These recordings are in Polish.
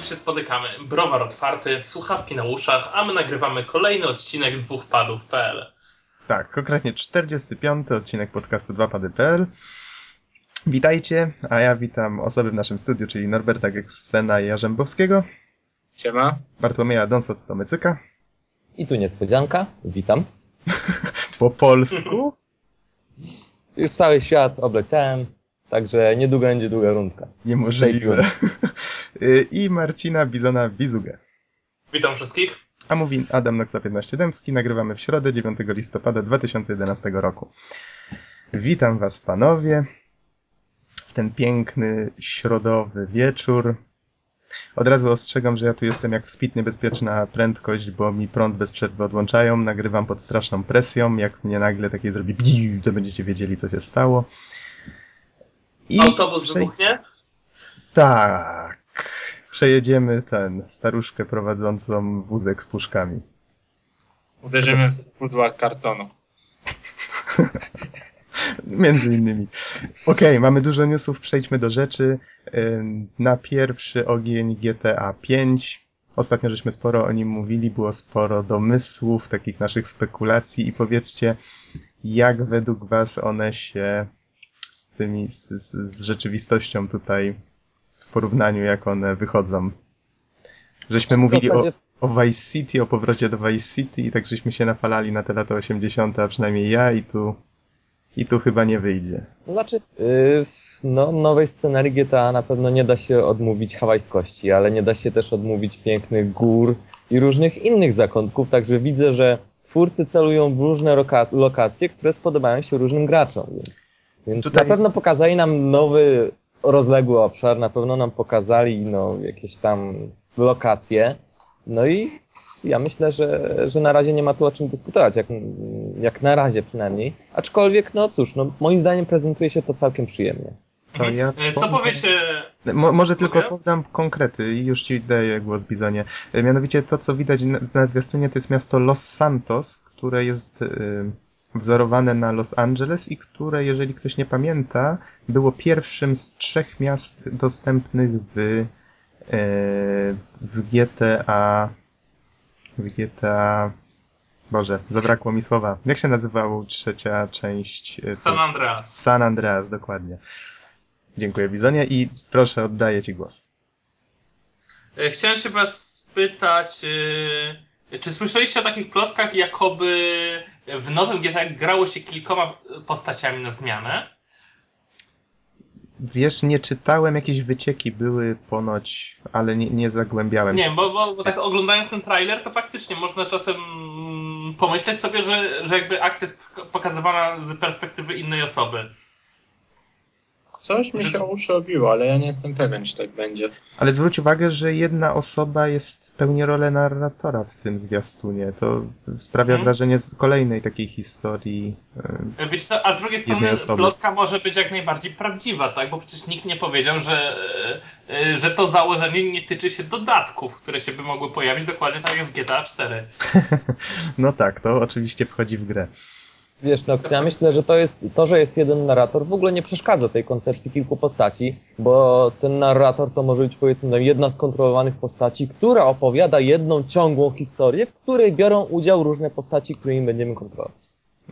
znów się spotykamy. Browar otwarty, słuchawki na uszach, a my nagrywamy kolejny odcinek dwóch padów.pl. Tak, konkretnie 45. odcinek podcastu 2pady.pl. Witajcie, a ja witam osoby w naszym studiu, czyli Norberta Geksena i Jarzębowskiego, Siema. Bartłomieja Donsot-Tomycyka, I tu niespodzianka, witam. po polsku Już cały świat obleciałem, także niedługo będzie długa rundka. niemożliwe Y, i Marcina Bizona Bizugę. Witam wszystkich. A mówi Adam Noxa 15 Dębski, nagrywamy w środę 9 listopada 2011 roku. Witam was panowie w ten piękny środowy wieczór. Od razu ostrzegam, że ja tu jestem jak w speed niebezpieczna prędkość, bo mi prąd bez przerwy odłączają, nagrywam pod straszną presją, jak mnie nagle takie zrobi to będziecie wiedzieli co się stało. I Autobus prze- wybuchnie? Tak. Przejedziemy ten, staruszkę prowadzącą wózek z puszkami. Uderzymy w pudła kartonu. Między innymi. Okej, mamy dużo newsów, przejdźmy do rzeczy. Na pierwszy ogień GTA 5. Ostatnio żeśmy sporo o nim mówili, było sporo domysłów, takich naszych spekulacji i powiedzcie, jak według was one się z tymi, z, z, z rzeczywistością tutaj w porównaniu, jak one wychodzą. Żeśmy mówili o, zasadzie- o Vice City, o powrocie do Vice City i tak żeśmy się napalali na te lata 80., a przynajmniej ja i tu i tu chyba nie wyjdzie. Znaczy, yy, no, nowej scenarii GTA na pewno nie da się odmówić hawajskości, ale nie da się też odmówić pięknych gór i różnych innych zakątków, także widzę, że twórcy celują w różne loka- lokacje, które spodobają się różnym graczom, więc, więc Tutaj- na pewno pokazali nam nowy, rozległy obszar, na pewno nam pokazali no, jakieś tam lokacje, no i ja myślę, że, że na razie nie ma tu o czym dyskutować, jak, jak na razie przynajmniej. Aczkolwiek, no cóż, no, moim zdaniem prezentuje się to całkiem przyjemnie. To ja E, Co powiecie? Mo, może tylko Mogę? podam konkrety i już ci daję głos, Bizonie. E, Mianowicie to, co widać na, na zwiastunie, to jest miasto Los Santos, które jest y, wzorowane na Los Angeles i które, jeżeli ktoś nie pamięta, było pierwszym z trzech miast dostępnych w, y, w GTA w GTA Boże, zabrakło mi słowa. Jak się nazywała trzecia część? y, San Andreas. San Andreas, dokładnie. Dziękuję, Bizonie, i proszę, oddaję Ci głos. E, Chciałem się was spytać, e, czy słyszeliście o takich plotkach, jakoby w nowym GTA grało się kilkoma postaciami na zmianę? Wiesz, nie czytałem, jakieś wycieki były ponoć, ale nie, nie zagłębiałem Nie, się. bo, bo, bo tak oglądając ten trailer, to faktycznie można czasem pomyśleć sobie, że, że jakby akcja jest pokazywana z perspektywy innej osoby. Coś mi się o uszy obiło, ale ja nie jestem pewien, czy tak będzie. Ale zwróć uwagę, że jedna osoba jest pełni rolę narratora w tym zwiastunie. To sprawia Mhm. wrażenie z kolejnej takiej historii. e, Wiecie co, a z drugiej strony plotka może być jak najbardziej prawdziwa, tak? Bo przecież nikt nie powiedział, że, e, że to założenie nie tyczy się dodatków, które się by mogły pojawić dokładnie tak jak w GTA 4. No tak, to oczywiście wchodzi w grę. Wiesz, Nox, ja myślę, że to jest to, że jest jeden narrator, w ogóle nie przeszkadza tej koncepcji kilku postaci, bo ten narrator to może być powiedzmy no, jedna z kontrolowanych postaci, która opowiada jedną ciągłą historię, w której biorą udział różne postaci, którymi będziemy kontrolować.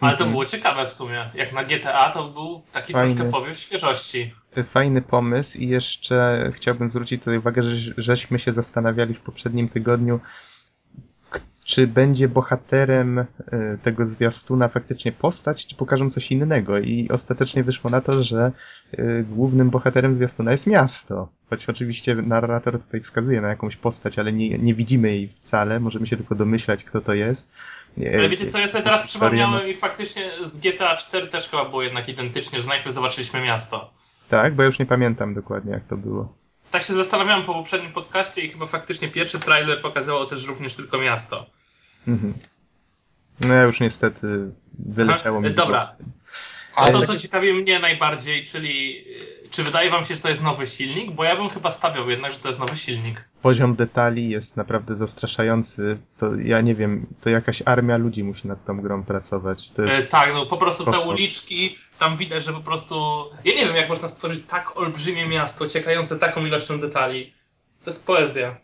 Ale to Mhm. było ciekawe w sumie. Jak na GTA to był taki Fajny. troszkę powiew świeżości. Fajny pomysł i jeszcze chciałbym zwrócić tutaj uwagę, że żeśmy się zastanawiali w poprzednim tygodniu, czy będzie bohaterem y, tego zwiastuna faktycznie postać, czy pokażą coś innego. I ostatecznie wyszło na to, że y, głównym bohaterem zwiastuna jest miasto. Choć oczywiście narrator tutaj wskazuje na jakąś postać, ale nie, nie widzimy jej wcale, możemy się tylko domyślać, kto to jest. Ale wiecie co, ja sobie teraz przypomniałem i faktycznie z GTA 4 też chyba było jednak identycznie, że najpierw zobaczyliśmy miasto. Tak, bo ja już nie pamiętam dokładnie, jak to było. Tak się zastanawiałem po poprzednim podcaście i chyba faktycznie pierwszy trailer pokazywał też również tylko miasto. Mhm. No ja już niestety wyleciało mi Dobra. A to, co ciekawi mnie najbardziej, czyli y, czy wydaje wam się, że to jest nowy silnik? Bo ja bym chyba stawiał jednak, że to jest nowy silnik. Poziom detali jest naprawdę zastraszający. To ja nie wiem, to jakaś armia ludzi musi nad tą grą pracować. E, tak, no po prostu te kosmos. uliczki, tam widać, że po prostu... Ja nie wiem, jak można stworzyć tak olbrzymie miasto, ciekające taką ilością detali. To jest poezja.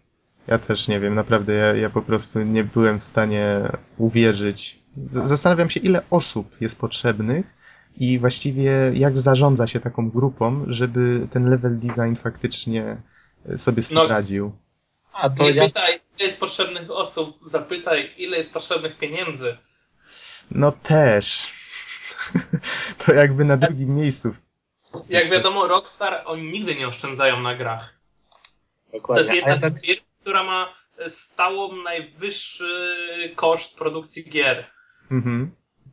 Ja też nie wiem, naprawdę ja, ja po prostu nie byłem w stanie uwierzyć. Z zastanawiam się, ile osób jest potrzebnych i właściwie jak zarządza się taką grupą, żeby ten level design faktycznie sobie z tym No, radził. A to Nie ja pytaj, ile jest potrzebnych osób, zapytaj, ile jest potrzebnych pieniędzy. No też. to jakby na drugim miejscu. Jak wiadomo, Rockstar, oni nigdy nie oszczędzają na grach. To dokładnie. jest A jedna z tak, firm, która ma stałą najwyższy koszt produkcji gier. Mhm.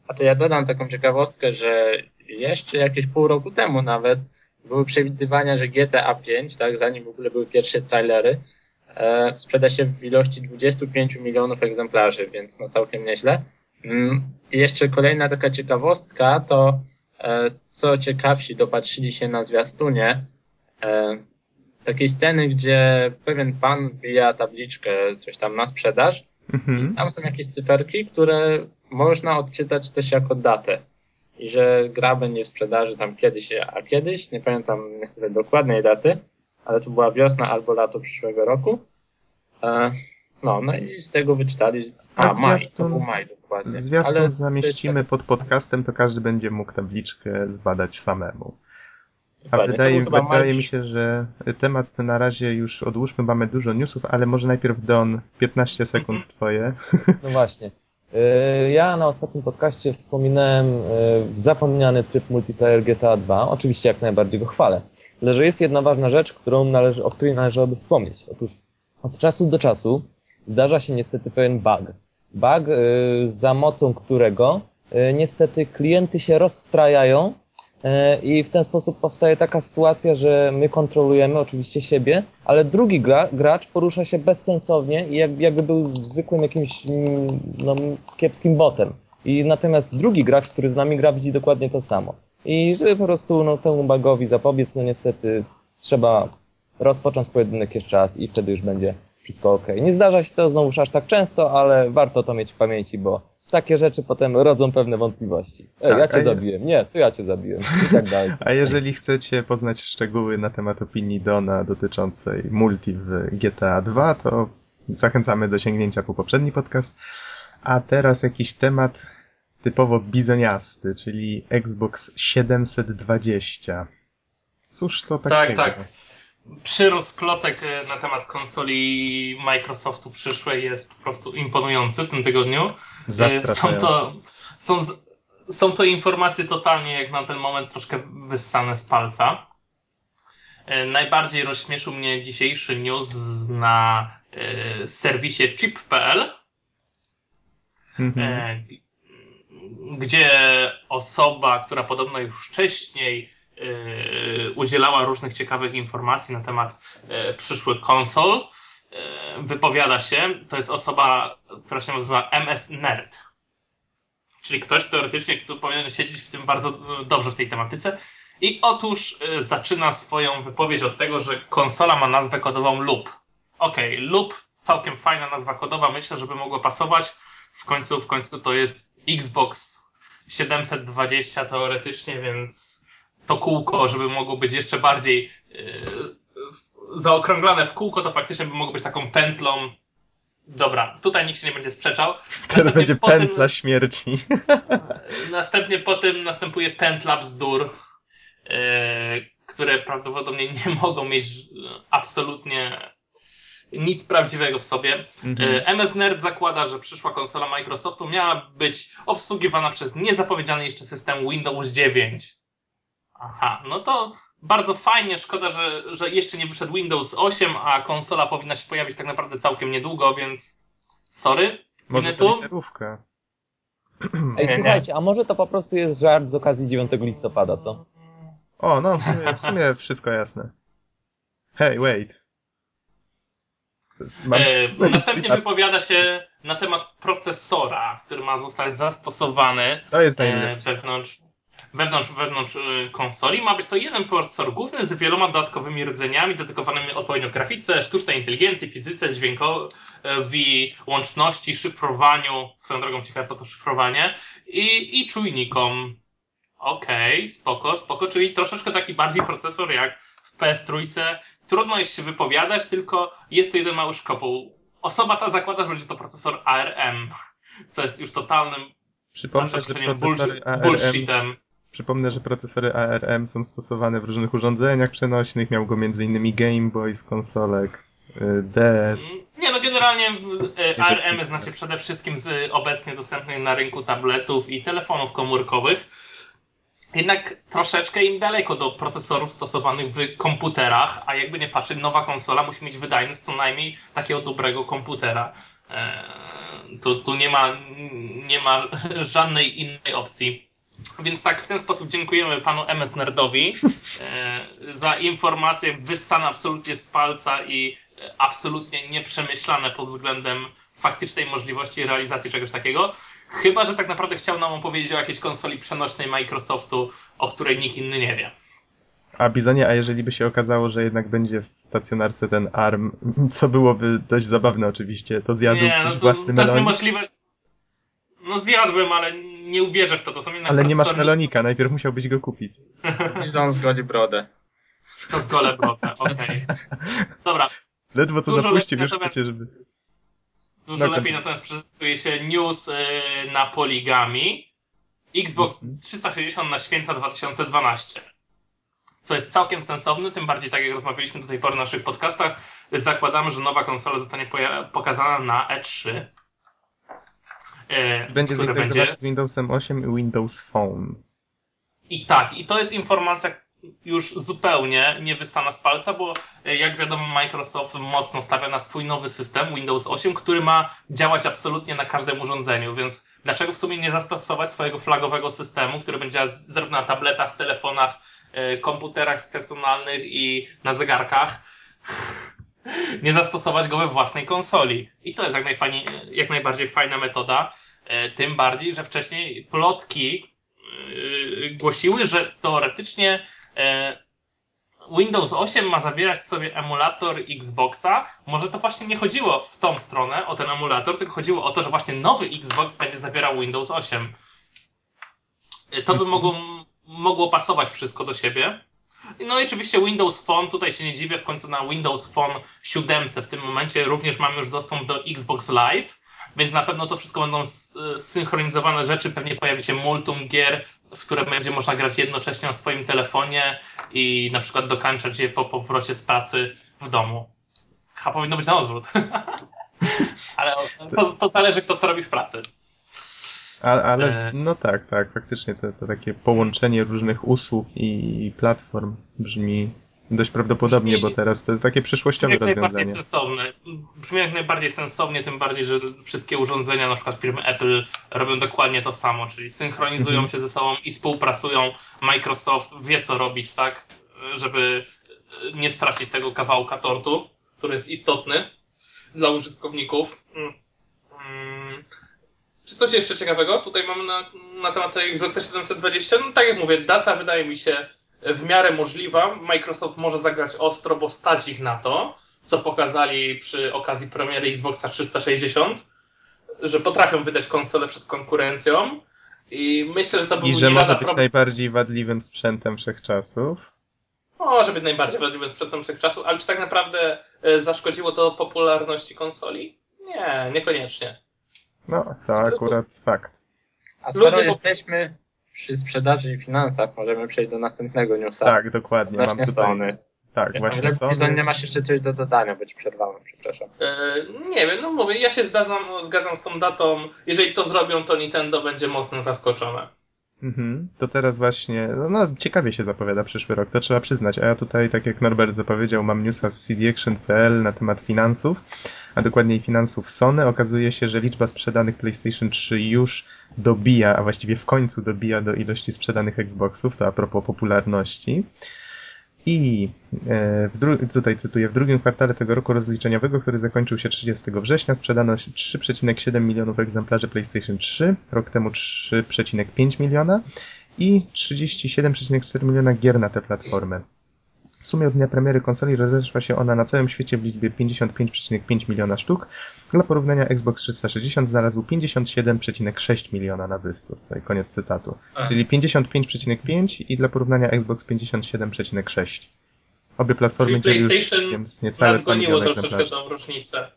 a to ja dodam taką ciekawostkę, że jeszcze jakieś pół roku temu nawet były przewidywania, że GTA 5, tak, zanim w ogóle były pierwsze trailery, e, sprzeda się w ilości 25 milionów egzemplarzy, więc no całkiem nieźle. Mm, I jeszcze kolejna taka ciekawostka, to e, co ciekawsi dopatrzyli się na zwiastunie e, takiej sceny, gdzie pewien pan wbija tabliczkę coś tam na sprzedaż Mhm. tam są jakieś cyferki, które można odczytać też jako datę. I że gra będzie w sprzedaży tam kiedyś, a kiedyś, nie pamiętam niestety dokładnej daty, ale to była wiosna albo lato przyszłego roku. E, no, no i z tego wyczytali. A A, maj, to był maj dokładnie. Zwiastun Ale zamieścimy pod podcastem, to każdy będzie mógł tabliczkę zbadać samemu. A wydaje, wydaje mi się, że temat na razie już odłóżmy, mamy dużo newsów, ale może najpierw Don, 15 sekund Mhm. twoje. No właśnie. Yy, Ja na ostatnim podcaście wspominałem yy, zapomniany tryb multiplayer GTA 2. Oczywiście jak najbardziej go chwalę. Ale że jest jedna ważna rzecz, którą należy, o której należałoby wspomnieć. Otóż od czasu do czasu zdarza się niestety pewien bug. Bug, yy, za mocą którego niestety klienty się rozstrajają i w ten sposób powstaje taka sytuacja, że my kontrolujemy oczywiście siebie, ale drugi gra, gracz porusza się bezsensownie i jak, jakby był zwykłym jakimś mm, no, kiepskim botem. I natomiast drugi gracz, który z nami gra, widzi dokładnie to samo. I żeby po prostu no, temu bugowi zapobiec, no niestety trzeba rozpocząć pojedynek jeszcze raz i wtedy już będzie wszystko ok. Nie zdarza się to znowuż aż tak często, ale warto to mieć w pamięci, bo takie rzeczy potem rodzą pewne wątpliwości. Ej, Tak, ja cię zabiłem. Nie, to ja cię zabiłem. I tak dalej. A jeżeli chcecie poznać szczegóły na temat opinii Dona dotyczącej multi w GTA 2, to zachęcamy do sięgnięcia po poprzedni podcast. A teraz jakiś temat typowo bizoniasty, czyli Xbox 720. Cóż to Tak, takiego? tak. Przyrost plotek e, na temat konsoli Microsoftu przyszłej jest po prostu imponujący w tym tygodniu. E, Są to, są, są to informacje totalnie jak na ten moment troszkę wyssane z palca. E, Najbardziej rozśmieszył mnie dzisiejszy news na serwisie chip.pl, Mhm. gdzie osoba, która podobno już wcześniej udzielała różnych ciekawych informacji na temat e, przyszłych konsol, e, wypowiada się. To jest osoba, która się nazywa MS Nerd. Czyli ktoś teoretycznie, kto powinien siedzieć w tym bardzo e, dobrze w tej tematyce. I otóż e, zaczyna swoją wypowiedź od tego, że konsola ma nazwę kodową Loop. Okej, Loop, całkiem fajna nazwa kodowa, myślę, żeby mogła pasować. W końcu, w końcu to jest Xbox 720 teoretycznie, więc to kółko, żeby mogło być jeszcze bardziej yy, zaokrąglane w kółko, to faktycznie by mogło być taką pętlą. Dobra, tutaj nikt się nie będzie sprzeczał. To Następnie będzie po tym- pętla śmierci. Następnie po tym następuje pętla bzdur, yy, które prawdopodobnie nie mogą mieć absolutnie nic prawdziwego w sobie. Mhm. E, MS Nerd zakłada, że przyszła konsola Microsoftu miała być obsługiwana przez niezapowiedziany jeszcze system Windows 9. Aha, no to bardzo fajnie, szkoda, że, że jeszcze nie wyszedł Windows 8, a konsola powinna się pojawić tak naprawdę całkiem niedługo, więc sorry. Może to tu? literówka. Ej, Nie, słuchajcie, a może to po prostu jest żart z okazji 9 listopada, co? O, no w sumie, w sumie wszystko jasne. Hey, wait. Mam... E, następnie wypowiada się na temat procesora, który ma zostać zastosowany To jest e, najlepsze. wewnątrz, wewnątrz, wewnątrz e, konsoli. Ma być to jeden procesor główny z wieloma dodatkowymi rdzeniami dedykowanymi odpowiednio grafice, sztucznej inteligencji, fizyce, dźwiękowi, łączności, szyfrowaniu, swoją drogą ciekawe po co szyfrowanie, i, i czujnikom. Okej, spoko, spoko, czyli troszeczkę taki bardziej procesor jak w PS trójce. Trudno jest się wypowiadać, tylko jest to jeden mały szkopuł. Osoba ta zakłada, że będzie to procesor ARM, co jest już totalnym Przypomnę, że zaprzestaniem procesory bullshit- ARM, bullshitem. Przypomnę, że procesory ARM są stosowane w różnych urządzeniach przenośnych. Miał go m.in. Game Boy z konsolek, y, DS. Nie, no generalnie rzeczy- ARM zna się przede wszystkim z obecnie dostępnych na rynku tabletów i telefonów komórkowych. Jednak troszeczkę im daleko do procesorów stosowanych w komputerach, a jakby nie patrzeć, nowa konsola musi mieć wydajność co najmniej takiego dobrego komputera. E, Tu, tu nie, ma, nie ma żadnej innej opcji. Więc tak, w ten sposób dziękujemy panu MS Nerdowi e, za informację wyssane absolutnie z palca i e, absolutnie nieprzemyślane pod względem faktycznej możliwości realizacji czegoś takiego. Chyba, że tak naprawdę chciał nam opowiedzieć o jakiejś konsoli przenośnej Microsoftu, o której nikt inny nie wie. A Bizonie, a jeżeli by się okazało, że jednak będzie w stacjonarce ten ARM, co byłoby dość zabawne oczywiście, to zjadłbyś nie, no to, własny to jest melonik? niemożliwe. No zjadłem, ale nie uwierzę w to. To są jednak Ale nie masz melonika, najpierw musiałbyś go kupić. Bizon zgoli brodę. To z gole brodę, okej. Dobra, Ledwo co Dużo już natomiast- chcecie, żeby... Dużo No, lepiej natomiast prezentuje się news y, na poligami. Xbox Mhm. 360 na święta 2012. Co jest całkiem sensowne, tym bardziej tak jak rozmawialiśmy do tej pory w naszych podcastach, zakładamy, że nowa konsola zostanie pokazana na E3. Y, Będzie będzie z Windowsem 8 i Windows Phone. I tak, i to jest informacja już zupełnie nie wyssana z palca, bo e, jak wiadomo Microsoft mocno stawia na swój nowy system Windows 8, który ma działać absolutnie na każdym urządzeniu, więc dlaczego w sumie nie zastosować swojego flagowego systemu, który będzie działać zarówno na tabletach, telefonach, e, komputerach stacjonarnych i na zegarkach, nie zastosować go we własnej konsoli. I to jest jak, najfajniej, jak najbardziej fajna metoda, e, tym bardziej, że wcześniej plotki yy, głosiły, że teoretycznie e, Windows 8 ma zawierać w sobie emulator Xboxa. Może to właśnie nie chodziło w tą stronę, o ten emulator, tylko chodziło o to, że właśnie nowy Xbox będzie zawierał Windows 8. E, To by mogło, mogło pasować wszystko do siebie. No i oczywiście Windows Phone, tutaj się nie dziwię, w końcu na Windows Phone 7 w tym momencie również mamy już dostęp do Xbox Live, więc na pewno to wszystko będą synchronizowane rzeczy, pewnie pojawi się multum gier, w które będzie można grać jednocześnie na swoim telefonie i na przykład dokańczać je po powrocie z pracy w domu. A powinno być na odwrót. Ale to, to zależy, kto co robi w pracy. Ale E. no tak, tak, faktycznie to, to takie połączenie różnych usług i platform brzmi dość prawdopodobnie, Brzmi- bo teraz to jest takie przyszłościowe jak najbardziej sensowne. Brzmi jak najbardziej sensownie, tym bardziej, że wszystkie urządzenia, na przykład firmy Apple, robią dokładnie to samo, czyli synchronizują Mhm. się ze sobą i współpracują. Microsoft wie, co robić, tak, żeby nie stracić tego kawałka tortu, który jest istotny dla użytkowników. Czy coś jeszcze ciekawego tutaj mamy na, na temat Xboxa 720? No tak jak mówię, data wydaje mi się w miarę możliwa. Microsoft może zagrać ostro, bo stać ich na to, co pokazali przy okazji premiery Xboxa 360, że potrafią wydać konsolę przed konkurencją. I myślę, że to był I że może być problem. najbardziej wadliwym sprzętem wszechczasów. Może być najbardziej wadliwym sprzętem wszechczasów, ale czy tak naprawdę e, zaszkodziło to popularności konsoli? Nie, niekoniecznie. No, to akurat fakt. A skoro Ludzie jesteśmy przy sprzedaży i finansach, możemy przejść do następnego newsa. Tak, dokładnie. Mam tutaj. Sony. Tak, właśnie Ale Bizon, Sony. nie masz jeszcze coś do dodania, bo ci przerwałem, przepraszam. E, nie wiem, no mówię, ja się zgadzam, zgadzam z tą datą. Jeżeli to zrobią, to Nintendo będzie mocno zaskoczone. Mhm. To teraz właśnie, no, no ciekawie się zapowiada przyszły rok, to trzeba przyznać. A ja tutaj, tak jak Norbert zapowiedział, mam newsa z cdaction.pl na temat finansów, a dokładniej finansów Sony. Okazuje się, że liczba sprzedanych PlayStation 3 już dobija, a właściwie w końcu dobija do ilości sprzedanych Xboxów, to a propos popularności. I e, w dru- tutaj cytuję, w drugim kwartale tego roku rozliczeniowego, który zakończył się 30 września, sprzedano 3,7 milionów egzemplarzy PlayStation 3, rok temu 3,5 miliona i 37,4 miliona gier na tę platformę. W sumie od dnia premiery konsoli rozeszła się ona na całym świecie w liczbie 55,5 miliona sztuk. Dla porównania Xbox 360 znalazł 57,6 miliona nabywców. Tutaj koniec cytatu. A. Czyli 55,5 i dla porównania Xbox 57,6. Obie platformy Czyli dzieli już, PlayStation więc niecałe 2 nadgoniło troszeczkę tą różnicę.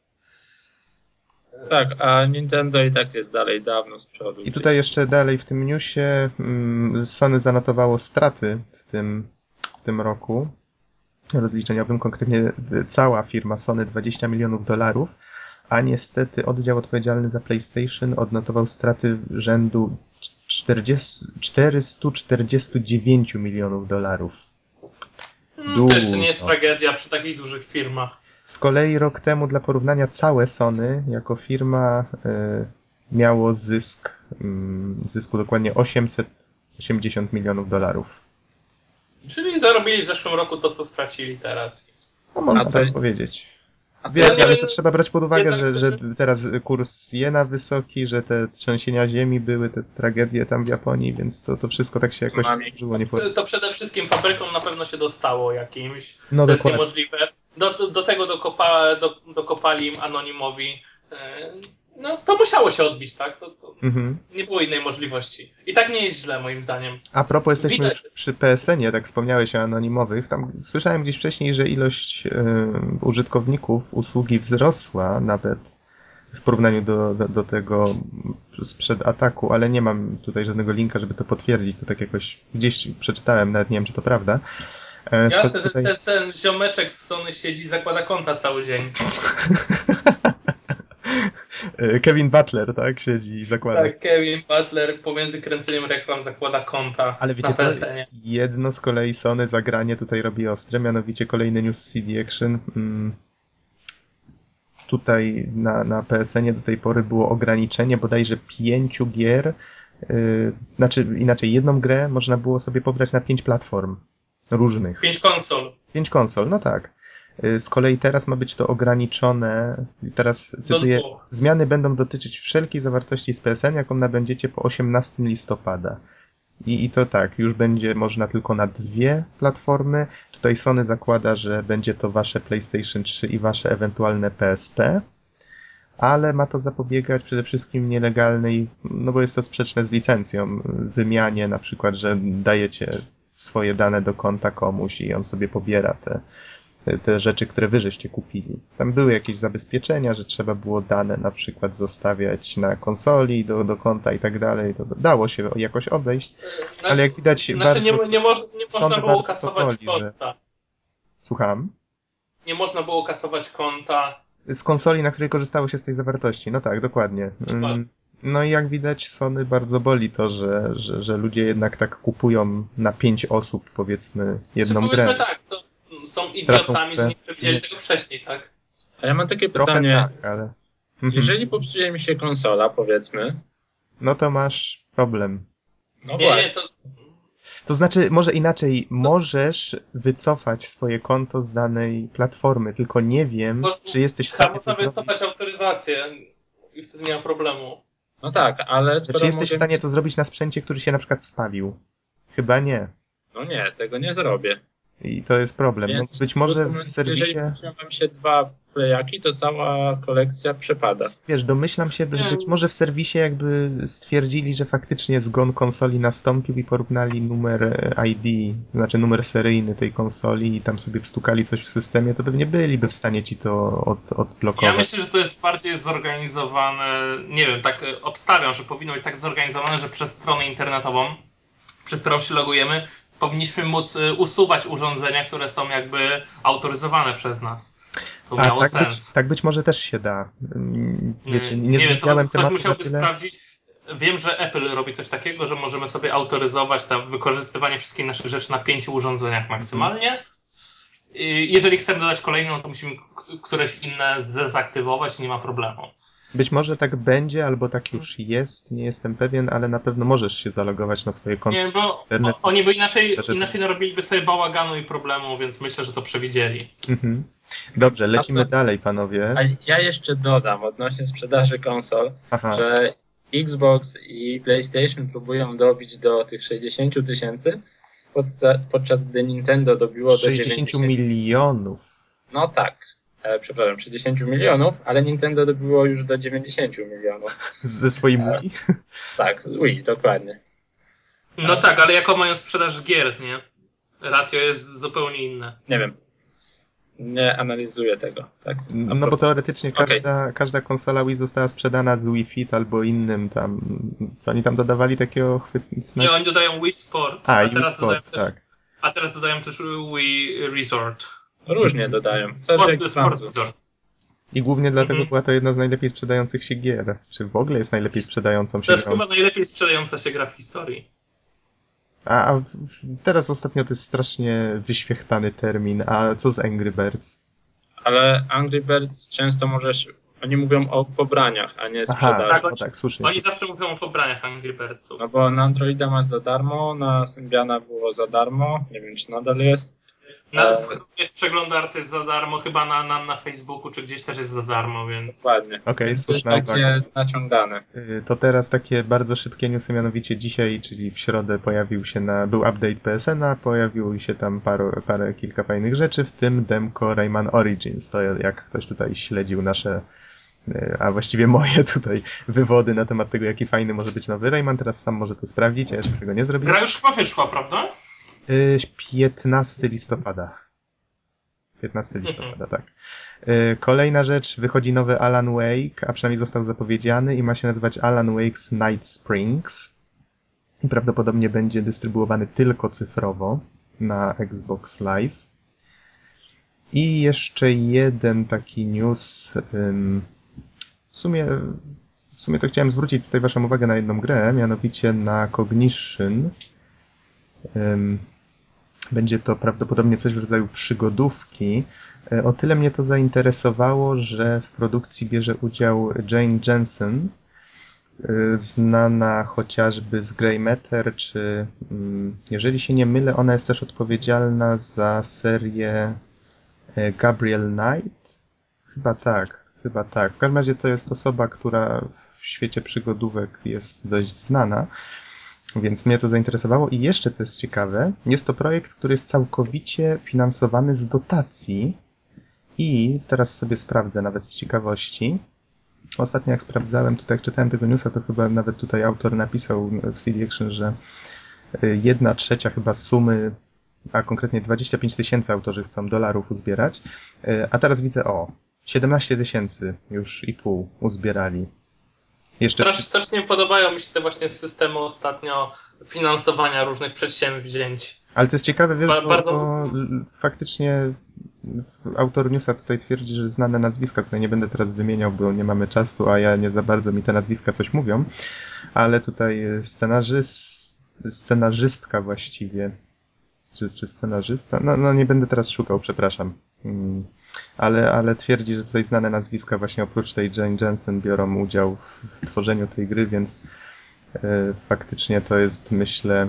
Tak, a Nintendo i tak jest dalej dawno z przodu. I tutaj jeszcze dalej w tym newsie mm, Sony zanotowało straty w tym, w tym roku rozliczeniowym, konkretnie y, cała firma Sony 20 milionów dolarów, a niestety oddział odpowiedzialny za PlayStation odnotował straty rzędu 40, 449 milionów dolarów. Mm, To jeszcze nie jest Dużo. tragedia przy takich dużych firmach. Z kolei rok temu dla porównania całe Sony jako firma y, miało zysk, mm, zysku dokładnie 880 milionów dolarów. Czyli zarobili w zeszłym roku to, co stracili teraz. No można A to- tak powiedzieć. To nie ale to trzeba brać pod uwagę, jednak- że, że teraz kurs jena wysoki, że te trzęsienia ziemi były, te tragedie tam w Japonii, więc to, to wszystko tak się jakoś złożyło. Nie po... To przede wszystkim fabrykom na pewno się dostało jakimś. No to jest dokładnie. niemożliwe. Do, do, do tego dokopa, do, dokopali im anonimowi. No to musiało się odbić, tak? To, to Mhm. nie było innej możliwości. I tak nie jest źle, moim zdaniem. A propos, jesteśmy Widać- już przy PSN-ie, tak wspomniałeś o anonimowych. Tam słyszałem gdzieś wcześniej, że ilość e, użytkowników usługi wzrosła nawet w porównaniu do, do, do tego sprzed ataku, ale nie mam tutaj żadnego linka, żeby to potwierdzić. To tak jakoś gdzieś przeczytałem, nawet nie wiem, czy to prawda. E, Jasne, tutaj- ten, ten ziomeczek z Sony siedzi, zakłada konta cały dzień. E, Kevin Butler, tak, siedzi i zakłada. Tak, Kevin Butler pomiędzy kręceniem reklam zakłada konta Ale wiecie na co? Jedno z kolei Sony zagranie tutaj robi ostre, mianowicie kolejny news CD Action. Mm. Tutaj na, na PSN-ie do tej pory było ograniczenie bodajże pięciu gier. Yy, znaczy inaczej, jedną grę można było sobie pobrać na pięć platform różnych. Pięć konsol. Pięć konsol, no tak. Yy, Z kolei teraz ma być to ograniczone. Teraz cytuję. Zmiany będą dotyczyć wszelkiej zawartości z PSN, jaką nabędziecie po 18 listopada. I, I to tak, już będzie można tylko na dwie platformy. Tutaj Sony zakłada, że będzie to wasze PlayStation 3 i wasze ewentualne PSP. Ale ma to zapobiegać przede wszystkim nielegalnej, no bo jest to sprzeczne z licencją, wymianie na przykład, że dajecie swoje dane do konta komuś i on sobie pobiera te, te, rzeczy, które wy żeście kupili. Tam były jakieś zabezpieczenia, że trzeba było dane na przykład zostawiać na konsoli, do, do konta i tak dalej. To dało się jakoś obejść, ale jak widać Znaczy bardzo... nie, nie, moż, nie można było kasować powoli, że- konta. Słucham? Nie można było kasować konta. Z konsoli, na której korzystało się z tej zawartości. No tak, dokładnie. Dokładnie. Mm, No i jak widać, Sony bardzo boli to, że, że, że ludzie jednak tak kupują na pięć osób, powiedzmy, jedną Czy powiedzmy grę. tak, są, są idiotami, że nie przewidzieli tego wcześniej, tak? A ja mam takie Trochę pytanie. tak, ale... Mhm. Jeżeli popsuje mi się konsola, powiedzmy, No to masz problem. no nie, właśnie, nie, to To znaczy, może inaczej, możesz wycofać swoje konto z danej platformy, tylko nie wiem, czy jesteś w stanie to można zrobić. wycofać autoryzację i wtedy nie ma problemu. no tak, ale Czy jesteś w stanie to zrobić na sprzęcie, który się na przykład spalił? Chyba nie. No nie, tego nie zrobię. I to jest problem. No, Więc być może w serwisie, Jeżeli się dwa playaki, to cała kolekcja przepada. wiesz, domyślam się, że być może w serwisie jakby stwierdzili, że faktycznie zgon konsoli nastąpił i porównali numer e, ID, znaczy numer seryjny tej konsoli i tam sobie wstukali coś w systemie, to pewnie byliby w stanie ci to od, odblokować. Ja myślę, że to jest bardziej zorganizowane, nie wiem, tak e, obstawiam, że powinno być tak zorganizowane, że przez stronę internetową, przez którą się logujemy, powinniśmy móc e, usuwać urządzenia, które są jakby autoryzowane przez nas. To A miało tak sens. być, tak być może też się da. Mm, Wiecie, nie, nie wiem, to ktoś tematu musiałby sprawdzić. Wiem, że Apple robi coś takiego, że możemy sobie autoryzować tam wykorzystywanie wszystkich naszych rzeczy na pięciu urządzeniach maksymalnie. I Jeżeli chcemy dodać kolejną, to musimy któreś inne zdezaktywować nie ma problemu. Być może tak będzie, albo tak już jest, nie jestem pewien, ale na pewno możesz się zalogować na swoje konto. Nie, bo internet. o- oni by inaczej, inaczej narobiliby sobie bałaganu i problemu, więc myślę, że to przewidzieli. Mhm. Dobrze, lecimy to- dalej, panowie. A ja jeszcze dodam odnośnie sprzedaży konsol, Aha, że Xbox i PlayStation próbują dobić do tych 60 000 tysięcy, podczas gdy Nintendo dobiło do 60 90 milionów. No tak, przepraszam, 60 milionów, ale Nintendo dobiło już do 90 milionów. Ze swoim A. Wii? Tak, Wii, dokładnie. No tak, ale jaką mają sprzedaż gier, nie? Ratio jest zupełnie inne. Nie wiem, nie analizuję tego, tak? A No bo teoretycznie każda, każda konsola Wii została sprzedana z Wii Fit albo innym tam, co oni tam dodawali takiego chwytnego? Nie, oni dodają Wii Sport, A, a, i Wii teraz dodają Sport, też, tak. a teraz dodają też Wii Resort. Różnie dodają. Zależy Sport, jaki Sport plan. Resort. I głównie dlatego Mhm. była to jedna z najlepiej sprzedających się gier. Czy w ogóle jest najlepiej sprzedającą się To jest grą. chyba najlepiej sprzedająca się gra w historii. A, a teraz ostatnio to jest strasznie wyświechtany termin. A co z Angry Birds? Ale Angry Birds często możesz. Oni mówią o pobraniach, a nie Aha, sprzedaży. Tak, no oni- tak, słusznie. Oni zawsze mówią o pobraniach Angry Birdsów. No bo na Androida masz za darmo, na Symbiana było za darmo. Nie wiem, czy nadal jest. Na, e- w, przeglądarce jest za darmo, chyba na, na, na Facebooku czy gdzieś też jest za darmo, więc... Dokładnie. To jest uwaga. takie naciągane. Y, To teraz takie bardzo szybkie newsy, mianowicie dzisiaj, czyli w środę pojawił się na, był update PSN-a, pojawiło się tam parę, parę, kilka fajnych rzeczy, w tym demko Rayman Origins. To jak ktoś tutaj śledził nasze, y, a właściwie moje tutaj wywody na temat tego, jaki fajny może być nowy Rayman, teraz sam może to sprawdzić, ja jeszcze tego nie zrobiłem. Gra już chyba wyszła, prawda? Y, 15 listopada. 15 listopada, tak. Y, Kolejna rzecz, wychodzi nowy Alan Wake, a przynajmniej został zapowiedziany i ma się nazywać Alan Wake's Night Springs. I prawdopodobnie będzie dystrybuowany tylko cyfrowo na Xbox Live. I jeszcze jeden taki news. W sumie, w sumie to chciałem zwrócić tutaj Waszą uwagę na jedną grę, mianowicie na Cognition. Będzie to prawdopodobnie coś w rodzaju przygodówki. E, O tyle mnie to zainteresowało, że w produkcji bierze udział Jane Jensen, y, znana chociażby z Grey Matter, czy mm, jeżeli się nie mylę, ona jest też odpowiedzialna za serię e, Gabriel Knight. Chyba tak, chyba tak. W każdym razie to jest osoba, która w świecie przygodówek jest dość znana. Więc mnie to zainteresowało. I jeszcze co jest ciekawe, jest to projekt, który jest całkowicie finansowany z dotacji. I teraz sobie sprawdzę nawet z ciekawości. Ostatnio jak sprawdzałem, tutaj jak czytałem tego newsa, to chyba nawet tutaj autor napisał w CD Action, że y, jedna trzecia chyba sumy, a konkretnie 25 tysięcy autorzy chcą dolarów uzbierać. Y, A teraz widzę, o, 17 tysięcy już i pół uzbierali. Jeszcze Teraz trzy- strasznie podobają mi się te właśnie systemy ostatnio finansowania różnych przedsięwzięć. Ale to jest ciekawe, wiesz, Ba- bo, bardzo- bo faktycznie autor newsa tutaj twierdzi, że znane nazwiska, tutaj nie będę teraz wymieniał, bo nie mamy czasu, a ja nie za bardzo mi te nazwiska coś mówią, ale tutaj scenarzyst, scenarzystka właściwie, czy, czy scenarzysta, no, no nie będę teraz szukał, przepraszam, Mm, ale, ale twierdzi, że tutaj znane nazwiska właśnie oprócz tej Jane Jensen biorą udział w, tworzeniu tej gry, więc e, faktycznie to jest, myślę,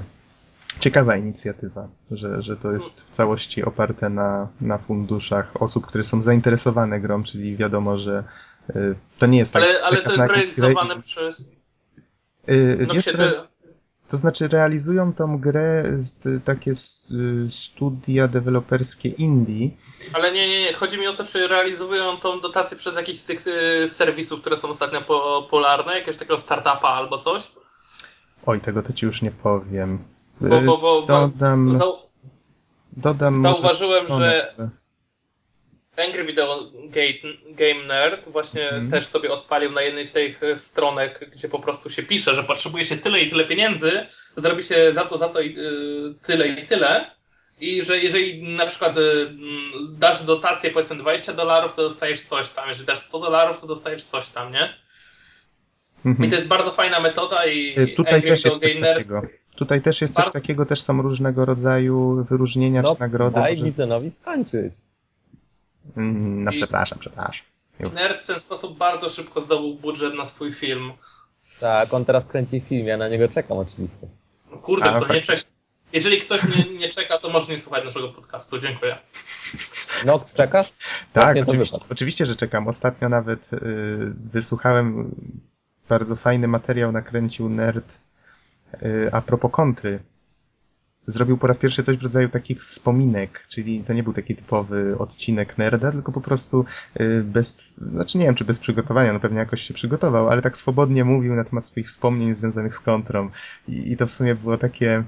ciekawa inicjatywa, że, że to jest w całości oparte na, na funduszach osób, które są zainteresowane grą, czyli wiadomo, że y, to nie jest tak, Ale, ale to jest realizowane i- przez... y, No, jest re, to znaczy realizują tą grę z, takie y, studia deweloperskie indie, Ale nie, nie, nie. Chodzi mi o to, czy realizują tą dotację przez jakiś z tych y, serwisów, które są ostatnio popularne, jakiegoś takiego startupa albo coś. oj, tego to ci już nie powiem. Bo, Y, bo, bo, bo dodam, zau- dodam może zauważyłem, stronę. że- Angry Video Game, Nerd właśnie Mhm. też sobie odpalił na jednej z tych y, stronek, gdzie po prostu się pisze, że potrzebuje się tyle i tyle pieniędzy, zrobi się za to, za to i, y, tyle i tyle. I że jeżeli na przykład y, mm, dasz dotację powiedzmy 20 dolarów, to dostajesz coś tam. Jeżeli dasz 100 dolarów, to dostajesz coś tam, nie? Mhm. I to jest bardzo fajna metoda i Tutaj Angry też Video jest coś Game Nerd takiego. Tutaj też jest coś takiego, też są różnego rodzaju wyróżnienia No, czy nagrody. daj może- Bizenowi skończyć. Mm, No I- przepraszam, przepraszam. Nerd w ten sposób bardzo szybko zdobył budżet na swój film. Tak, on teraz kręci film, ja na niego czekam oczywiście. No Kurde, A, to nie faktycznie. czeka. Jeżeli ktoś nie, nie czeka, to może nie słuchać naszego podcastu. Dziękuję. Nox, czekasz? Tak, oczywiście, oczywiście, że czekam. Ostatnio nawet y, wysłuchałem bardzo fajny materiał, nakręcił nerd y, a propos kontry. Zrobił po raz pierwszy coś w rodzaju takich wspominek, czyli to nie był taki typowy odcinek nerda, tylko po prostu y, bez, znaczy nie wiem czy bez przygotowania, no pewnie jakoś się przygotował, ale tak swobodnie mówił na temat swoich wspomnień związanych z kontrą. I, i to w sumie było takie,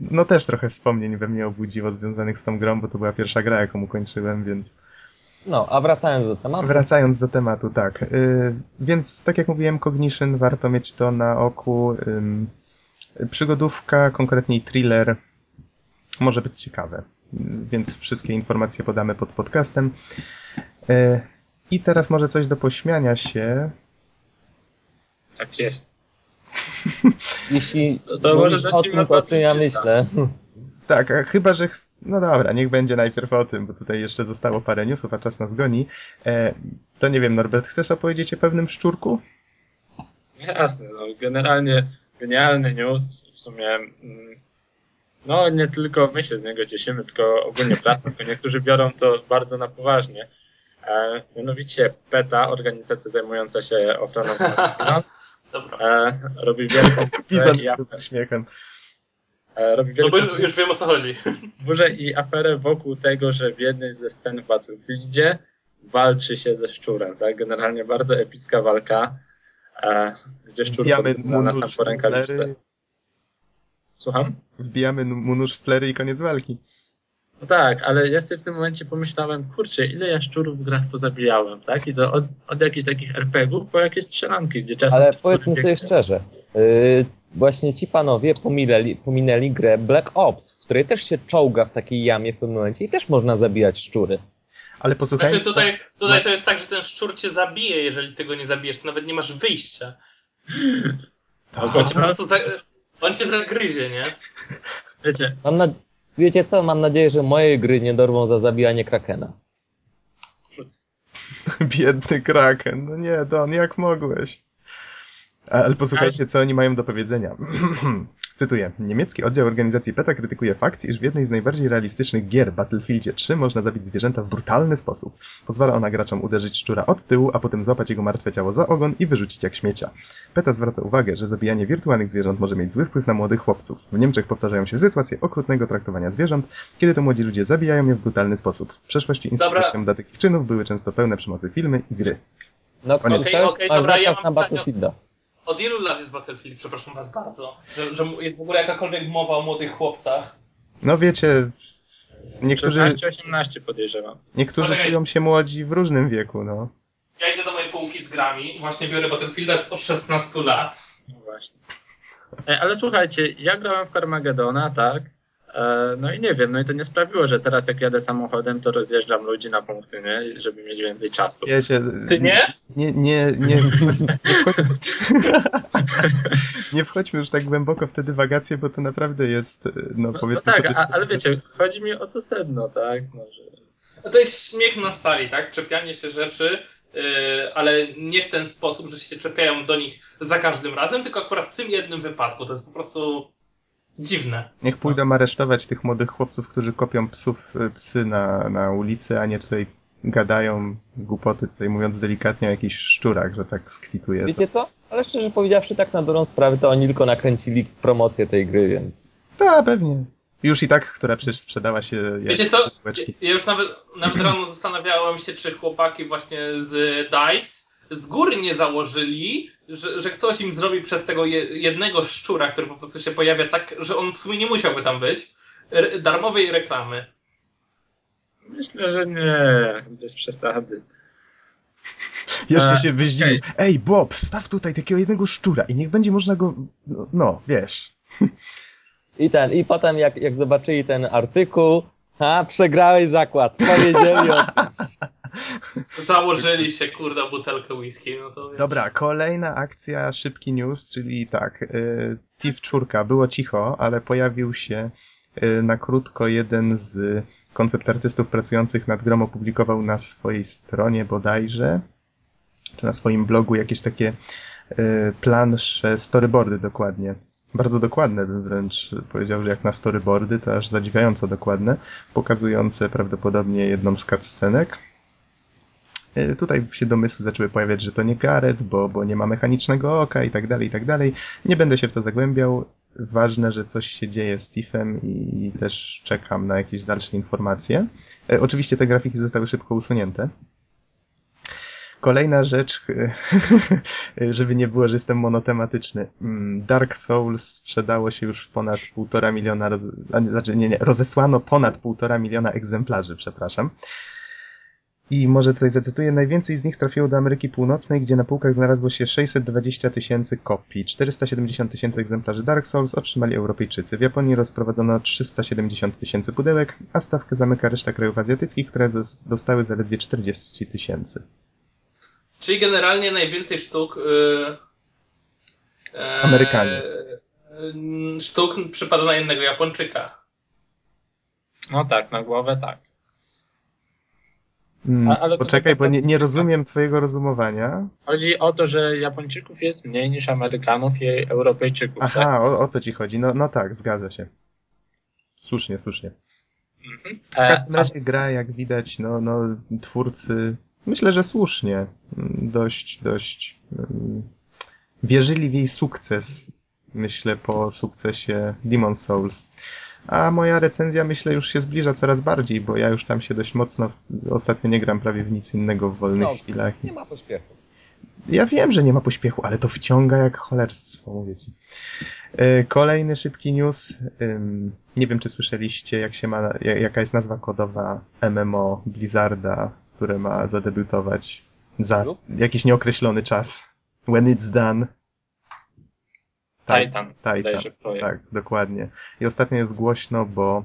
no też trochę wspomnień we mnie obudziło związanych z tą grą, bo to była pierwsza gra, jaką ukończyłem, więc No, a wracając do tematu. wracając do tematu, tak. Y, więc tak jak mówiłem, Cognition, warto mieć to na oku. Ym, przygodówka, konkretniej thriller, może być ciekawe. Więc wszystkie informacje podamy pod podcastem. Y, I teraz może coś do pośmiania się. Tak jest. Jeśli No to może o tym, o czym ja myślę. Tak, a chyba, że. ch- No dobra, niech będzie najpierw o tym, bo tutaj jeszcze zostało parę newsów, a czas nas goni. E, to nie wiem, Norbert, chcesz opowiedzieć o pewnym szczurku? Jasne, no generalnie genialny news, w sumie mm, no nie tylko my się z niego cieszymy, tylko ogólnie prasa, bo niektórzy biorą to bardzo na poważnie. E, mianowicie PETA, organizacja zajmująca się ochroną zwierząt, Dobra. e, robi wielką burzę i, aferę, śmiechem. e, robi No bo wielką już, już wiem o co chodzi. burzę i aferę wokół tego, że w jednej ze scen w Battlefieldzie walczy się ze szczurem, tak? Generalnie bardzo epicka walka, e, gdzie szczur nas na nóż w porękawiczce. flery, Słucham? wbijamy mu nóż w flery i koniec walki. No tak, ale ja sobie w tym momencie pomyślałem, kurczę, ile ja szczurów w grach pozabijałem, tak? I to od, od jakichś takich RPG-ów po jakieś strzelanki, gdzie czasem... Ale powiedzmy sobie szczerze, yy, właśnie ci panowie pominęli, pominęli grę Black Ops, w której też się czołga w takiej jamie w pewnym momencie i też można zabijać szczury. Ale posłuchajcie. Znaczy tutaj, tutaj to jest tak, że ten szczur cię zabije, jeżeli ty go nie zabijesz, to nawet nie masz wyjścia. Tak. On cię po prostu za, on cię zagryzie, nie? Wiecie, Mam na... Wiecie co? Mam nadzieję, że moje gry nie dorwą za zabijanie Krakena. Biedny Kraken. No nie, Don, jak mogłeś? Ale posłuchajcie, co oni mają do powiedzenia. Cytuję. Niemiecki oddział organizacji PETA krytykuje fakt, iż w jednej z najbardziej realistycznych gier Battlefieldzie 3 można zabić zwierzęta w brutalny sposób. Pozwala ona graczom uderzyć szczura od tyłu, a potem złapać jego martwe ciało za ogon i wyrzucić jak śmiecia. PETA zwraca uwagę, że zabijanie wirtualnych zwierząt może mieć zły wpływ na młodych chłopców. W Niemczech powtarzają się sytuacje okrutnego traktowania zwierząt, kiedy to młodzi ludzie zabijają je w brutalny sposób. W przeszłości inspiracją dla takich czynów były często pełne przemocy filmy i gry. No, okej, Masz dobra, ja zakaz mam na Battlefielda. Od ilu lat jest Battlefield, przepraszam was bardzo, że, że jest w ogóle jakakolwiek mowa o młodych chłopcach? No wiecie, niektórzy, 16-18 podejrzewam. niektórzy Poczekaj. czują się młodzi w różnym wieku, no. Ja idę do mojej półki z grami, właśnie biorę Battlefielda jest od 16 lat. No właśnie. E, Ale słuchajcie, ja grałem w Carmagedona, tak? E, No i nie wiem, no i to nie sprawiło, że teraz jak jadę samochodem, to rozjeżdżam ludzi na punkty, nie? Żeby mieć więcej czasu. Wiecie, Ty nie? Nie, nie, nie, nie, wchodźmy, nie wchodźmy już tak głęboko w te dywagacje, bo to naprawdę jest, no No, no powiedzmy tak, sobie... a, ale wiecie, chodzi mi o to sedno, tak? No, że... No to jest śmiech na stali, tak? Czepianie się rzeczy, yy, ale nie w ten sposób, że się czepiają do nich za każdym razem, tylko akurat w tym jednym wypadku. To jest po prostu dziwne. Niech pójdą aresztować tych młodych chłopców, którzy kopią psów, y, psy na, na ulicy, a nie tutaj gadają głupoty, tutaj mówiąc delikatnie o jakichś szczurach, że tak skwituje. To. Wiecie co? Ale szczerze powiedziawszy, tak na dobrą sprawę, to oni tylko nakręcili promocję tej gry, więc... Tak, pewnie. Już i tak, która przecież sprzedała się jak Wiecie co? bułeczki. Ja już nawet, nawet rano zastanawiałem się, czy chłopaki właśnie z DICE z góry nie założyli, że, że ktoś im zrobi przez tego je, jednego szczura, który po prostu się pojawia tak, że on w sumie nie musiałby tam być, darmowej reklamy. Myślę, że nie, bez przesady. Jeszcze A, się wyzdziwił. okej. Ej, Bob, staw tutaj takiego jednego szczura i niech będzie można go... No, no wiesz. I ten, i potem jak, jak zobaczyli ten artykuł, ha, przegrałeś zakład, powiedzieli o tym. Założyli się, kurda, butelkę whisky, no to. Dobra, kolejna akcja, szybki news, czyli tak, y, Thief 4, było cicho, ale pojawił się y, na krótko jeden z koncept artystów pracujących nad grą opublikował na swojej stronie bodajże, czy na swoim blogu jakieś takie y, plansze, storyboardy dokładnie. Bardzo dokładne bym wręcz powiedział, że jak na storyboardy, to aż zadziwiająco dokładne, pokazujące prawdopodobnie jedną z cutscenek. E, Tutaj się domysły zaczęły pojawiać, że to nie karet, bo, bo nie ma mechanicznego oka i tak dalej, i tak dalej. Nie będę się w to zagłębiał. Ważne, że coś się dzieje z Tiffem i, też czekam na jakieś dalsze informacje. E, oczywiście te grafiki zostały szybko usunięte. Kolejna rzecz, żeby nie było, że jestem monotematyczny. Mm, Dark Souls sprzedało się już ponad półtora miliona, znaczy nie, nie, rozesłano ponad półtora miliona egzemplarzy, przepraszam. I może coś zacytuję, najwięcej z nich trafiło do Ameryki Północnej, gdzie na półkach znalazło się 620 tysięcy kopii. 470 tysięcy egzemplarzy Dark Souls otrzymali Europejczycy. W Japonii rozprowadzono 370 tysięcy pudełek, a stawkę zamyka reszta krajów azjatyckich, które dostały zaledwie 40 tysięcy. Czyli generalnie najwięcej sztuk. Yy, e, Amerykanie. Yy, sztuk przypada na jednego Japończyka. No tak, na głowę tak. Hmm, ale poczekaj, bo nie, nie rozumiem twojego rozumowania. Chodzi o to, że Japończyków jest mniej niż Amerykanów i Europejczyków. Aha, tak? o, o to ci chodzi. No, no tak, zgadza się. Słusznie, słusznie. Mhm. W każdym razie gra, jak widać, no, no, twórcy, myślę, że słusznie, mm, dość, dość um, wierzyli w jej sukces, myślę, po sukcesie Demon Souls. A moja recenzja myślę już się zbliża coraz bardziej, bo ja już tam się dość mocno ostatnio nie gram prawie w nic innego w wolnych no, chwilach. Nie ma pośpiechu. Ja wiem, że nie ma pośpiechu, ale to wciąga jak cholerstwo, mówię ci. E, kolejny szybki news. Nie wiem, czy słyszeliście, jak się ma, jaka jest nazwa kodowa MMO Blizzarda, które ma zadebiutować za jakiś nieokreślony czas. When it's done. Titan. Titan. Tak, dokładnie. I ostatnio jest głośno, bo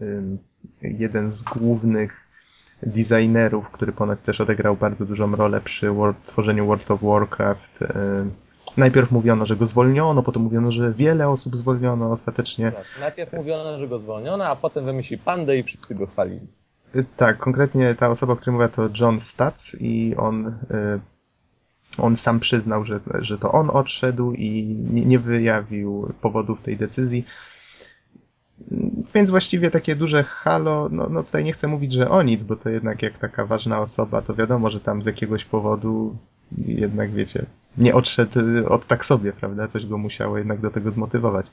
ym, jeden z głównych designerów, który ponad też odegrał bardzo dużą rolę przy World, tworzeniu World of Warcraft, najpierw mówiono, że go zwolniono, potem mówiono, że wiele osób zwolniono ostatecznie. Tak, najpierw mówiono, że go zwolniono, a potem wymyślił pandę i wszyscy go chwalili. Y, tak, konkretnie ta osoba, o której mówię, to John Statz i on y, on sam przyznał, że, że to on odszedł i nie, nie wyjawił powodów tej decyzji. Więc właściwie takie duże halo, no, no tutaj nie chcę mówić, że o nic, bo to jednak jak taka ważna osoba, to wiadomo, że tam z jakiegoś powodu jednak wiecie, nie odszedł od tak sobie, prawda? Coś go musiało jednak do tego zmotywować.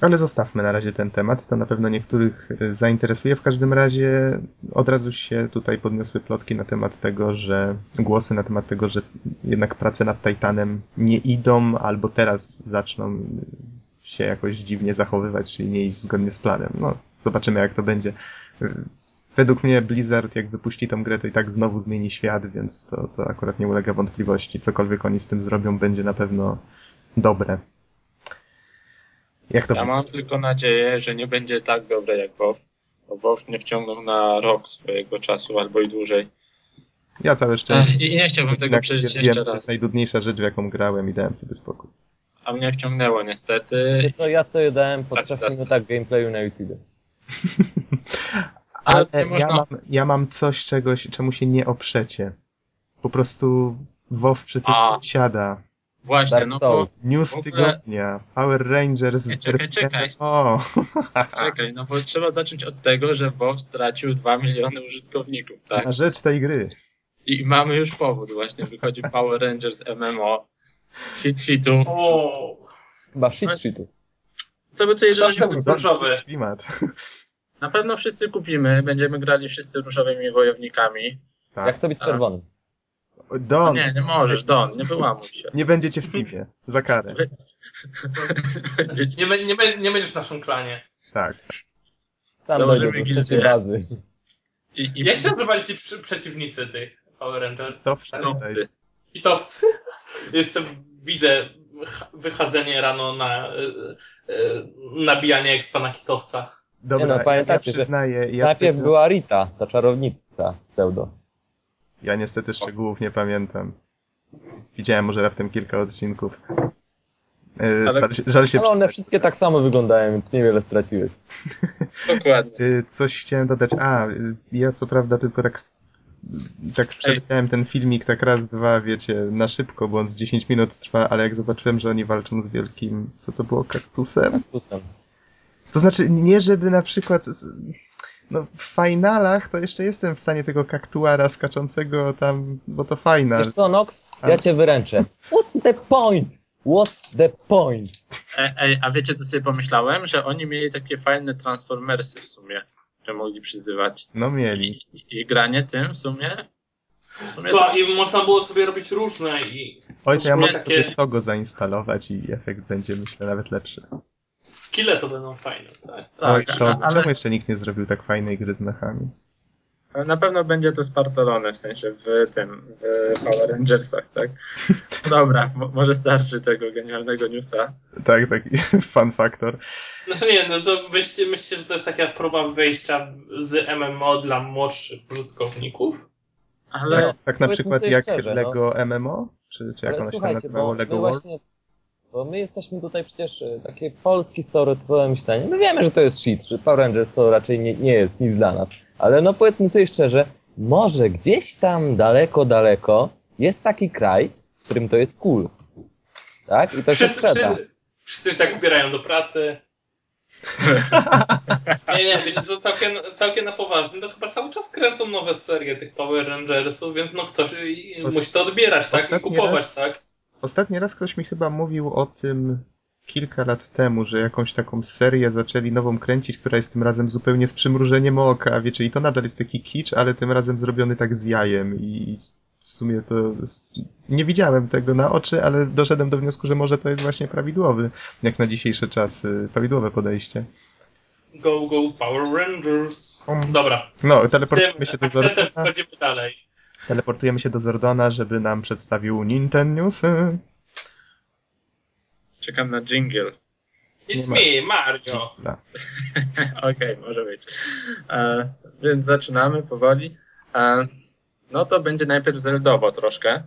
Ale zostawmy na razie ten temat, to na pewno niektórych e, zainteresuje. W każdym razie od razu się tutaj podniosły plotki na temat tego, że głosy na temat tego, że jednak prace nad Titanem nie idą, albo teraz zaczną się jakoś dziwnie zachowywać, czyli nie iść zgodnie z planem. No, zobaczymy jak to będzie. Według mnie Blizzard, jak wypuści tą grę, to i tak znowu zmieni świat, więc to, to akurat nie ulega wątpliwości. Cokolwiek oni z tym zrobią, będzie na pewno dobre. Jak to ja mam tylko nadzieję, że nie będzie tak dobre jak WoW, bo WoW mnie wciągnął na rok swojego czasu albo i dłużej. Ja całe szczęście. I nie chciałbym tego przeżyć jeszcze raz. To jest najdudniejsza rzecz, w jaką grałem i dałem sobie spokój. A mnie wciągnęło niestety. To ja sobie dałem po trzech minutach gameplayu na YouTube. Ale ja, mam, ja mam coś, czegoś, czemu się nie oprzecie. Po prostu WoW przy tym siada. Właśnie, Dark no bo... News ogóle... tygodnia. Power Rangers nie, czekaj, czekaj. O. Czekaj, no bo trzeba zacząć od tego, że WoW stracił 2 miliony użytkowników, tak? Na rzecz tej gry. I mamy już powód, właśnie wychodzi Power Rangers MMO. Hit hitów. O. Chyba shit hitów. Co by to jedynie różowy klimat. Na pewno wszyscy kupimy, będziemy grali wszyscy różowymi wojownikami. Tak. Jak to być czerwonym? Don. No nie, nie możesz, Don, nie wyłamuj się. Nie będziecie w teamie, za karę. nie, nie, nie będziesz w naszym klanie. Tak. Sam do trzeciej bazy. I, i Jak się nazywali ci przeciwnicy tych Power Rangers? Hitowcy. Hitowcy. Jestem, widzę wychodzenie rano na e, e, nabijanie expa na hitowcach. Dobra, nie no, pamiętacie, ja przyznaję, ja najpierw była Rita, ta czarownica pseudo. Ja niestety szczegółów nie pamiętam. Widziałem może raptem kilka odcinków. E, ale, żal, żal się ale one wszystkie tak samo wyglądają, więc niewiele straciłeś. Dokładnie. E, coś chciałem dodać. A, e, ja co prawda tylko tak tak przeleciałem ten filmik tak raz, dwa, wiecie, na szybko, bo on z 10 minut trwa, ale jak zobaczyłem, że oni walczą z wielkim, co to było, kaktusem? Kaktusem. To znaczy, nie żeby na przykład no w finalach to jeszcze jestem w stanie tego kaktuara skaczącego tam, bo to fajna. Wiesz co, Nox? Ja cię wyręczę. What's the point? What's the point? Ej, ej, a wiecie co sobie pomyślałem? Że oni mieli takie fajne transformersy w sumie, które mogli przyzywać. No mieli. I, i granie tym w sumie W sumie To, to, I można było sobie robić różne i Oj, to ja mogę takie- sobie Togo zainstalować i efekt będzie, myślę, nawet lepszy. Skille to będą fajne, tak. Tak, Togo. ale- Czemu jeszcze nikt nie zrobił tak fajnej gry z mechami? na pewno będzie to spartolone, w sensie w tym, w Power Rangersach, tak? No Dobra, mo- może starczy tego genialnego newsa. Tak, tak, fun factor. Znaczy nie, no to myślicie, myślicie, że to jest taka próba wyjścia z MMO dla młodszych użytkowników? Ale Tak na Powiedzmy przykład jak szczerze, no. Lego MMO? Czy, czy jak Ale ono się nazywało? Lego World? właśnie, bo my jesteśmy tutaj przecież e, takie polski stereotypowe myślenie. My wiemy, że to jest shit, że Power Rangers to raczej nie, nie jest nic dla nas. Ale no powiedzmy sobie szczerze, może gdzieś tam daleko, daleko jest taki kraj, w którym to jest cool. Tak? I to się Wszyscy, sprzeda. wszyscy, wszyscy się tak ubierają do pracy. Nie, nie, wiecie co, całkiem, całkiem na poważnie, to chyba cały czas kręcą nowe serie tych Power Rangersów, więc no ktoś musi to odbierać, tak? I kupować, raz- tak? Ostatni raz ktoś mi chyba mówił o tym kilka lat temu, że jakąś taką serię zaczęli nową kręcić, która jest tym razem zupełnie z przymrużeniem oka, wiecie, i to nadal jest taki kicz, ale tym razem zrobiony tak z jajem i w sumie to nie widziałem tego na oczy, ale doszedłem do wniosku, że może to jest właśnie prawidłowy, jak na dzisiejsze czasy, prawidłowe podejście. Go, go, Power Rangers. Um. Dobra, No, teleportujemy się do Zordona, wchodzimy dalej. Teleportujemy się do Zordona, żeby nam przedstawił Nintendo Newsy. czekam na jingle. It's Nie me, Mario. Okej, może być. E, więc zaczynamy powoli. E, no to będzie najpierw Zeldowo troszkę,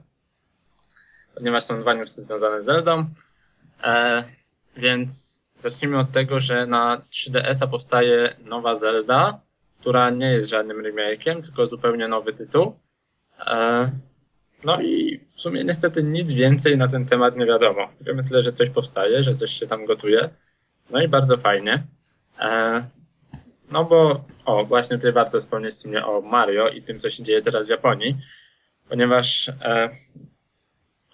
ponieważ są dwa newsy związane z Zeldą. E, więc zacznijmy od tego, że na 3DS-a powstaje nowa Zelda, która nie jest żadnym remake'iem, tylko zupełnie nowy tytuł. E, no i w sumie niestety nic więcej na ten temat nie wiadomo. Wiemy tyle, że coś powstaje, że coś się tam gotuje. No i bardzo fajnie. E, no bo, o, właśnie tutaj warto wspomnieć w sumie o Mario i tym, co się dzieje teraz w Japonii, ponieważ, e,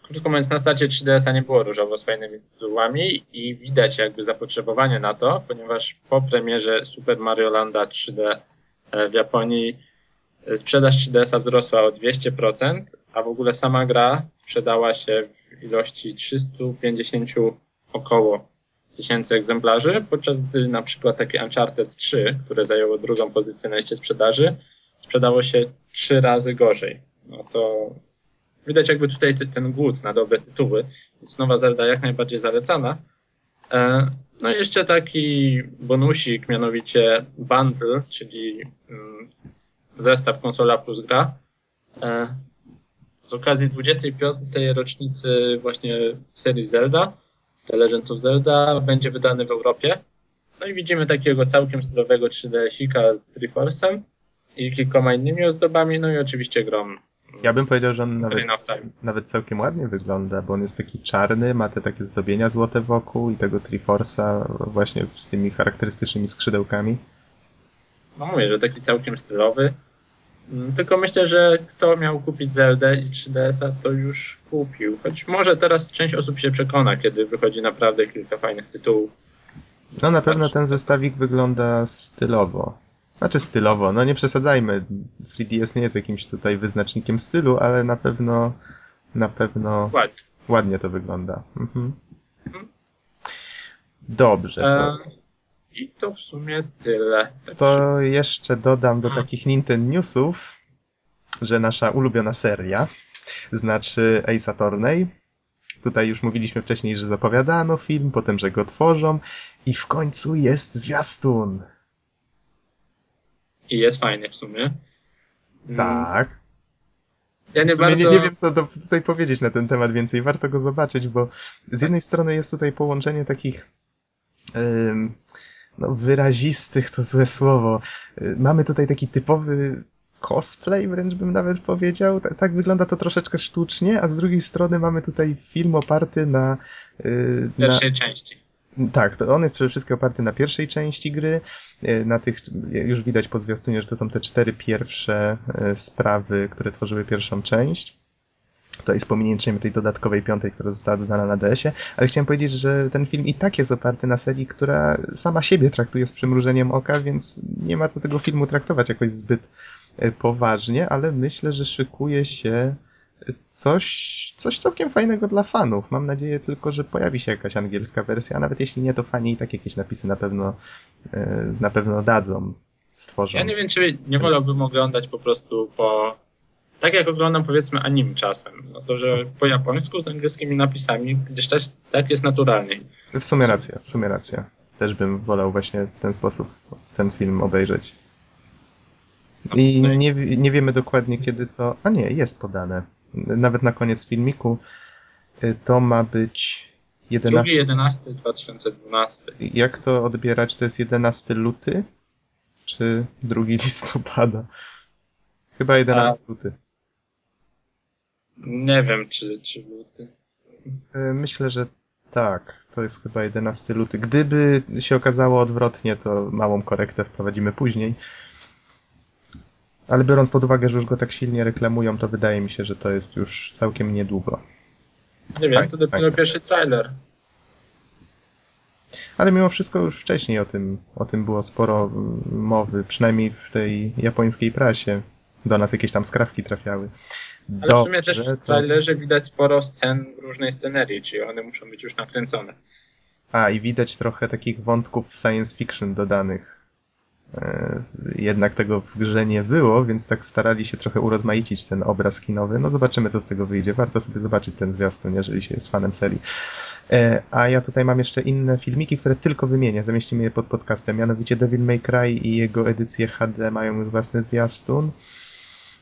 krótko mówiąc, na starcie 3DS-a nie było różowo z fajnymi tytułami i widać jakby zapotrzebowanie na to, ponieważ po premierze Super Mario Landa 3D e, w Japonii sprzedaż 3DS-a wzrosła o 200%, a w ogóle sama gra sprzedała się w ilości 350 około tysięcy egzemplarzy, podczas gdy na przykład takie Uncharted 3, które zajęło drugą pozycję na liście sprzedaży, sprzedało się trzy razy gorzej. No to widać jakby tutaj ten głód na dobre tytuły, więc nowa Zelda jak najbardziej zalecana. E, No i jeszcze taki bonusik, mianowicie bundle, czyli mm, zestaw konsola plus gra. E, Z okazji 25. rocznicy właśnie serii Zelda, The Legend of Zelda będzie wydany w Europie. No i widzimy takiego całkiem stylowego 3DS-ika z Triforce'em i kilkoma innymi ozdobami, no i oczywiście grom. Ja bym powiedział, że on nawet, nawet całkiem ładnie wygląda, bo on jest taki czarny, ma te takie zdobienia złote wokół i tego Triforce'a właśnie z tymi charakterystycznymi skrzydełkami. No mówię, że taki całkiem stylowy. Mm, Tylko myślę, że kto miał kupić Zeldę i 3DS-a, to już kupił. Choć może teraz część osób się przekona, kiedy wychodzi naprawdę kilka fajnych tytułów. No na pewno ten zestawik wygląda stylowo. Znaczy stylowo, no nie przesadzajmy. 3DS nie jest jakimś tutaj wyznacznikiem stylu, ale na pewno na pewno Ładnie. ładnie to wygląda. Mhm. Mhm. Dobrze, to, E, I to w sumie tyle. Tak to jeszcze dodam do takich Nintendo Newsów, że nasza ulubiona seria, znaczy Ace Attorney, tutaj już mówiliśmy wcześniej, że zapowiadano film, potem, że go tworzą i w końcu jest zwiastun. I jest fajnie w sumie. Mm, Tak. Ja nie w sumie bardzo... nie, nie wiem, co do, tutaj powiedzieć na ten temat więcej. Warto go zobaczyć, bo z jednej strony jest tutaj połączenie takich ym, no, wyrazistych, to złe słowo. Y, Mamy tutaj taki typowy cosplay, wręcz bym nawet powiedział. Tak, tak wygląda to troszeczkę sztucznie, a z drugiej strony mamy tutaj film oparty na... y, na pierwszej części. tak, to on jest przede wszystkim oparty na pierwszej części gry. E, Na tych już widać po zwiastunie, że to są te cztery pierwsze sprawy, które tworzyły pierwszą część. To jest pominięciem tej dodatkowej piątej, która została dodana na DS-ie, ale chciałem powiedzieć, że ten film i tak jest oparty na serii, która sama siebie traktuje z przymrużeniem oka, więc nie ma co tego filmu traktować jakoś zbyt e, poważnie, ale myślę, że szykuje się coś, coś całkiem fajnego dla fanów. Mam nadzieję tylko, że pojawi się jakaś angielska wersja, a nawet jeśli nie, to fani i tak jakieś napisy na pewno, e, na pewno dadzą, stworzą. Ja nie wiem, czy nie wolałbym oglądać po prostu po... Tak jak oglądam powiedzmy anime czasem. No to, że po japońsku z angielskimi napisami, gdyż też tak jest naturalniej. W sumie racja, w sumie racja. Też bym wolał właśnie w ten sposób ten film obejrzeć. I No, nie, nie wiemy dokładnie kiedy to. A nie, jest podane. Nawet na koniec filmiku y, to ma być 11. 2 2012. Jak to odbierać? To jest 11 luty? Czy 2 listopada? Chyba 11 luty. Nie wiem, czy, czy luty. Y, Myślę, że tak. To jest chyba 11 luty. Gdyby się okazało odwrotnie, to małą korektę wprowadzimy później. Ale biorąc pod uwagę, że już go tak silnie reklamują, to wydaje mi się, że to jest już całkiem niedługo. Nie wiem, Fajnie, to dopiero fajnie. pierwszy trailer. Ale mimo wszystko już wcześniej o tym, o tym było sporo mowy, przynajmniej w tej japońskiej prasie. Do nas jakieś tam skrawki trafiały. Ale w sumie też w to- trailerze widać sporo scen różnej scenerii, czyli one muszą być już nakręcone. A, i widać trochę takich wątków science fiction dodanych. E, Jednak tego w grze nie było, więc tak starali się trochę urozmaicić ten obraz kinowy. No zobaczymy, co z tego wyjdzie. Warto sobie zobaczyć ten zwiastun, jeżeli się jest fanem serii. E, A ja tutaj mam jeszcze inne filmiki, które tylko wymienię. Zamieścimy je pod podcastem. Mianowicie Devil May Cry i jego edycje HD mają już własny zwiastun.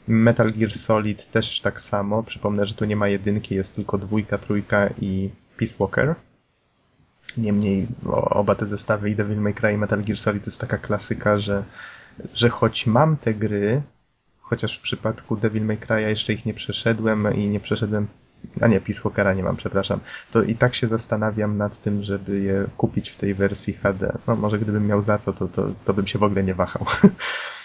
Metal Gear Solid też tak samo. Przypomnę, że tu nie ma jedynki, jest tylko dwójka, trójka i Peace Walker. Niemniej oba te zestawy i Devil May Cry i Metal Gear Solid to jest taka klasyka, że, że choć mam te gry, chociaż w przypadku Devil May Cry jeszcze ich nie przeszedłem i nie przeszedłem, a nie, Peace Walkera nie mam, przepraszam, to i tak się zastanawiam nad tym, żeby je kupić w tej wersji HD. No może gdybym miał za co, to, to, to bym się w ogóle nie wahał.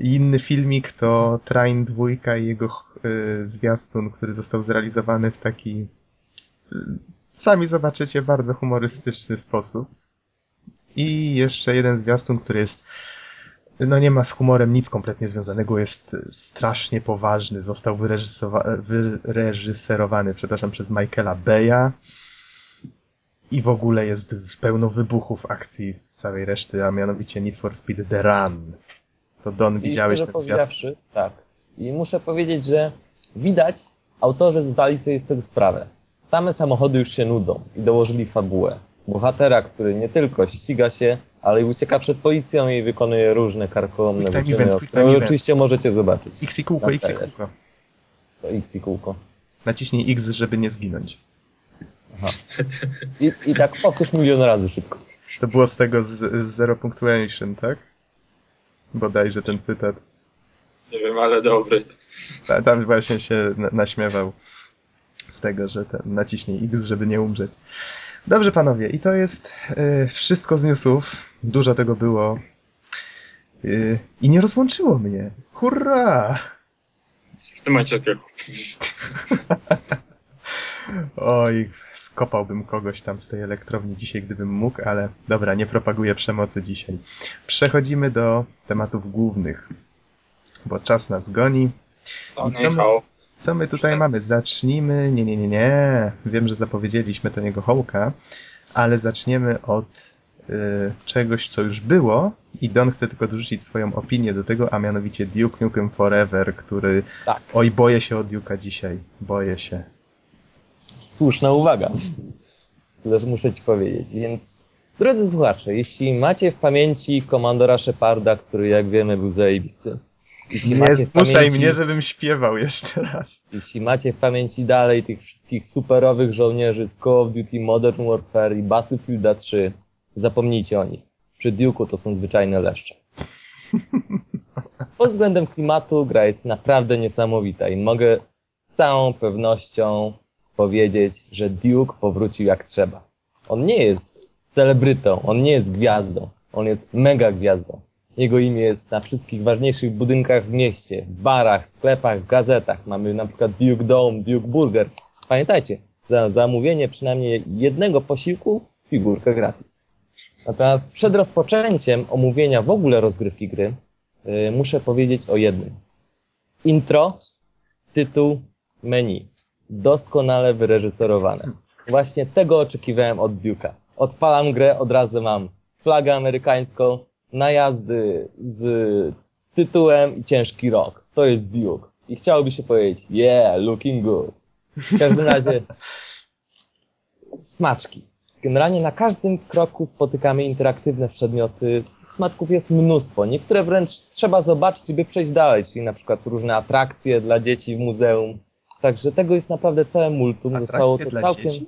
Inny filmik to Train 2 i jego y, zwiastun, który został zrealizowany w taki y, sami zobaczycie, bardzo humorystyczny sposób. I jeszcze jeden zwiastun, który jest no nie ma z humorem nic kompletnie związanego, jest strasznie poważny. Został wyreżyserowany, przepraszam, przez Michaela Beya i w ogóle jest w- pełno wybuchów akcji w całej reszty, a mianowicie Need for Speed The Run. To Don, I widziałeś ten zwiastun? tak. I muszę powiedzieć, że widać, autorzy zdali sobie z tego sprawę. Same samochody już się nudzą i dołożyli fabułę. Bohatera, który nie tylko ściga się, ale i ucieka przed policją i wykonuje różne karkołomne Quick time events, quick time events. oczywiście możecie zobaczyć. X i kółko, X i kółko. Co X i kółko. Naciśnij X, żeby nie zginąć. Aha. I, I tak powtórz milion razy szybko. To było z tego z, z Zero Punctuation, tak? Bodajże ten cytat. Nie wiem, ale dobry. Ta- Tam właśnie się na- naśmiewał z tego, że ten naciśnij X, żeby nie umrzeć. Dobrze, panowie, i to jest y, wszystko z newsów. Dużo tego było. Y, I nie rozłączyło mnie. Hurra! W tym momencie. Oj, skopałbym kogoś tam z tej elektrowni dzisiaj, gdybym mógł, ale dobra, nie propaguję przemocy dzisiaj. Przechodzimy do tematów głównych, bo czas nas goni. To I co my-. Co my tutaj mamy? Zacznijmy. Nie, nie, nie, nie. Wiem, że zapowiedzieliśmy to niego hołka, ale zaczniemy od y, czegoś, co już było. I Don chce tylko dorzucić swoją opinię do tego, a mianowicie Duke Nukem Forever, który. Tak. Oj, boję się o Duke'a dzisiaj. Boję się. Słuszna uwaga. Też muszę ci powiedzieć. Więc, drodzy słuchacze, jeśli macie w pamięci komandora Sheparda, który jak wiemy był zajebisty. Jeśli Nie zmuszaj pamięci- mnie, żebym śpiewał jeszcze raz. Jeśli macie w pamięci dalej tych wszystkich superowych żołnierzy z Call of Duty Modern Warfare i Battlefielda 3, zapomnijcie o nich. Przy Duke'u to są zwyczajne leszcze. Pod względem klimatu gra jest naprawdę niesamowita i mogę z całą pewnością powiedzieć, że Duke powrócił jak trzeba. On nie jest celebrytą, on nie jest gwiazdą, on jest mega gwiazdą. Jego imię jest na wszystkich ważniejszych budynkach w mieście, w barach, sklepach, gazetach. Mamy na przykład Duke Dome, Duke Burger. Pamiętajcie, za zamówienie przynajmniej jednego posiłku figurkę gratis. Natomiast przed rozpoczęciem omówienia w ogóle rozgrywki gry yy, muszę powiedzieć o jednym. intro, tytuł, menu. Doskonale wyreżyserowane. Właśnie tego oczekiwałem od Duke'a. Odpalam grę, od razu mam flagę amerykańską, najazdy z tytułem i ciężki rok. To jest Duke. I chciałoby się powiedzieć, yeah, looking good. W każdym razie smaczki. Generalnie na każdym kroku spotykamy interaktywne przedmioty. Smaczków jest mnóstwo. Niektóre wręcz trzeba zobaczyć, by przejść dalej, czyli na przykład różne atrakcje dla dzieci w muzeum. Także tego jest naprawdę całe multum. Atrakcje Zostało to całkiem. dzieci?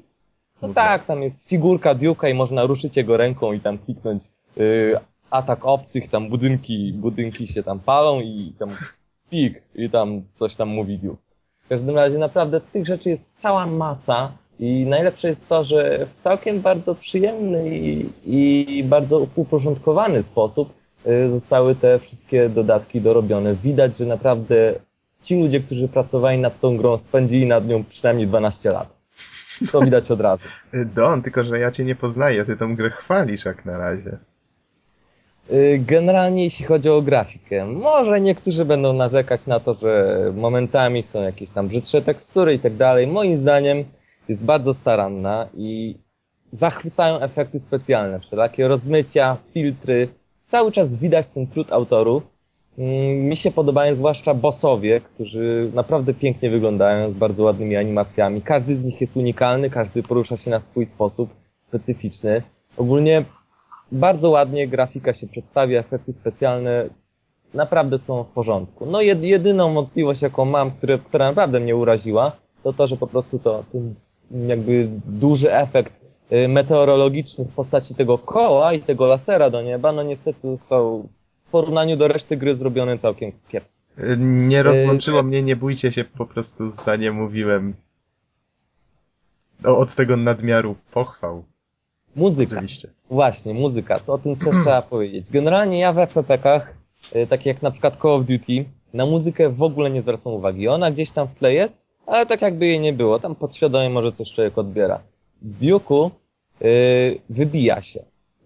No Muzeum. tak, tam jest figurka Duke'a i można ruszyć jego ręką i tam kliknąć y, atak obcych, tam budynki, budynki się tam palą i tam speak i tam coś tam mówi Duke. W każdym razie naprawdę tych rzeczy jest cała masa i najlepsze jest to, że w całkiem bardzo przyjemny i, i bardzo uporządkowany sposób y, zostały te wszystkie dodatki dorobione. Widać, że naprawdę ci ludzie, którzy pracowali nad tą grą, spędzili nad nią przynajmniej 12 lat. To widać od razu. Don, tylko że ja cię nie poznaję, ty tą grę chwalisz jak na razie. Y, Generalnie jeśli chodzi o grafikę, może niektórzy będą narzekać na to, że momentami są jakieś tam brzydsze tekstury i tak dalej. Moim zdaniem jest bardzo staranna i zachwycają efekty specjalne, wszelakie rozmycia, filtry. Cały czas widać ten trud autorów. Mm, Mi się podobają zwłaszcza bossowie, którzy naprawdę pięknie wyglądają z bardzo ładnymi animacjami. Każdy z nich jest unikalny, każdy porusza się na swój sposób specyficzny. Ogólnie bardzo ładnie grafika się przedstawia, efekty specjalne naprawdę są w porządku. No jed, jedyną wątpliwość, jaką mam, które, która naprawdę mnie uraziła, to to, że po prostu to ten jakby duży efekt y, meteorologiczny w postaci tego koła i tego lasera do nieba, no niestety został w porównaniu do reszty gry zrobiony całkiem kiepsko. Y, Nie rozłączyło mnie, nie bójcie się, po prostu za nie mówiłem. O, od tego nadmiaru pochwał, Muzyka. oczywiście. Właśnie, muzyka, to o tym też trzeba powiedzieć. Generalnie ja w FPP-kach, y, takie jak na przykład Call of Duty, na muzykę w ogóle nie zwracam uwagi. Ona gdzieś tam w tle jest, ale tak jakby jej nie było. Tam podświadomie może coś człowiek odbiera. W Duke'u y, wybija się.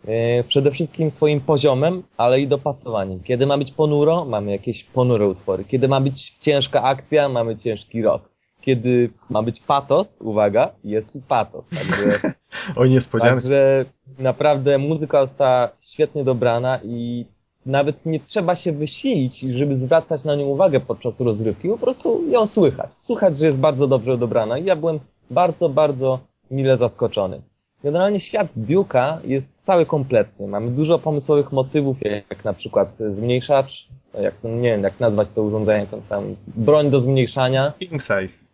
Y, przede wszystkim swoim poziomem, ale i dopasowaniem. Kiedy ma być ponuro, mamy jakieś ponure utwory. Kiedy ma być ciężka akcja, mamy ciężki rock. Kiedy ma być patos, uwaga, jest i patos. Także O niespodziankę. Także naprawdę muzyka została świetnie dobrana i nawet nie trzeba się wysilić, żeby zwracać na nią uwagę podczas rozrywki, po prostu ją słychać. Słychać, że jest bardzo dobrze dobrana i ja byłem bardzo, bardzo mile zaskoczony. Generalnie świat Duke'a jest cały kompletny. Mamy dużo pomysłowych motywów, jak na przykład zmniejszacz, jak, nie wiem, jak nazwać to urządzenie, tam, tam broń do zmniejszania, King size.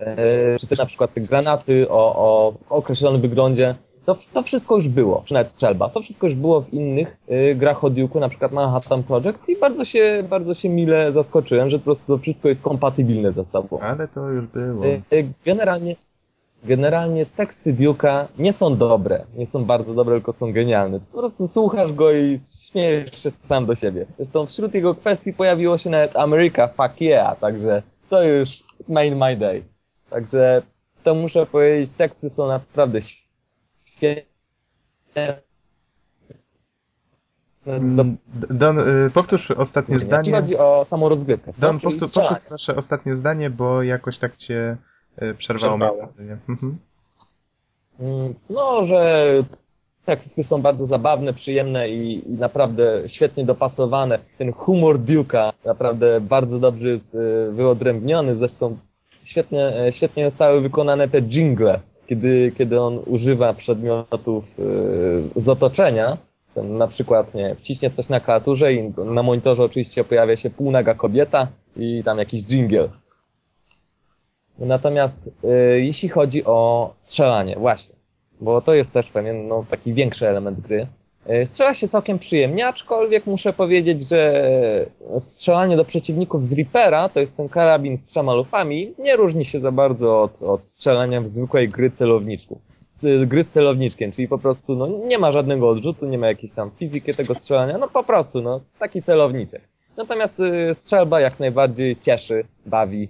E, czy też na przykład te granaty o, o określonym wyglądzie. To, to wszystko już było, czy nawet strzelba. To wszystko już było w innych y, grach o Duke'u, na przykład Manhattan Project i bardzo się, bardzo się mile zaskoczyłem, że po prostu to wszystko jest kompatybilne ze sobą. Ale to już było. Y, y, generalnie, generalnie teksty Duke'a nie są dobre, nie są bardzo dobre, tylko są genialne. Po prostu słuchasz go i śmiejesz się sam do siebie. Zresztą wśród jego kwestii pojawiło się nawet America, fuck yeah, także to już made my day. Także to muszę powiedzieć, teksty są naprawdę świetne. Mm, Don, y, powtórz ostatnie Jeśli zdanie. chodzi o samą rozgrywkę. Don, powtórz, powtórz nasze ostatnie zdanie, bo jakoś tak cię przerwało. Przerwało. Mhm. Mm, No, że teksty są bardzo zabawne, przyjemne i, i naprawdę świetnie dopasowane. Ten humor Duke'a naprawdę bardzo dobrze jest y, wyodrębniony. Zresztą świetnie, e, świetnie zostały wykonane te jingle, kiedy, kiedy on używa przedmiotów z otoczenia. Na przykład, nie, wciśnie coś na klawiaturze i na monitorze oczywiście pojawia się półnaga kobieta i tam jakiś jingle. Natomiast y, jeśli chodzi o strzelanie, właśnie, bo to jest też pewien no, taki większy element gry. Y, Strzela się całkiem przyjemnie, aczkolwiek muszę powiedzieć, że strzelanie do przeciwników z Reapera, to jest ten karabin z trzema lufami, nie różni się za bardzo od, od strzelania w zwykłej gry celowniczku. Gry z celowniczkiem, czyli po prostu no, nie ma żadnego odrzutu, nie ma jakiejś tam fizyki tego strzelania, no po prostu, no taki celowniczek. Natomiast y, strzelba jak najbardziej cieszy, bawi,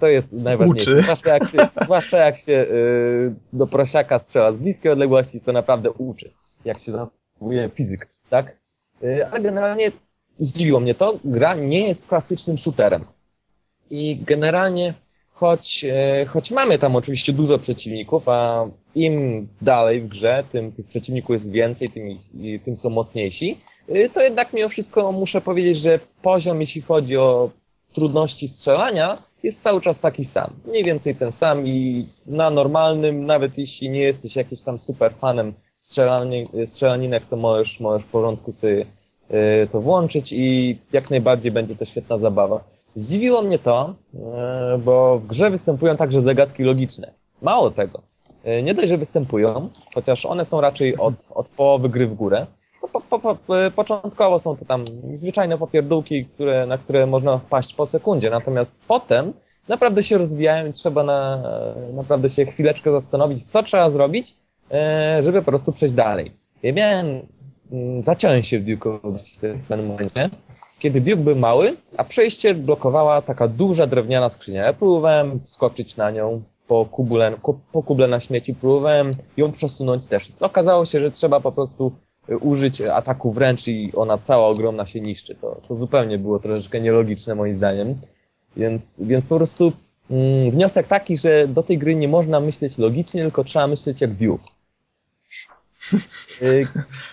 to jest najważniejsze. Uczy. Zwłaszcza jak się, zwłaszcza jak się y, do prosiaka strzela z bliskiej odległości, to naprawdę uczy, jak się zachowuje fizyk, tak? Y, ale generalnie zdziwiło mnie to, gra nie jest klasycznym shooterem. i generalnie choć, choć mamy tam oczywiście dużo przeciwników, a im dalej w grze, tym tych przeciwników jest więcej, tym, ich- tym są mocniejsi, y, to jednak mimo wszystko muszę powiedzieć, że poziom, jeśli chodzi o trudności strzelania, jest cały czas taki sam. Mniej więcej ten sam i na normalnym, nawet jeśli nie jesteś jakimś tam super fanem strzelani, strzelaninek, to możesz, możesz w porządku sobie y, to włączyć i jak najbardziej będzie to świetna zabawa. Zdziwiło mnie to, y, bo w grze występują także zagadki logiczne. Mało tego. y, Nie dość, że występują, chociaż one są raczej od, od połowy gry w górę, po, po, po, y, początkowo są to tam zwyczajne popierdółki, które, na które można wpaść po sekundzie, natomiast potem naprawdę się rozwijają i trzeba na, naprawdę się chwileczkę zastanowić, co trzeba zrobić, e, żeby po prostu przejść dalej. Ja miałem, mm, zaciąłem się w Duke'owi w pewnym momencie, kiedy Duke był mały, a przejście blokowała taka duża drewniana skrzynia. Ja próbowałem skoczyć na nią po kubule, ku- po kuble na śmieci, próbowałem ją przesunąć też. Okazało się, że trzeba po prostu użyć ataku wręcz i ona cała ogromna się niszczy. To, to zupełnie było troszeczkę nielogiczne moim zdaniem. Więc, więc po prostu mm, wniosek taki, że do tej gry nie można myśleć logicznie, tylko trzeba myśleć jak Duke. Y,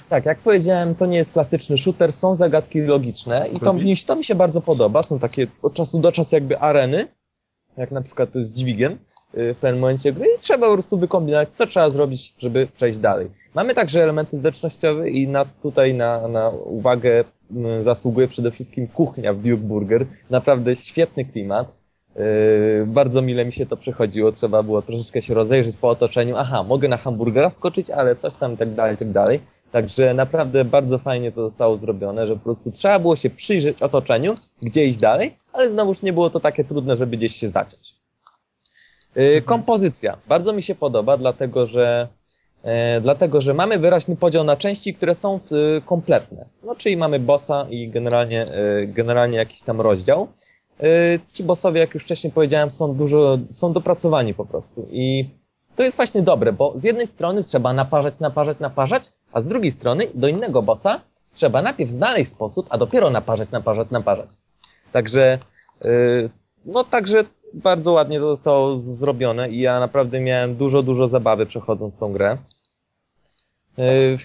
tak, jak powiedziałem, to nie jest klasyczny shooter, są zagadki logiczne i to, mi- to mi się bardzo podoba. Są takie od czasu do czasu jakby areny, jak na przykład z dźwigiem w pewnym momencie gry i trzeba po prostu wykombinować, co trzeba zrobić, żeby przejść dalej. Mamy także elementy zręcznościowe i na, tutaj na, na uwagę mm, zasługuje przede wszystkim kuchnia w Duke Burger. Naprawdę świetny klimat. Yy, bardzo mile mi się to przechodziło, trzeba było troszeczkę się rozejrzeć po otoczeniu. Aha, mogę na hamburgera skoczyć, ale coś tam tak dalej, tak dalej. Także naprawdę bardzo fajnie to zostało zrobione, że po prostu trzeba było się przyjrzeć otoczeniu, gdzie iść dalej, ale znowuż nie było to takie trudne, żeby gdzieś się zaciąć. Yy, kompozycja. Bardzo mi się podoba, dlatego że E, dlatego, że mamy wyraźny podział na części, które są e, kompletne. No, czyli mamy bossa i generalnie, e, generalnie jakiś tam rozdział. Ci bossowie, jak już wcześniej powiedziałem, są dużo, są dopracowani po prostu. I to jest właśnie dobre, bo z jednej strony trzeba naparzać, naparzać, naparzać, a z drugiej strony do innego bossa trzeba najpierw znaleźć sposób, a dopiero naparzać, naparzać, naparzać. Także, no także bardzo ładnie to zostało zrobione i ja naprawdę miałem dużo, dużo zabawy przechodząc tą grę. Yy,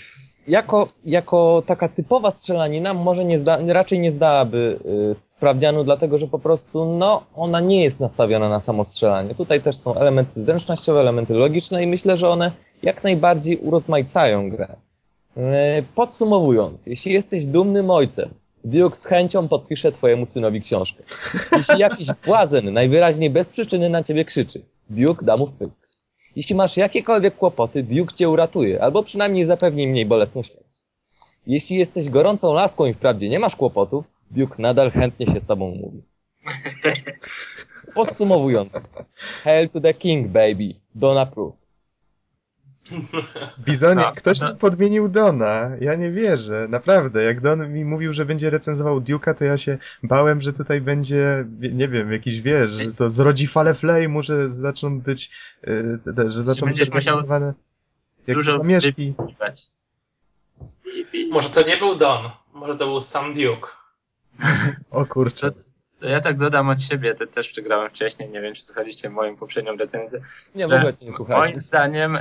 Jako, jako taka typowa strzelanina może nie zda, raczej nie zdałaby yy, sprawdzianu, dlatego że po prostu no, ona nie jest nastawiona na samo strzelanie. Tutaj też są elementy zręcznościowe, elementy logiczne i myślę, że one jak najbardziej urozmaicają grę. Yy, Podsumowując, jeśli jesteś dumnym ojcem, Duke z chęcią podpisze twojemu synowi książkę. Jeśli jakiś błazen najwyraźniej bez przyczyny na ciebie krzyczy, Duke da mu wpysk. Jeśli masz jakiekolwiek kłopoty, Duke cię uratuje, albo przynajmniej zapewni mniej bolesną śmierć. Jeśli jesteś gorącą laską i wprawdzie nie masz kłopotów, Duke nadal chętnie się z tobą umówi. Podsumowując, Hail to the King, baby, don't approve. Bizonie, Tak, ktoś to- mi podmienił Dona. Ja nie wierzę, naprawdę. Jak Don mi mówił, że będzie recenzował Duke'a, to ja się bałem, że tutaj będzie, nie wiem, jakiś wiesz, że to zrodzi fale flame'u, że zaczną być, że zaczną być organizowane jakieś Dużo zamieszki. Może to nie był Don, może to był sam Duke. O kurczę. To, to ja tak dodam od siebie, te też przegrałem wcześniej, nie wiem czy słuchaliście moją poprzednią recenzję. Nie, w ogóle cię nie słuchałem. Moim zdaniem e,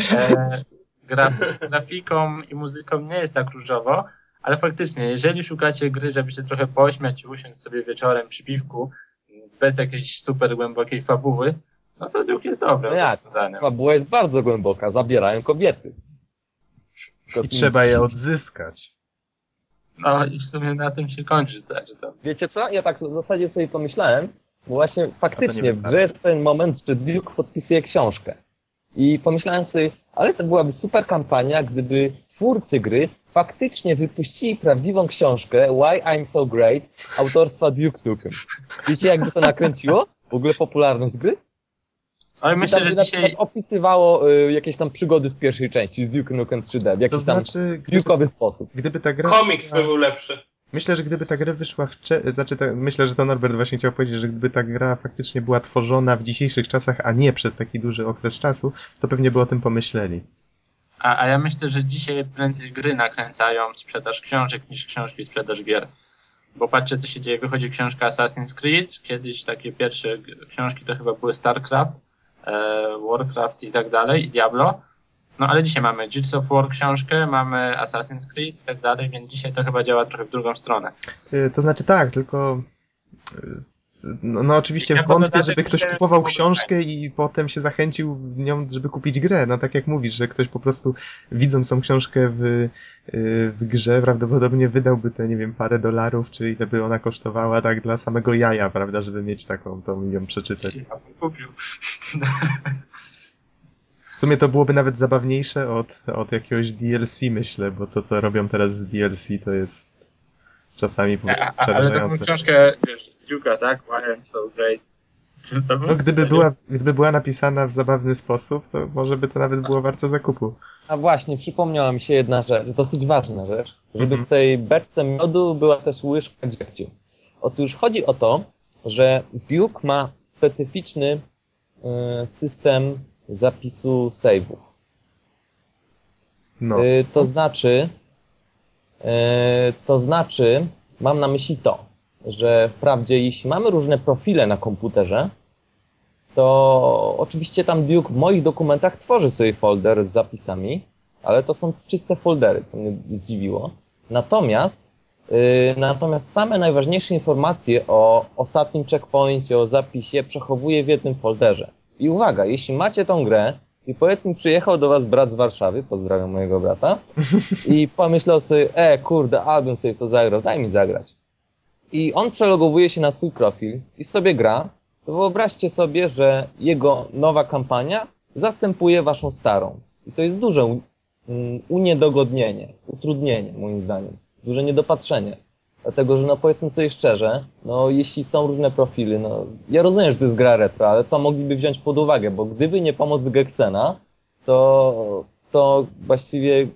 gra, grafiką i muzyką nie jest tak różowo, ale faktycznie, jeżeli szukacie gry, żeby się trochę pośmiać i usiąść sobie wieczorem przy piwku, bez jakiejś super głębokiej fabuły, no to Duke jest dobrym No jak? rozwiązaniem. Fabuła jest bardzo głęboka, zabierają kobiety. I trzeba je odzyskać. No i w sumie na tym się kończy, znaczy to. Wiecie co? Ja tak w zasadzie sobie pomyślałem, bo właśnie faktycznie jest ten moment, że Duke podpisuje książkę. I pomyślałem sobie, ale to byłaby super kampania, gdyby twórcy gry faktycznie wypuścili prawdziwą książkę Why I'm So Great autorstwa Duke Nukem. Wiecie jakby to nakręciło? W ogóle popularność gry? Ale I myślę, tam że dzisiaj opisywało y, jakieś tam przygody z pierwszej części, z Duke Nukem 3D, w To jakiś tam znaczy, gdyby, Duke'owy sposób. gdyby ta gra... Komiks by był lepszy. Myślę, że gdyby ta gra wyszła wcze... znaczy ta... myślę, że to Norbert właśnie chciał powiedzieć, że gdyby ta gra faktycznie była tworzona w dzisiejszych czasach, a nie przez taki duży okres czasu, to pewnie by o tym pomyśleli. A, a ja myślę, że dzisiaj prędzej gry nakręcają sprzedaż książek niż książki sprzedaż gier. bo patrzcie co się dzieje, wychodzi książka Assassin's Creed, kiedyś takie pierwsze książki to chyba były StarCraft, Warcraft i tak dalej, i Diablo, no ale dzisiaj mamy Gears of War książkę, mamy Assassin's Creed i tak dalej, więc dzisiaj to chyba działa trochę w drugą stronę. Y, To znaczy tak, tylko y, no, no oczywiście Ja wątpię, żeby ktoś kupował książkę i potem się zachęcił nią, żeby kupić grę. No tak jak mówisz, że ktoś po prostu widząc tą książkę w, y, w grze prawdopodobnie wydałby te, nie wiem, parę dolarów, czy ile by ona kosztowała tak dla samego jaja, prawda, żeby mieć taką, tą ją przeczytać. Ja bym kupił. W sumie to byłoby nawet zabawniejsze od, od jakiegoś DLC, myślę, bo to, co robią teraz z DLC, to jest czasami po A, ale taką książkę, wiesz, Duke'a, tak? Why I'm so great. Co, co No, gdyby była, gdyby była napisana w zabawny sposób, to może by to nawet było warte zakupu. A właśnie, przypomniała mi się jedna rzecz, dosyć ważna rzecz, żeby Mhm. w tej beczce miodu była też łyżka dziegciu. Otóż chodzi o to, że Duke ma specyficzny e, system zapisu save'ów. No. Y, To znaczy, y, to znaczy, mam na myśli to, że wprawdzie jeśli mamy różne profile na komputerze, to oczywiście tam Duke w moich dokumentach tworzy sobie folder z zapisami, ale to są czyste foldery, co mnie zdziwiło. Natomiast, y, natomiast same najważniejsze informacje o ostatnim checkpointie, o zapisie przechowuje w jednym folderze. I uwaga, jeśli macie tą grę i powiedzmy przyjechał do was brat z Warszawy, pozdrawiam mojego brata, i pomyślał sobie, e kurde, album sobie to zagrał, daj mi zagrać. I on przelogowuje się na swój profil i sobie gra, to wyobraźcie sobie, że jego nowa kampania zastępuje waszą starą. I to jest duże mm, uniedogodnienie, utrudnienie moim zdaniem, duże niedopatrzenie. Dlatego, że no powiedzmy sobie szczerze, no jeśli są różne profily, no ja rozumiem, że to jest gra retro, ale to mogliby wziąć pod uwagę, bo gdyby nie pomoc Gexena, to, to właściwie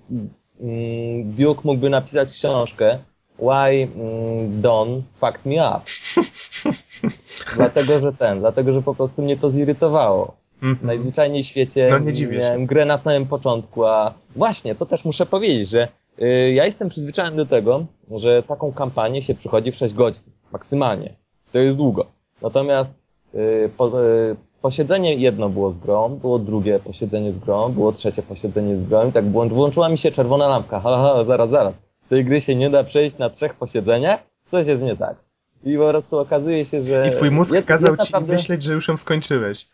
mm, Duke mógłby napisać książkę Why mm, Don Fucked Me Up. dlatego, że ten, dlatego, że po prostu mnie to zirytowało. Mhm. Najzwyczajniej w świecie No, nie dziwię się. miałem grę na samym początku, a właśnie, to też muszę powiedzieć, że y, ja jestem przyzwyczajony do tego, że taką kampanię się przychodzi w 6 godzin, maksymalnie. To jest długo. Natomiast y, po, y, posiedzenie jedno było z grą, było drugie posiedzenie z grą, było trzecie posiedzenie z grą i tak włącz, włączyła mi się czerwona lampka. Halo, halo, zaraz, zaraz. Tej gry się nie da przejść na trzech posiedzeniach? Coś jest nie tak. I po prostu okazuje się, że... I twój mózg jest- kazał jest ci naprawdę- myśleć, że już ją skończyłeś.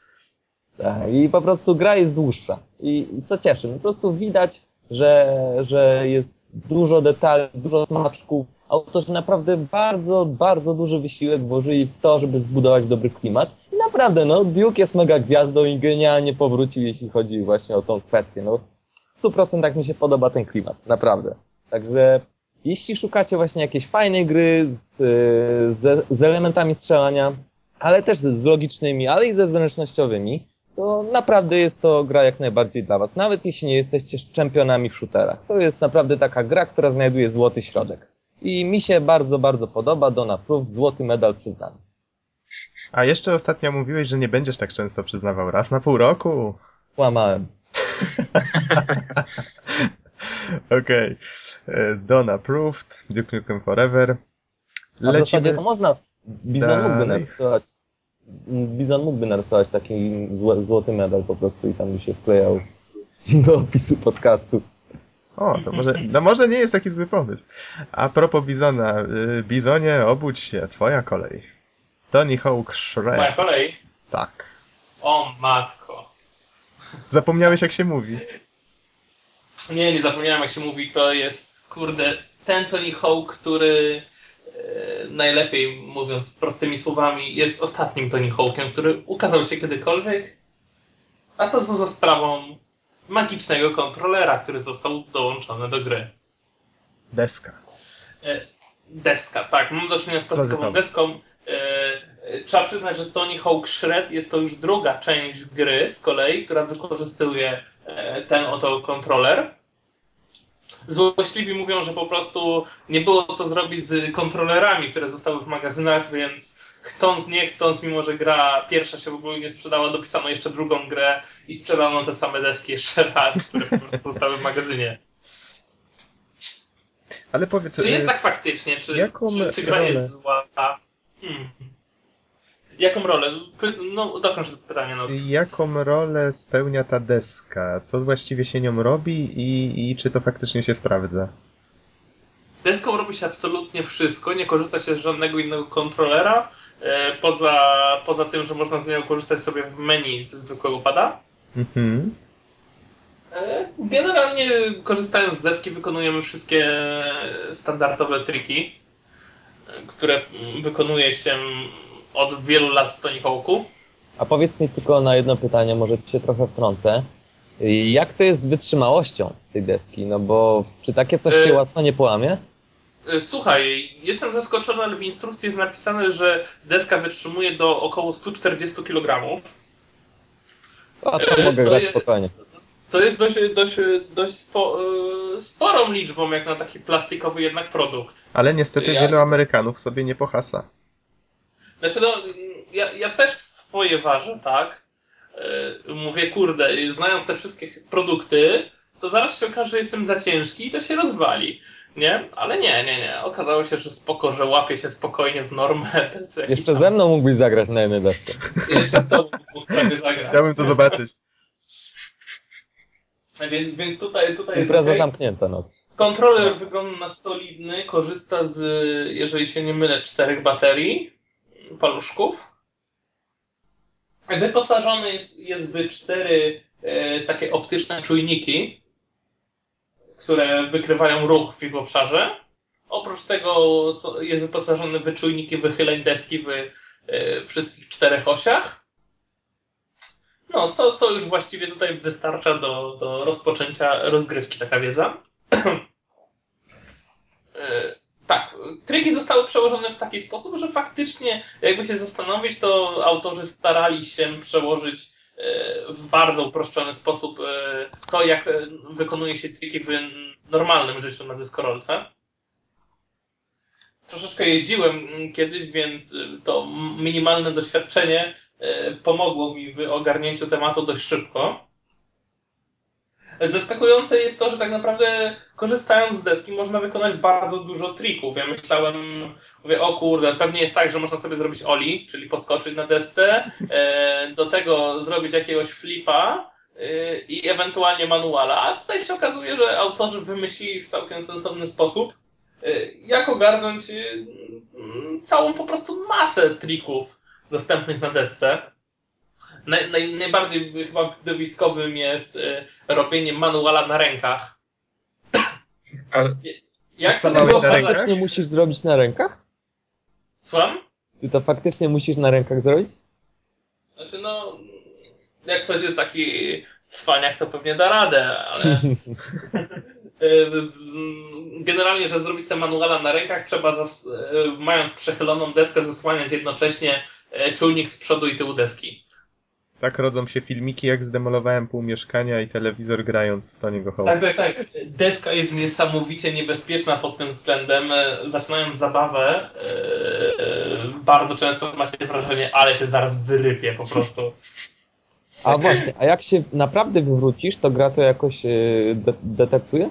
tak, i po prostu gra jest dłuższa. I, i co cieszy, po prostu widać, że, że jest dużo detali, dużo smaczków. Autorzy naprawdę bardzo, bardzo duży wysiłek włożyli w to, żeby zbudować dobry klimat. I naprawdę, no, Duke jest mega gwiazdą i genialnie powrócił, jeśli chodzi właśnie o tą kwestię. No, w 100% mi się podoba ten klimat, naprawdę. Także jeśli szukacie właśnie jakiejś fajnej gry z, z, z elementami strzelania, ale też z logicznymi, ale i ze zręcznościowymi, to naprawdę jest to gra jak najbardziej dla Was. Nawet jeśli nie jesteście czempionami w shooterach. To jest naprawdę taka gra, która znajduje złoty środek. I mi się bardzo, bardzo podoba. Dona Proof, złoty medal przyznany. A jeszcze ostatnio mówiłeś, że nie będziesz tak często przyznawał. Raz na pół roku. Kłamałem. Okej. Okay. Don approved. Duke Nukem Forever. A w zasadzie Lecimy. to można. Bizon mógłby narysować. Bizon mógłby narysować taki zło, złoty medal po prostu i tam by się wklejał do opisu podcastu. O, to może, no może nie jest taki zły pomysł. A propos Bizona. y, Bizonie, obudź się. Twoja kolej. Tony Hawk Moja Shred. kolej. Tak. O matko. Zapomniałeś jak się mówi. Nie, nie zapomniałem jak się mówi, to jest, kurde, ten Tony Hawk, który e, najlepiej mówiąc prostymi słowami, jest ostatnim Tony Hawkiem, który ukazał się kiedykolwiek. A to za, za sprawą magicznego kontrolera, który został dołączony do gry. Deska. E, Deska, tak, mam do czynienia z plastikową deską. E, Trzeba przyznać, że Tony Hawk Shred jest to już druga część gry z kolei, która wykorzystuje ten oto kontroler. Złośliwi mówią, że po prostu nie było co zrobić z kontrolerami, które zostały w magazynach, więc chcąc, nie chcąc, mimo że gra pierwsza się w ogóle nie sprzedała, dopisano jeszcze drugą grę i sprzedano te same deski jeszcze raz, które po prostu zostały w magazynie. Ale powiedz... Czy jest y, tak faktycznie? Czy, jaką czy, czy gra rolę? jest zła? Hmm. Jaką rolę? No, dokończ to pytanie. No. Jaką rolę spełnia ta deska? Co właściwie się nią robi i, i czy to faktycznie się sprawdza? Deską robi się absolutnie wszystko, nie korzysta się z żadnego innego kontrolera, e, poza, poza tym, że można z niego korzystać sobie w menu ze zwykłego pada. Mhm. E, Generalnie korzystając z deski wykonujemy wszystkie standardowe triki, e, które wykonuje się od wielu lat w Tony Hawk'u. A powiedz mi tylko na jedno pytanie, może cię trochę wtrącę. Jak to jest z wytrzymałością tej deski? No bo czy takie coś się Y- łatwo nie połamie? E, Słuchaj, jestem zaskoczony, ale w instrukcji jest napisane, że deska wytrzymuje do około 140 kg. A to Y, mogę co grać je- spokojnie. Co jest dość, dość, dość spo, e, sporą liczbą, jak na taki plastikowy jednak produkt. Ale niestety Ja- wielu Amerykanów sobie nie pohasa. Znaczy, no, ja, ja też swoje ważę, tak? E, Mówię, kurde, znając te wszystkie produkty, to zaraz się okaże, że jestem za ciężki i to się rozwali. Nie? Ale nie, nie, nie. Okazało się, że spoko, że łapie się spokojnie w normę. Jeszcze tam- ze mną mógłbyś zagrać na jednej desce. Jeszcze z tobą mógł prawie zagrać. Chciałbym to zobaczyć. Więc, więc tutaj, tutaj jest Impreza okej. zamknięta noc. Kontroler wygląda na solidny, korzysta z, jeżeli się nie mylę, czterech baterii, paluszków. Wyposażony jest, jest w cztery e, takie optyczne czujniki, które wykrywają ruch w ich obszarze. Oprócz tego jest wyposażony w czujniki wychyleń deski w e, wszystkich czterech osiach. No, co, co już właściwie tutaj wystarcza do, do rozpoczęcia rozgrywki, taka wiedza. E, tak, triki zostały przełożone w taki sposób, że faktycznie, jakby się zastanowić, to autorzy starali się przełożyć e, w bardzo uproszczony sposób e, to, jak e, wykonuje się triki w normalnym życiu na dyskorolce. Troszeczkę jeździłem mm, kiedyś, więc to minimalne doświadczenie pomogło mi w ogarnięciu tematu dość szybko. Zaskakujące jest to, że tak naprawdę korzystając z deski można wykonać bardzo dużo trików. Ja myślałem, mówię, o kurde, pewnie jest tak, że można sobie zrobić oli, czyli podskoczyć na desce, e, do tego zrobić jakiegoś flipa e, i ewentualnie manuala, a tutaj się okazuje, że autorzy wymyślili w całkiem sensowny sposób, e, jak ogarnąć e, m, całą po prostu masę trików dostępnych na desce. Naj, naj, najbardziej chyba widowiskowym jest e, robienie manuala na rękach. Ale Jak to Stanąłeś było na rękach? Faktycznie musisz zrobić na rękach? Słucham? Ty to faktycznie musisz na rękach zrobić? Znaczy no, jak ktoś jest taki cwaniak, to pewnie da radę, ale z- generalnie, że zrobić sobie manuala na rękach, trzeba zas, e, mając przechyloną deskę zasłaniać jednocześnie e, czujnik z przodu i tyłu deski. Tak rodzą się filmiki, jak zdemolowałem pół mieszkania i telewizor grając w Tony'ego Hawk. Tak, tak, tak. Deska jest niesamowicie niebezpieczna pod tym względem. E, Zaczynając zabawę, e, e, bardzo często ma się wrażenie, ale się zaraz wyrypie po prostu. A właśnie, a jak się naprawdę wywrócisz, to gra to jakoś yy, de- detektuje?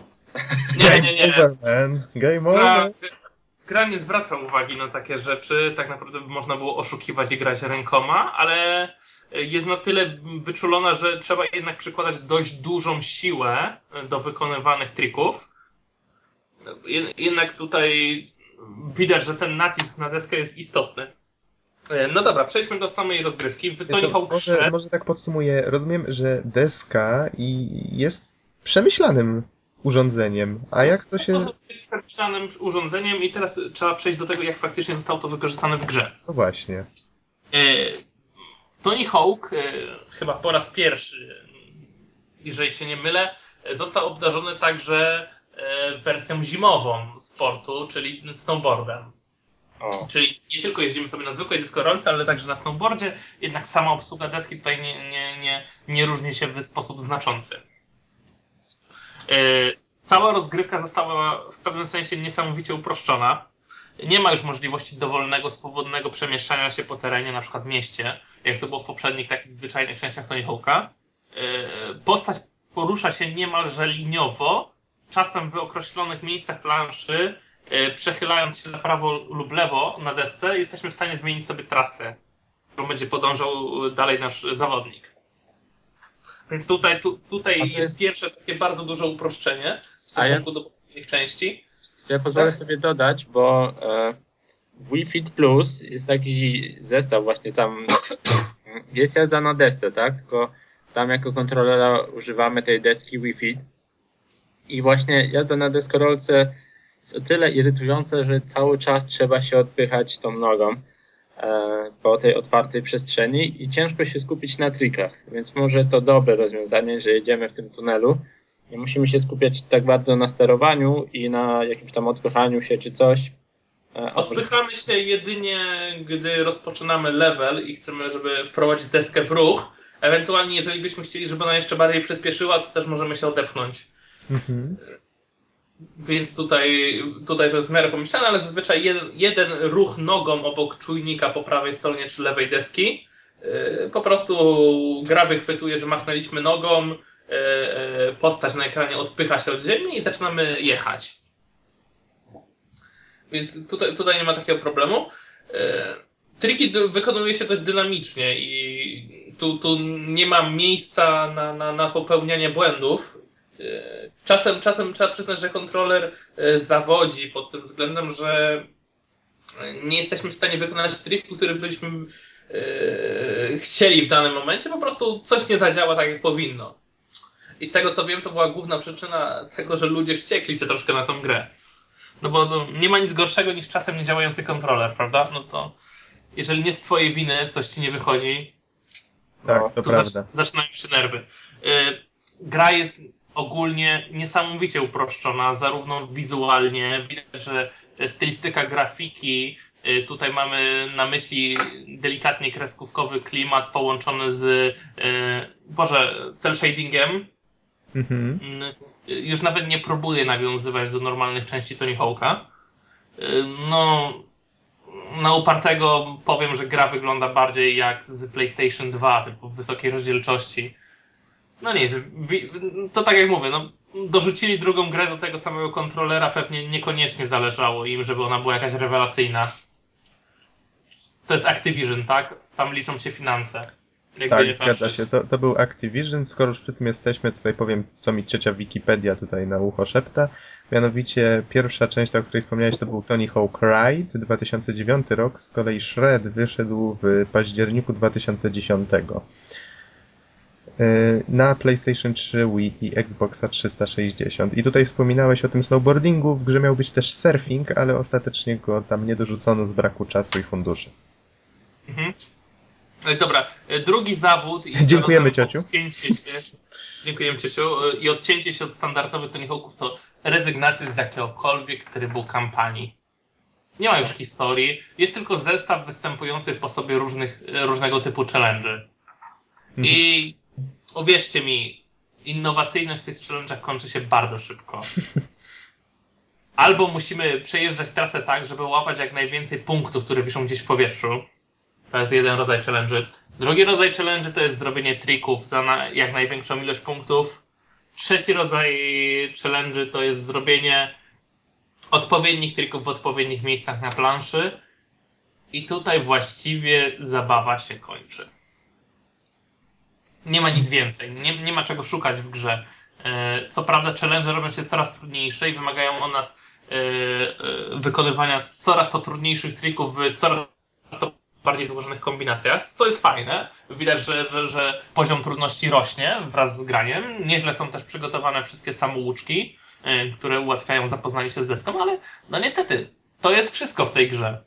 Nie, nie, nie. Game Gra, over. gra nie zwraca uwagi na takie rzeczy. Tak naprawdę można było oszukiwać i grać rękoma, ale jest na tyle wyczulona, że trzeba jednak przykładać dość dużą siłę do wykonywanych trików. Jed- Jednak tutaj widać, że ten nacisk na deskę jest istotny. No dobra, przejdźmy do samej rozgrywki. W Tony To Hawk może, 3 może tak podsumuję. Rozumiem, że deska i jest przemyślanym urządzeniem, a jak to się... jest przemyślanym urządzeniem i teraz trzeba przejść do tego, jak faktycznie zostało to wykorzystane w grze. No właśnie. E, Tony Hawk e, chyba po raz pierwszy, jeżeli się nie mylę, został obdarzony także e, wersją zimową sportu, czyli snowboardem. o, Czyli nie tylko jeździmy sobie na zwykłej dyskorolce, ale także na snowboardzie, jednak sama obsługa deski tutaj nie, nie, nie, nie różni się w sposób znaczący. E, Cała rozgrywka została w pewnym sensie niesamowicie uproszczona. Nie ma już możliwości dowolnego, swobodnego przemieszczania się po terenie, na przykład mieście, jak to było w poprzednich takich zwyczajnych częściach Tony Hawk'a. E, Postać porusza się niemalże liniowo, czasem w określonych miejscach planszy, e, przechylając się na prawo lub lewo na desce, jesteśmy w stanie zmienić sobie trasę, którą będzie podążał dalej nasz zawodnik. Więc tutaj, tu, tutaj jest, jest- pierwsze takie bardzo duże uproszczenie w A ja- stosunku do poprzednich części. Ja pozwolę Tak. sobie dodać, bo e, Wii Fit Plus jest taki zestaw właśnie tam, jest jazda na desce, tak? Tylko tam jako kontrolera używamy tej deski Wii Fit i właśnie jazda na deskorolce jest o tyle irytująca, że cały czas trzeba się odpychać tą nogą e, po tej otwartej przestrzeni i ciężko się skupić na trikach, więc może to dobre rozwiązanie, że jedziemy w tym tunelu nie musimy się skupiać tak bardzo na sterowaniu i na jakimś tam odpychaniu się czy coś. E, Odpychamy się jedynie, gdy rozpoczynamy level i chcemy, żeby wprowadzić deskę w ruch. Ewentualnie, jeżeli byśmy chcieli, żeby ona jeszcze bardziej przyspieszyła, to też możemy się odepchnąć. Mhm. Więc tutaj, tutaj to jest w miarę pomyślane, ale zazwyczaj jeden, jeden ruch nogą obok czujnika po prawej stronie czy lewej deski. yy, Po prostu gra wychwytuje, że machnęliśmy nogą, postać na ekranie odpycha się od ziemi i zaczynamy jechać. Więc tutaj, tutaj nie ma takiego problemu. Yy, Triki wykonuje się dość dynamicznie i tu, tu nie ma miejsca na, na, na popełnianie błędów. Yy, Czasem, czasem trzeba przyznać, że kontroler yy, zawodzi pod tym względem, że nie jesteśmy w stanie wykonać triku, który byśmy chcieli w danym momencie, po prostu coś nie zadziała tak, jak powinno. I z tego co wiem, to była główna przyczyna tego, że ludzie wściekli się troszkę na tą grę. No bo no, nie ma nic gorszego niż czasem niedziałający kontroler, prawda? No to jeżeli nie z twojej winy coś ci nie wychodzi, Tak, No, to tu prawda. zac- zaczynają się nerwy. Y, gra jest ogólnie niesamowicie uproszczona, zarówno wizualnie, widać, że stylistyka grafiki, y, tutaj mamy na myśli delikatnie kreskówkowy klimat połączony z, y, Boże, cel shadingiem. Mhm. Mm, Już nawet nie próbuję nawiązywać do normalnych części Tony Hawk'a. Y, No, na upartego powiem, że gra wygląda bardziej jak z PlayStation 2, typu wysokiej rozdzielczości. No nie, to tak jak mówię, no, dorzucili drugą grę do tego samego kontrolera, pewnie niekoniecznie zależało im, żeby ona była jakaś rewelacyjna. To jest Activision, tak? Tam liczą się finanse. Tak, zgadza się. To, to był Activision. Skoro już przy tym jesteśmy, tutaj powiem, co mi ciocia Wikipedia tutaj na ucho szepta. Mianowicie pierwsza część, o której wspomniałeś, to był Tony Hawk Ride, 2009 rok. Z kolei Shred wyszedł w październiku 2010. Yy, Na PlayStation 3, Wii i Xboxa 360. I tutaj wspominałeś o tym snowboardingu. W grze miał być też surfing, ale ostatecznie go tam nie dorzucono z braku czasu i funduszy. Mhm. E, Dobra, e, drugi zawód. I Dziękujemy, ciociu. Odcięcie się, dziękujemy, ciociu. E, I odcięcie się od standardowych Tony Hawków to rezygnacja z jakiegokolwiek trybu kampanii. Nie ma już historii, jest tylko zestaw występujących po sobie różnych, e, różnego typu challenge'y. I uwierzcie mi, innowacyjność w tych challenge'ach kończy się bardzo szybko. Albo musimy przejeżdżać trasę tak, żeby łapać jak najwięcej punktów, które wiszą gdzieś w powietrzu. To jest jeden rodzaj challenge'y. Drugi rodzaj challenge'y to jest zrobienie trików za na, jak największą ilość punktów. Trzeci rodzaj challenge'y to jest zrobienie odpowiednich trików w odpowiednich miejscach na planszy. I tutaj właściwie zabawa się kończy. Nie ma nic więcej. Nie, nie ma czego szukać w grze. E, Co prawda, challenge robią się coraz trudniejsze i wymagają od nas e, e, wykonywania coraz to trudniejszych trików w coraz to bardziej złożonych kombinacjach, co jest fajne. Widać, że, że, że poziom trudności rośnie wraz z graniem. Nieźle są też przygotowane wszystkie samouczki, e, które ułatwiają zapoznanie się z deską, ale no niestety, to jest wszystko w tej grze.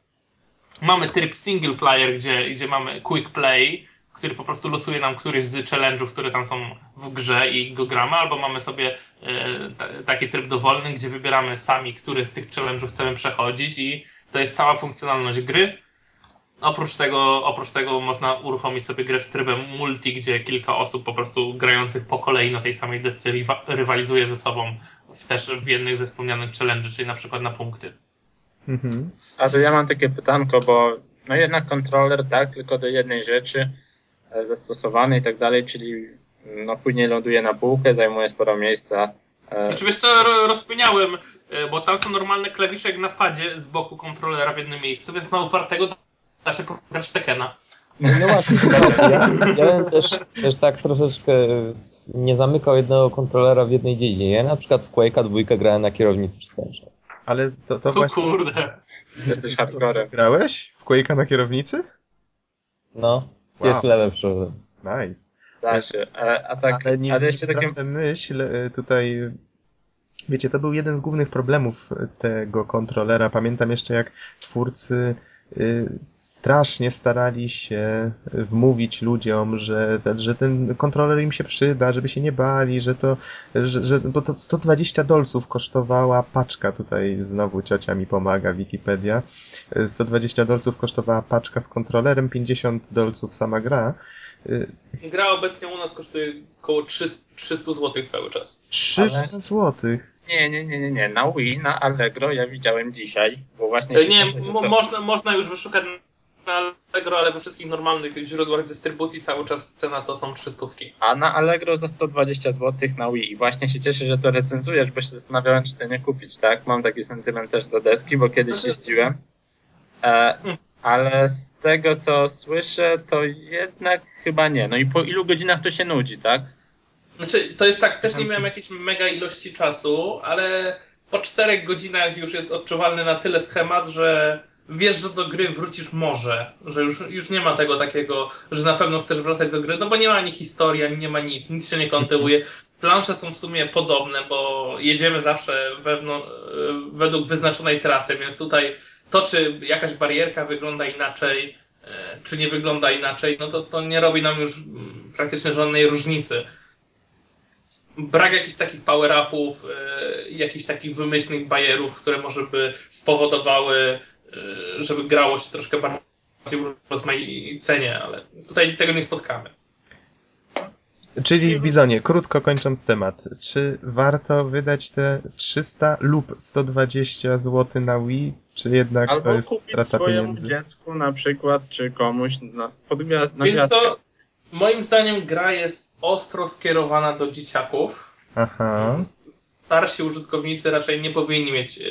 Mamy tryb single player, gdzie, gdzie mamy quick play, który po prostu losuje nam któryś z challenge'ów, które tam są w grze i go gramy, albo mamy sobie e, ta, taki tryb dowolny, gdzie wybieramy sami, który z tych challenge'ów chcemy przechodzić i to jest cała funkcjonalność gry. Oprócz tego, oprócz tego można uruchomić sobie grę w trybie multi, gdzie kilka osób po prostu grających po kolei na tej samej desce rywalizuje ze sobą w, też w jednych ze wspomnianych challenge, czyli na przykład na punkty. Mhm. A to ja mam takie pytanko, bo no jednak kontroler, tak, tylko do jednej rzeczy e, zastosowany i tak dalej, czyli no później ląduje na półkę, zajmuje sporo miejsca, E, Znaczy wiesz co, ro- rozkminiałem, e, bo tam są normalne klawisze jak na padzie z boku kontrolera w jednym miejscu, więc na upartego da się pograć w Tekena. No właśnie, ja, ja bym też, też tak troszeczkę nie zamykał jednego kontrolera w jednej dziedzinie. Ja na przykład w Quake'a dwójkę grałem na kierownicy przez cały czas. Ale to, to O właśnie... kurde. Jesteś Co, co hardcorem. grałeś? W Quake'a na kierownicy? No, pierwszy level przyszedłem. Nice. Da się. E, a tak, ale nie, ale jeszcze takie... myśl e, tutaj. Wiecie, to był jeden z głównych problemów e, tego kontrolera. Pamiętam jeszcze jak twórcy strasznie starali się wmówić ludziom, że, że ten kontroler im się przyda, żeby się nie bali, że to, że, że bo to 120 dolców kosztowała paczka, tutaj znowu ciocia mi pomaga, Wikipedia. Y, 120 dolców kosztowała paczka z kontrolerem, 50 dolców sama gra. Y, Gra obecnie u nas kosztuje około 300, 300 zł cały czas. 300 Ale- złotych. Nie, nie, nie, nie, nie. Na Wii, na Allegro ja widziałem dzisiaj, bo właśnie E, Nie, to... można, można już wyszukać na Allegro, ale we wszystkich normalnych źródłach dystrybucji cały czas cena to są 300. A na Allegro za 120 zł na Wii. I właśnie się cieszę, że to recenzujesz, bo się zastanawiałem, czy sobie nie kupić, tak? Mam taki sentyment też do deski, bo kiedyś Znaczy- jeździłem. E, ale z tego, co słyszę, to jednak chyba nie. No i po ilu godzinach to się nudzi, tak? Znaczy, to jest tak, też nie miałem jakiejś mega ilości czasu, ale po czterech godzinach już jest odczuwalny na tyle schemat, że wiesz, że do gry wrócisz może, że już, już nie ma tego takiego, że na pewno chcesz wracać do gry, no bo nie ma ani historii, ani nie ma nic, nic się nie kontynuuje. Plansze są w sumie podobne, bo jedziemy zawsze wewnątrz, według wyznaczonej trasy, więc tutaj to, czy jakaś barierka wygląda inaczej, e, czy nie wygląda inaczej, no to, to nie robi nam już mm, praktycznie żadnej różnicy brak jakichś takich power-upów, e, jakichś takich wymyślnych bajerów, które może by spowodowały, e, żeby grało się troszkę bardziej rozmaicenie, ale tutaj tego nie spotkamy. Czyli Bizonie, krótko kończąc temat, czy warto wydać te 300 lub 120 zł na Wii, czy jednak to Albo jest kupić strata swojemu pieniędzy? dziecku na przykład, czy komuś na, pod na Więc gwiazdkę. co, moim zdaniem gra jest ostro skierowana do dzieciaków. Aha, Starsi użytkownicy raczej nie powinni mieć e,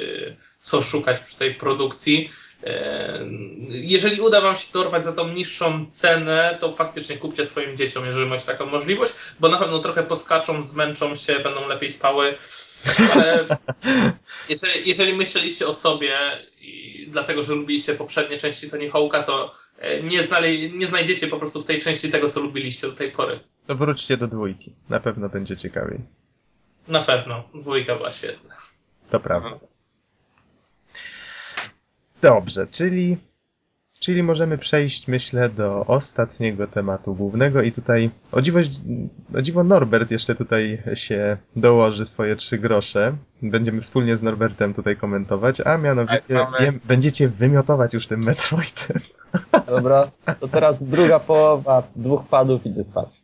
co szukać przy tej produkcji. E, Jeżeli uda Wam się dorwać za tą niższą cenę, to faktycznie kupcie swoim dzieciom, jeżeli macie taką możliwość, bo na pewno trochę poskaczą, zmęczą się, będą lepiej spały. Ale jeżeli, jeżeli myśleliście o sobie i dlatego, że lubiliście poprzednie części Tony Hawk'a, to nie, znali, nie znajdziecie po prostu w tej części tego, co lubiliście do tej pory. to wróćcie do dwójki, na pewno będzie ciekawiej. Na pewno. Dwójka była świetna. To prawda. Dobrze, czyli, czyli możemy przejść, myślę, do ostatniego tematu głównego i tutaj o dziwo, o dziwo Norbert jeszcze tutaj się dołoży swoje trzy grosze. Będziemy wspólnie z Norbertem tutaj komentować, a mianowicie Tak, mamy- wiem, będziecie wymiotować już tym Metroidem. Dobra, to teraz druga połowa dwóch padów idzie spać.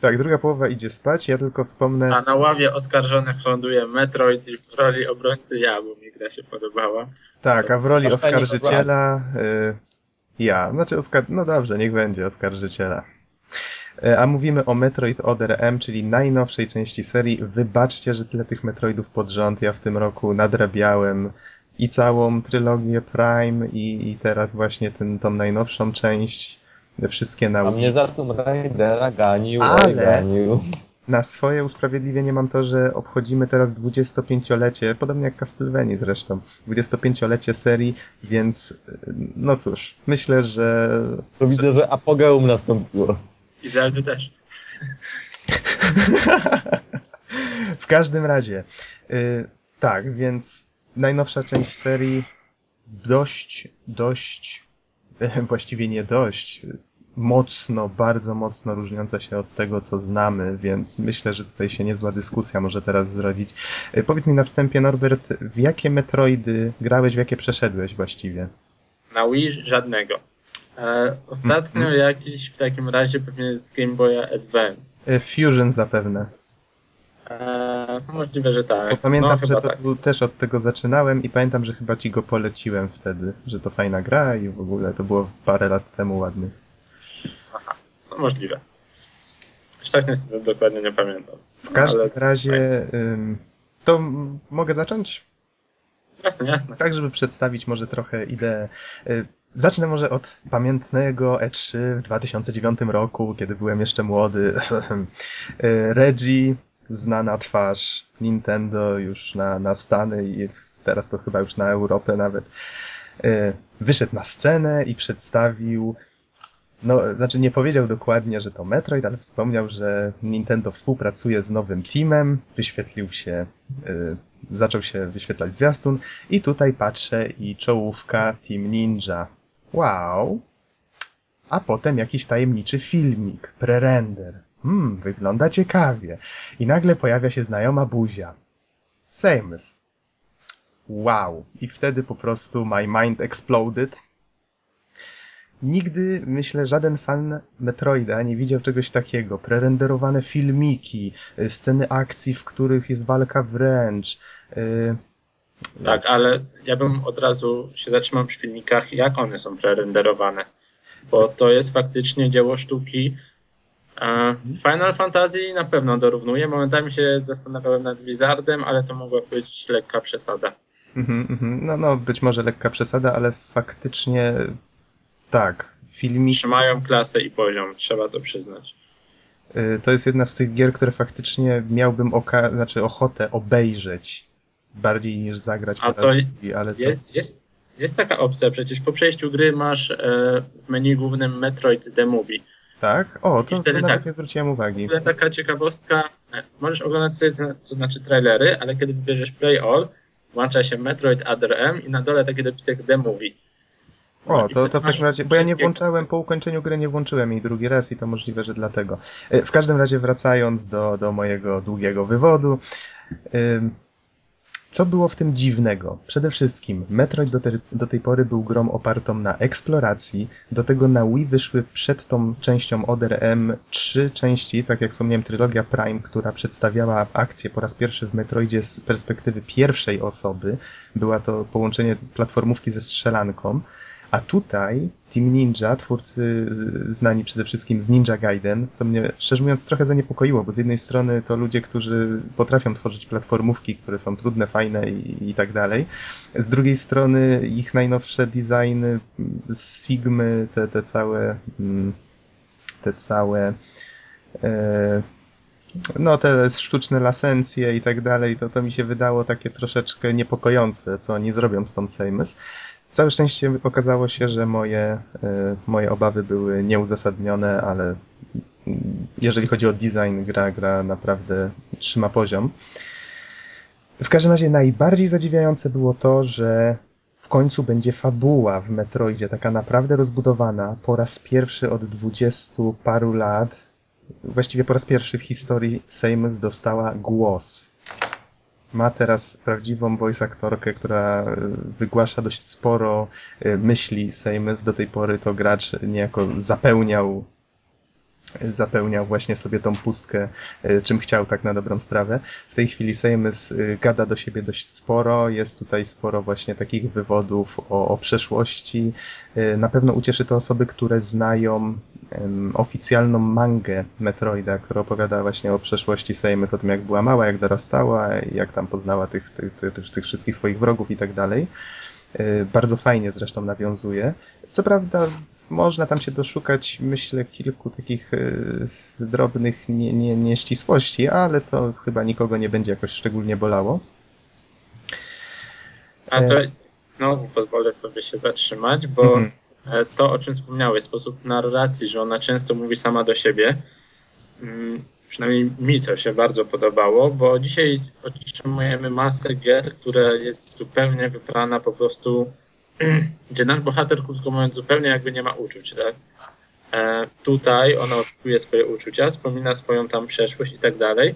Tak, druga połowa idzie spać, ja tylko wspomnę... A na ławie oskarżonych ląduje Metroid i w roli obrońcy ja, bo mi gra się podobała. Tak, a w roli oskarżyciela y, ja. Znaczy, oskar... no dobrze, niech będzie oskarżyciela. Y, A mówimy o Metroid Other M, czyli najnowszej części serii. Wybaczcie, że tyle tych Metroidów pod rząd. Ja w tym roku nadrabiałem i całą trylogię Prime i, i teraz właśnie ten, tą najnowszą część. Wszystkie na A mnie za Tomb Raidera ganił, Ale- ganił. Na swoje usprawiedliwienie mam to, że obchodzimy teraz 25-lecie, podobnie jak Castlevania zresztą, 25-lecie serii, więc y, no cóż, myślę, że To widzę, że apogeum nastąpiło. I Zeldy też. w każdym razie y, tak, więc najnowsza część serii dość, dość, właściwie nie dość, mocno, bardzo mocno różniąca się od tego, co znamy, więc myślę, że tutaj się niezła dyskusja może teraz zrodzić. Y, Powiedz mi na wstępie, Norbert, w jakie Metroidy grałeś, w jakie przeszedłeś właściwie? Na Wii żadnego. E, ostatnio Mhm. jakiś w takim razie pewnie z Game Boya Advance. Y, Fusion zapewne. E, możliwe, że tak. Bo pamiętam, no, że to tak. też od tego zaczynałem i pamiętam, że chyba ci go poleciłem wtedy, że to fajna gra i w ogóle to było parę lat temu ładnych. No, możliwe. Już tak niestety dokładnie nie pamiętam. W każdym Ale- razie ym, to mogę zacząć? Jasne, jasne. Tak, żeby przedstawić może trochę ideę. Y, Zacznę może od pamiętnego E3 w 2009 roku, kiedy byłem jeszcze młody. Y, Reggie, znana twarz Nintendo już na, na Stany i teraz to chyba już na Europę nawet, y, wyszedł na scenę i przedstawił no, znaczy nie powiedział dokładnie, że to Metroid, ale wspomniał, że Nintendo współpracuje z nowym teamem, wyświetlił się, y, zaczął się wyświetlać zwiastun i tutaj patrzę i czołówka Team Ninja. Wow! A potem jakiś tajemniczy filmik, prerender. Hmm, wygląda ciekawie. I nagle pojawia się znajoma buzia. Samus. Wow. I wtedy po prostu my mind exploded. Nigdy, myślę, żaden fan Metroida nie widział czegoś takiego. Prerenderowane filmiki, y, sceny akcji, w których jest walka wręcz. y, Tak, ale ja bym od razu się zatrzymał przy filmikach, jak one są prerenderowane. Bo to jest faktycznie dzieło sztuki. E, Final Fantasy na pewno dorównuje. Momentami się zastanawiałem nad Blizzardem, ale to mogła być lekka przesada. Mhm, mhm. No, no, być może lekka przesada, ale faktycznie tak. Filmik Trzymają klasę i poziom, trzeba to przyznać. y, to jest jedna z tych gier, które faktycznie miałbym oka- znaczy ochotę obejrzeć bardziej niż zagrać A po to raz drugi, ale to... Jest, jest, jest taka opcja, przecież po przejściu gry masz e, w menu głównym Metroid The Movie. Tak? O, to, to wtedy nawet tak. nie zwróciłem W uwagi. ogóle taka ciekawostka, e, możesz oglądać sobie to, to znaczy trailery, ale kiedy wybierzesz Play All, włącza się Metroid Other M i na dole taki dopisek The Movie. O, to, to w takim razie, bo ja nie włączałem, po ukończeniu gry nie włączyłem jej drugi raz i to możliwe, że dlatego. Y, W każdym razie wracając do, do mojego długiego wywodu, co było w tym dziwnego? Przede wszystkim Metroid do, te, do tej pory był grą opartą na eksploracji, do tego na Wii wyszły przed tą częścią Other M trzy części, tak jak wspomniałem, trylogia Prime, która przedstawiała akcję po raz pierwszy w Metroidzie z perspektywy pierwszej osoby. Była to połączenie platformówki ze strzelanką. A tutaj Team Ninja, twórcy znani przede wszystkim z Ninja Gaiden, co mnie szczerze mówiąc trochę zaniepokoiło, bo z jednej strony to ludzie, którzy potrafią tworzyć platformówki, które są trudne, fajne i, i tak dalej. Z drugiej strony ich najnowsze designy mm, Sigmy, te, te całe mm, te całe e, no te sztuczne lasencje i tak dalej, to, to mi się wydało takie troszeczkę niepokojące, co oni zrobią z tą Samus. Całe szczęście okazało się, że moje, e, moje obawy były nieuzasadnione, ale jeżeli chodzi o design, gra, gra naprawdę trzyma poziom. W każdym razie najbardziej zadziwiające było to, że w końcu będzie fabuła w Metroidzie, taka naprawdę rozbudowana, po raz pierwszy od dwudziestu paru lat, właściwie po raz pierwszy w historii Samus dostała głos. Ma teraz prawdziwą voice aktorkę, która e, wygłasza dość sporo e, myśli Samus. Do tej pory to gracz niejako zapełniał zapełniał właśnie sobie tą pustkę, e, czym chciał tak na dobrą sprawę. W tej chwili Samus e, gada do siebie dość sporo, jest tutaj sporo właśnie takich wywodów o, o przeszłości. E, Na pewno ucieszy to osoby, które znają oficjalną mangę Metroida, która opowiada właśnie o przeszłości Samus, o tym jak była mała, jak dorastała, jak tam poznała tych, tych, tych, tych, wszystkich swoich wrogów i tak dalej. Bardzo fajnie zresztą nawiązuje. Co prawda można tam się doszukać, myślę, kilku takich e, drobnych nie, nie, nieścisłości, ale to chyba nikogo nie będzie jakoś szczególnie bolało. A to znowu pozwolę sobie się zatrzymać, bo Mhm. e, to, o czym wspomniałeś, sposób narracji, że ona często mówi sama do siebie, mm, przynajmniej mi to się bardzo podobało, bo dzisiaj otrzymujemy masę gier, która jest zupełnie wybrana po prostu, gdzie nasz bohater, krótko mówiąc, zupełnie jakby nie ma uczuć, tak? E, tutaj ona odczuje swoje uczucia, wspomina swoją tam przeszłość i tak dalej.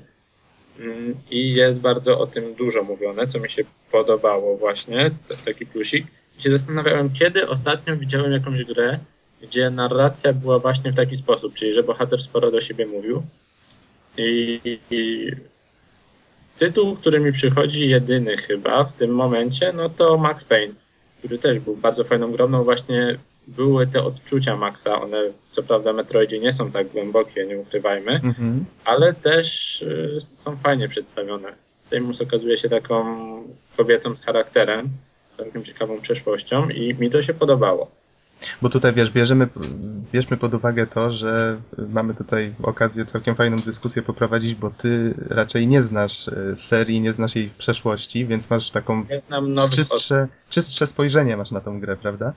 Mm, I jest bardzo o tym dużo mówione, co mi się podobało właśnie, to taki plusik. I się zastanawiałem, kiedy ostatnio widziałem jakąś grę, gdzie narracja była właśnie w taki sposób, czyli że bohater sporo do siebie mówił. I, i tytuł, który mi przychodzi jedyny chyba w tym momencie, no to Max Payne, który też był bardzo fajną grą, no właśnie były te odczucia Maxa, one co prawda w Metroidzie nie są tak głębokie, nie ukrywajmy, Mhm. ale też y, są fajnie przedstawione. Seymus okazuje się taką kobietą z charakterem, z całkiem ciekawą przeszłością i mi to się podobało. Bo tutaj wiesz, bierzemy, bierzmy pod uwagę to, że mamy tutaj okazję całkiem fajną dyskusję poprowadzić, bo ty raczej nie znasz e, serii, nie znasz jej przeszłości, więc masz taką Ja czystsze, czystsze spojrzenie masz na tą grę, prawda?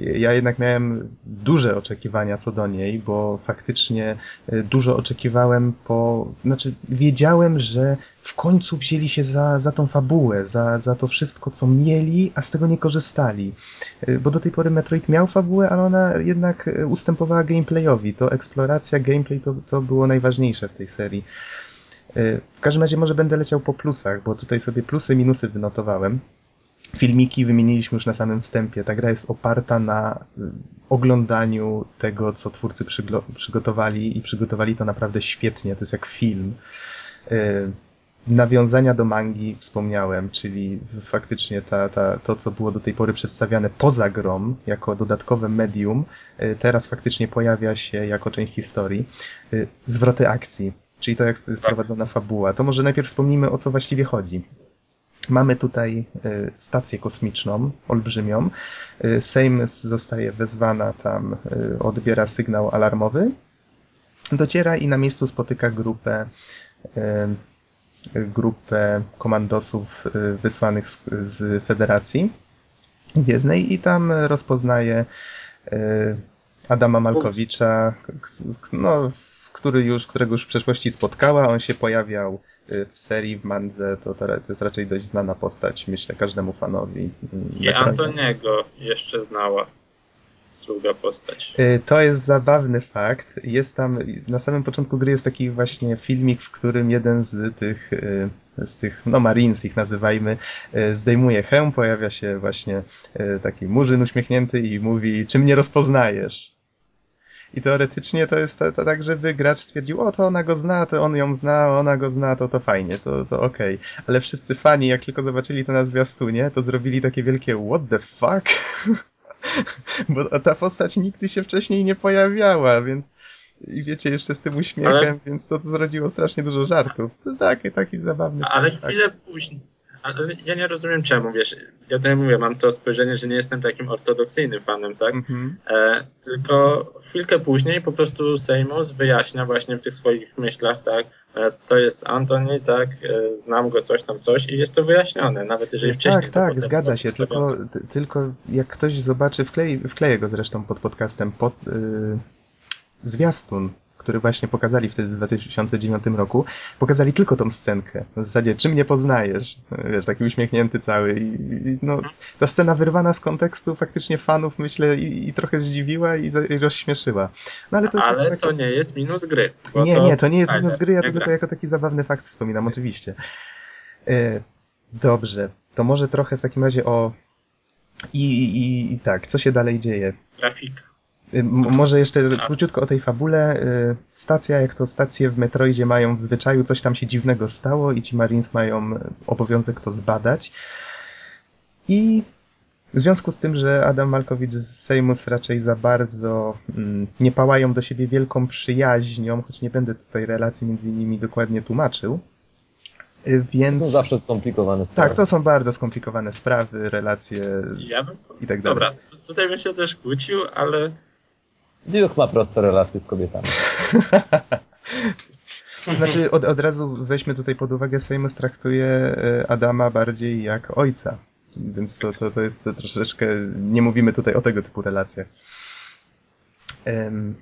Ja jednak miałem duże oczekiwania co do niej, bo faktycznie e, dużo oczekiwałem po. Znaczy, wiedziałem, że w końcu wzięli się za, za tą fabułę, za, za to wszystko, co mieli, a z tego nie korzystali. E, Bo do tej pory Metroid miał fabułę, ale ona jednak e, ustępowała gameplayowi. To eksploracja, gameplay to, to było najważniejsze w tej serii. W każdym razie może będę leciał po plusach, bo tutaj sobie plusy, minusy wynotowałem. Filmiki wymieniliśmy już na samym wstępie. Ta gra jest oparta na y, oglądaniu tego, co twórcy przygotowali i przygotowali to naprawdę świetnie. To jest jak film. Y, Nawiązania do mangi wspomniałem, czyli faktycznie ta, ta, to, co było do tej pory przedstawiane poza grą, jako dodatkowe medium, y, teraz faktycznie pojawia się jako część historii. Zwroty akcji, czyli to, jak jest prowadzona fabuła. To może najpierw wspomnijmy, o co właściwie chodzi. Mamy tutaj y, stację kosmiczną, olbrzymią. Y, Sejm zostaje wezwana tam, y, odbiera sygnał alarmowy. Dociera i na miejscu spotyka grupę, grupę komandosów wysłanych z, z Federacji Gwiezdnej i tam rozpoznaje Adama Malkowicza, no, który już, którego już w przeszłości spotkała. On się pojawiał w serii, w mandze, to, to, jest raczej dość znana postać, myślę, każdemu fanowi. I. Antoniego jeszcze znała druga postać. Y, To jest zabawny fakt. Jest tam, na samym początku gry jest taki właśnie filmik, w którym jeden z tych, y, z tych, no Marines ich nazywajmy, y, zdejmuje hełm, pojawia się właśnie y, taki murzyn uśmiechnięty i mówi, czy mnie rozpoznajesz? I teoretycznie to jest to, to tak, żeby gracz stwierdził, o to ona go zna, to on ją zna, ona go zna, to to fajnie, to, to okej. Ale wszyscy fani, jak tylko zobaczyli to na zwiastunie, to zrobili takie wielkie what the fuck? Bo ta postać nigdy się wcześniej nie pojawiała, więc i wiecie, jeszcze z tym uśmiechem, Ale- więc to, to zrodziło strasznie dużo żartów. To taki, taki zabawny Ale chwilę później. Ale ja nie rozumiem czemu, wiesz, ja tutaj mówię, mam to spojrzenie, że nie jestem takim ortodoksyjnym fanem, tak? Mhm. E, tylko chwilkę później po prostu Seymour wyjaśnia właśnie w tych swoich myślach, tak, e, to jest Antoni, tak, e, znam go, coś tam, coś i jest to wyjaśnione, nawet jeżeli wcześniej. Tak, to tak, potem zgadza się, tylko, ty- tylko jak ktoś zobaczy, wklej, wkleję go zresztą pod podcastem, pod yy, zwiastun, który właśnie pokazali wtedy w 2009 roku, pokazali tylko tą scenkę. W zasadzie, czy mnie poznajesz? Wiesz, taki uśmiechnięty cały i, i no, ta scena wyrwana z kontekstu faktycznie fanów, myślę, i, i trochę zdziwiła i, za, i rozśmieszyła. No ale to, Ale tak, to nie jest minus gry. nie, nie, to nie jest minus gry, ja to tylko jako taki zabawny fakt wspominam, oczywiście. E, dobrze, to może trochę w takim razie o... I, i, i tak, co się dalej dzieje? Grafika. Y, Może jeszcze króciutko o tej fabule. Y, Stacja, jak to stacje w Metroidzie mają w zwyczaju, coś tam się dziwnego stało i ci Marines mają y, obowiązek to zbadać. I w związku z tym, że Adam Malkowicz z Seymus raczej za bardzo mm, nie pałają do siebie wielką przyjaźnią, choć nie będę tutaj relacji między nimi dokładnie tłumaczył. y, To Więc. są zawsze skomplikowane sprawy. Tak, to są bardzo skomplikowane sprawy, relacje Ja bym... i tak dalej. Dobra, tu- tutaj bym się też kłócił, ale Duke ma proste relacje z kobietami. Znaczy, od, od razu weźmy tutaj pod uwagę, Seymour traktuje e, Adama bardziej jak ojca. Więc to, to, to jest troszeczkę. Nie mówimy tutaj o tego typu relacjach. Em,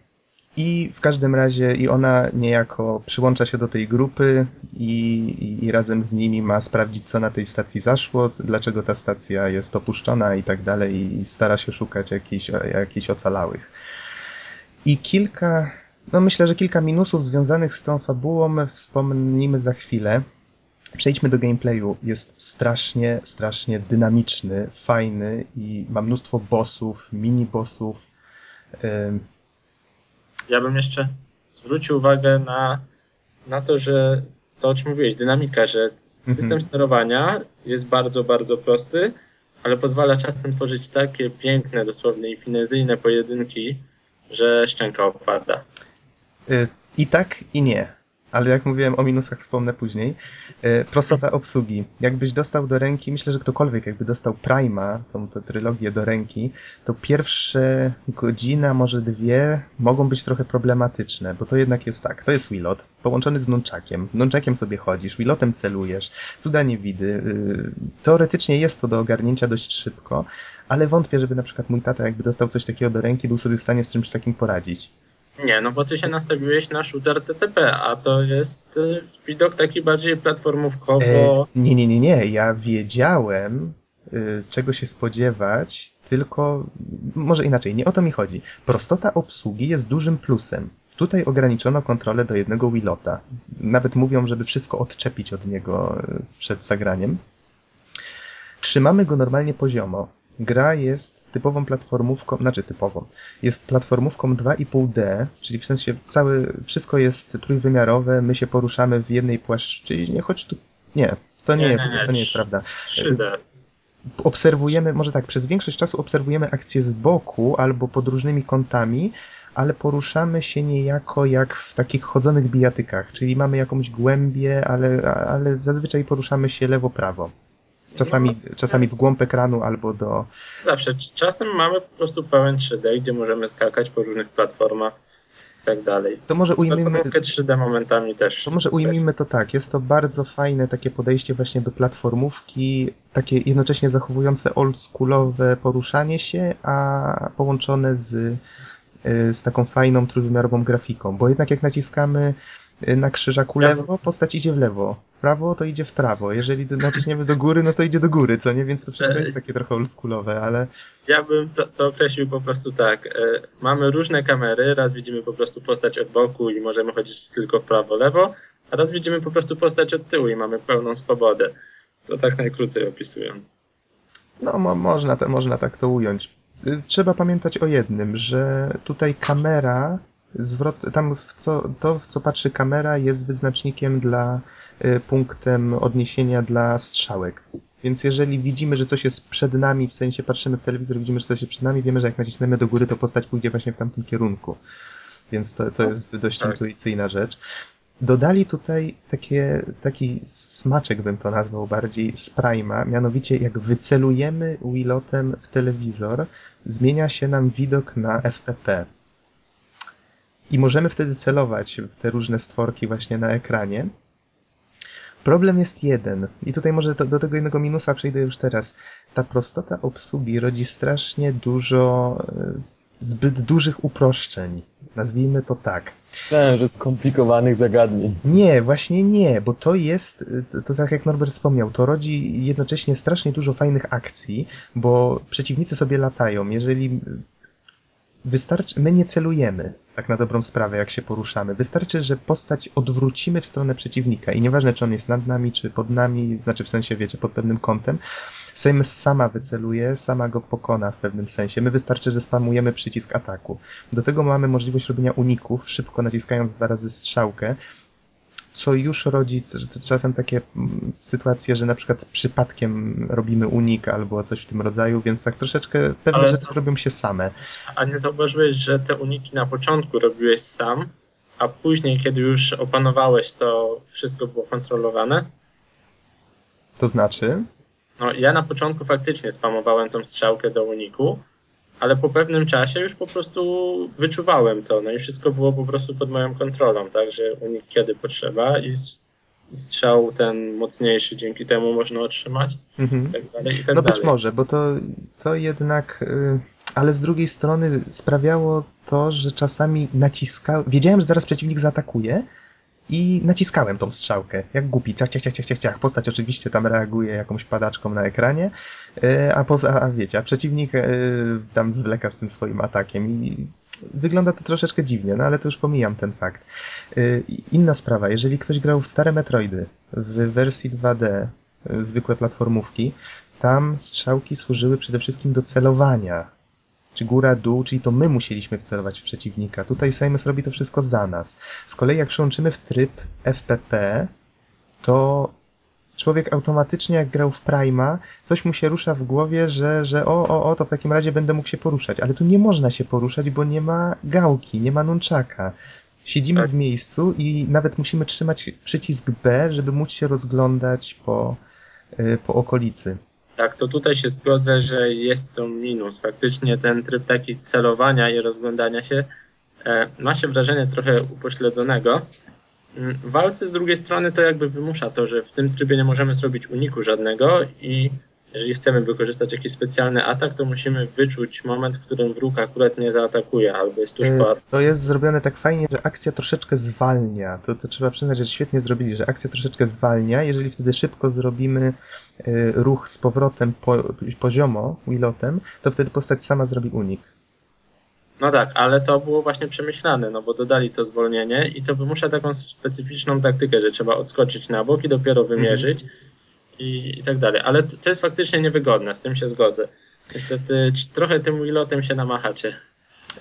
I w każdym razie, i ona niejako przyłącza się do tej grupy i, i, i razem z nimi ma sprawdzić, co na tej stacji zaszło, dlaczego ta stacja jest opuszczona i tak dalej, i stara się szukać jakichś, jakichś ocalałych. I kilka, no myślę, że kilka minusów związanych z tą fabułą wspomnimy za chwilę. Przejdźmy do gameplayu. Jest strasznie, strasznie dynamiczny, fajny i ma mnóstwo bossów, mini-bossów. Ja bym jeszcze zwrócił uwagę na, na to, że to o czym mówiłeś, dynamika, że system Mhm. sterowania jest bardzo, bardzo prosty, ale pozwala czasem tworzyć takie piękne, dosłownie i finezyjne pojedynki, że szczęka opada. y, I tak, i nie. ale jak mówiłem o minusach wspomnę później. E, prostota obsługi. Jakbyś dostał do ręki, myślę, że ktokolwiek jakby dostał Prima, tą, tą trylogię do ręki, to pierwsze godzina, może dwie mogą być trochę problematyczne, bo to jednak jest tak, to jest Wilot, połączony z nunchakiem. Nunchakiem sobie chodzisz, Wilotem celujesz, cuda nie widy. Y, teoretycznie jest to do ogarnięcia dość szybko, ale wątpię, żeby na przykład mój tata jakby dostał coś takiego do ręki, był sobie w stanie z czymś takim poradzić. Nie, no bo ty się nastawiłeś na shooter TTP, a to jest y, widok taki bardziej platformówkowo. E, nie, nie, nie, nie. Ja wiedziałem, y, czego się spodziewać, tylko może inaczej, nie o to mi chodzi. Prostota obsługi jest dużym plusem. Tutaj ograniczono kontrolę do jednego Wilota. Nawet mówią, żeby wszystko odczepić od niego y, przed zagraniem. Trzymamy go normalnie poziomo. Gra jest typową platformówką, znaczy typową, jest platformówką 2,5D, czyli w sensie całe, wszystko jest trójwymiarowe, my się poruszamy w jednej płaszczyźnie, choć tu, nie, to nie, Nie, jest, to nie jest prawda. 3D. Obserwujemy, może tak, przez większość czasu obserwujemy akcję z boku albo pod różnymi kątami, ale poruszamy się niejako jak w takich chodzonych bijatykach, czyli mamy jakąś głębię, ale, ale zazwyczaj poruszamy się lewo-prawo. Czasami, czasami w głąb ekranu albo do, Zawsze. Czasem mamy po prostu pełen 3D, gdzie możemy skakać po różnych platformach i tak dalej. To może ujmijmy, Platformówkę 3D momentami też. to może ujmijmy to tak. Jest to bardzo fajne takie podejście właśnie do platformówki, takie jednocześnie zachowujące oldschoolowe poruszanie się, a połączone z, y, z taką fajną trójwymiarową grafiką. Bo jednak jak naciskamy na krzyżaku lewo, postać idzie w lewo. W prawo to idzie w prawo. Jeżeli naciśniemy do góry, no to idzie do góry, co nie? Więc to wszystko jest takie trochę oldschoolowe, ale Ja bym to, to określił po prostu tak. E, mamy różne kamery, raz widzimy po prostu postać od boku i możemy chodzić tylko w prawo, lewo, a raz widzimy po prostu postać od tyłu i mamy pełną swobodę. To tak najkrócej opisując. No, mo można, można tak to ująć. Y, Trzeba pamiętać o jednym, że tutaj kamera, zwrot, tam w co, to, w co patrzy kamera, jest wyznacznikiem dla, y, punktem odniesienia dla strzałek. Więc jeżeli widzimy, że coś jest przed nami, w sensie patrzymy w telewizor, widzimy, że coś jest przed nami, wiemy, że jak nacisnemy do góry, to postać pójdzie właśnie w tamtym kierunku. Więc to, to jest dość tak. intuicyjna rzecz. Dodali tutaj takie, taki smaczek, bym to nazwał bardziej, z Prima, mianowicie jak wycelujemy Wilotem w telewizor, zmienia się nam widok na FPP. I możemy wtedy celować w te różne stworki właśnie na ekranie. Problem jest jeden, i tutaj może to, do tego jednego minusa przejdę już teraz. Ta prostota obsługi rodzi strasznie dużo e, zbyt dużych uproszczeń. Nazwijmy to tak. Myślałem, że skomplikowanych zagadnień. Nie, właśnie nie, bo to jest, to, to tak jak Norbert wspomniał, to rodzi jednocześnie strasznie dużo fajnych akcji, bo przeciwnicy sobie latają. Jeżeli wystarczy, my nie celujemy, tak na dobrą sprawę, jak się poruszamy. Wystarczy, że postać odwrócimy w stronę przeciwnika i nieważne, czy on jest nad nami, czy pod nami, znaczy w sensie, wiecie, pod pewnym kątem, Sejm sama wyceluje, sama go pokona w pewnym sensie. My wystarczy, że spamujemy przycisk ataku. Do tego mamy możliwość robienia uników, szybko naciskając dwa razy strzałkę, co już rodzi c- czasem takie mm, sytuacje, że na przykład przypadkiem robimy unik albo coś w tym rodzaju, więc tak troszeczkę pewne Ale rzeczy to- robią się same. A nie zauważyłeś, że te uniki na początku robiłeś sam, a później, kiedy już opanowałeś, to wszystko było kontrolowane? To znaczy, No, ja na początku faktycznie spamowałem tą strzałkę do uniku, ale po pewnym czasie już po prostu wyczuwałem to, no i wszystko było po prostu pod moją kontrolą, tak, że unik kiedy potrzeba i strzał ten mocniejszy dzięki temu można otrzymać mhm. i tak dalej, i tak No dalej. być może, bo to, to jednak. y, Ale z drugiej strony sprawiało to, że czasami naciskałem. Wiedziałem, że zaraz przeciwnik zaatakuje i naciskałem tą strzałkę. Jak głupi. Ciach, ciach, ciach, ciach, ciach. Postać oczywiście tam reaguje jakąś padaczką na ekranie, a poza, a wiecie, a przeciwnik y, tam zwleka z tym swoim atakiem i wygląda to troszeczkę dziwnie, no ale to już pomijam ten fakt. Y, Inna sprawa, jeżeli ktoś grał w stare Metroidy w wersji 2D, y, zwykłe platformówki, tam strzałki służyły przede wszystkim do celowania. Czy góra, dół, czyli to my musieliśmy wcelować w przeciwnika. Tutaj Simus robi to wszystko za nas. Z kolei jak przełączymy w tryb FPP, to człowiek automatycznie jak grał w Prima, coś mu się rusza w głowie, że, że o, o, o, to w takim razie będę mógł się poruszać. Ale tu nie można się poruszać, bo nie ma gałki, nie ma nunczaka. Siedzimy Tak. w miejscu i nawet musimy trzymać przycisk B, żeby móc się rozglądać po, y, po okolicy. Tak, to tutaj się zgodzę, że jest to minus. Faktycznie ten tryb taki celowania i rozglądania się e, ma się wrażenie trochę upośledzonego. Mm, W walce z drugiej strony to jakby wymusza to, że w tym trybie nie możemy zrobić uniku żadnego i jeżeli chcemy wykorzystać jakiś specjalny atak, to musimy wyczuć moment, w którym wróg akurat nie zaatakuje albo jest tuż po Y, To jest zrobione tak fajnie, że akcja troszeczkę zwalnia. To, to trzeba przyznać, że świetnie zrobili, że akcja troszeczkę zwalnia. Jeżeli wtedy szybko zrobimy y, ruch z powrotem po, poziomo, wilotem, to wtedy postać sama zrobi unik. No tak, ale to było właśnie przemyślane, no bo dodali to zwolnienie i to wymusza taką specyficzną taktykę, że trzeba odskoczyć na bok i dopiero wymierzyć i, i tak dalej. Ale to, to jest faktycznie niewygodne, z tym się zgodzę. Niestety trochę tym wilotem się namachacie.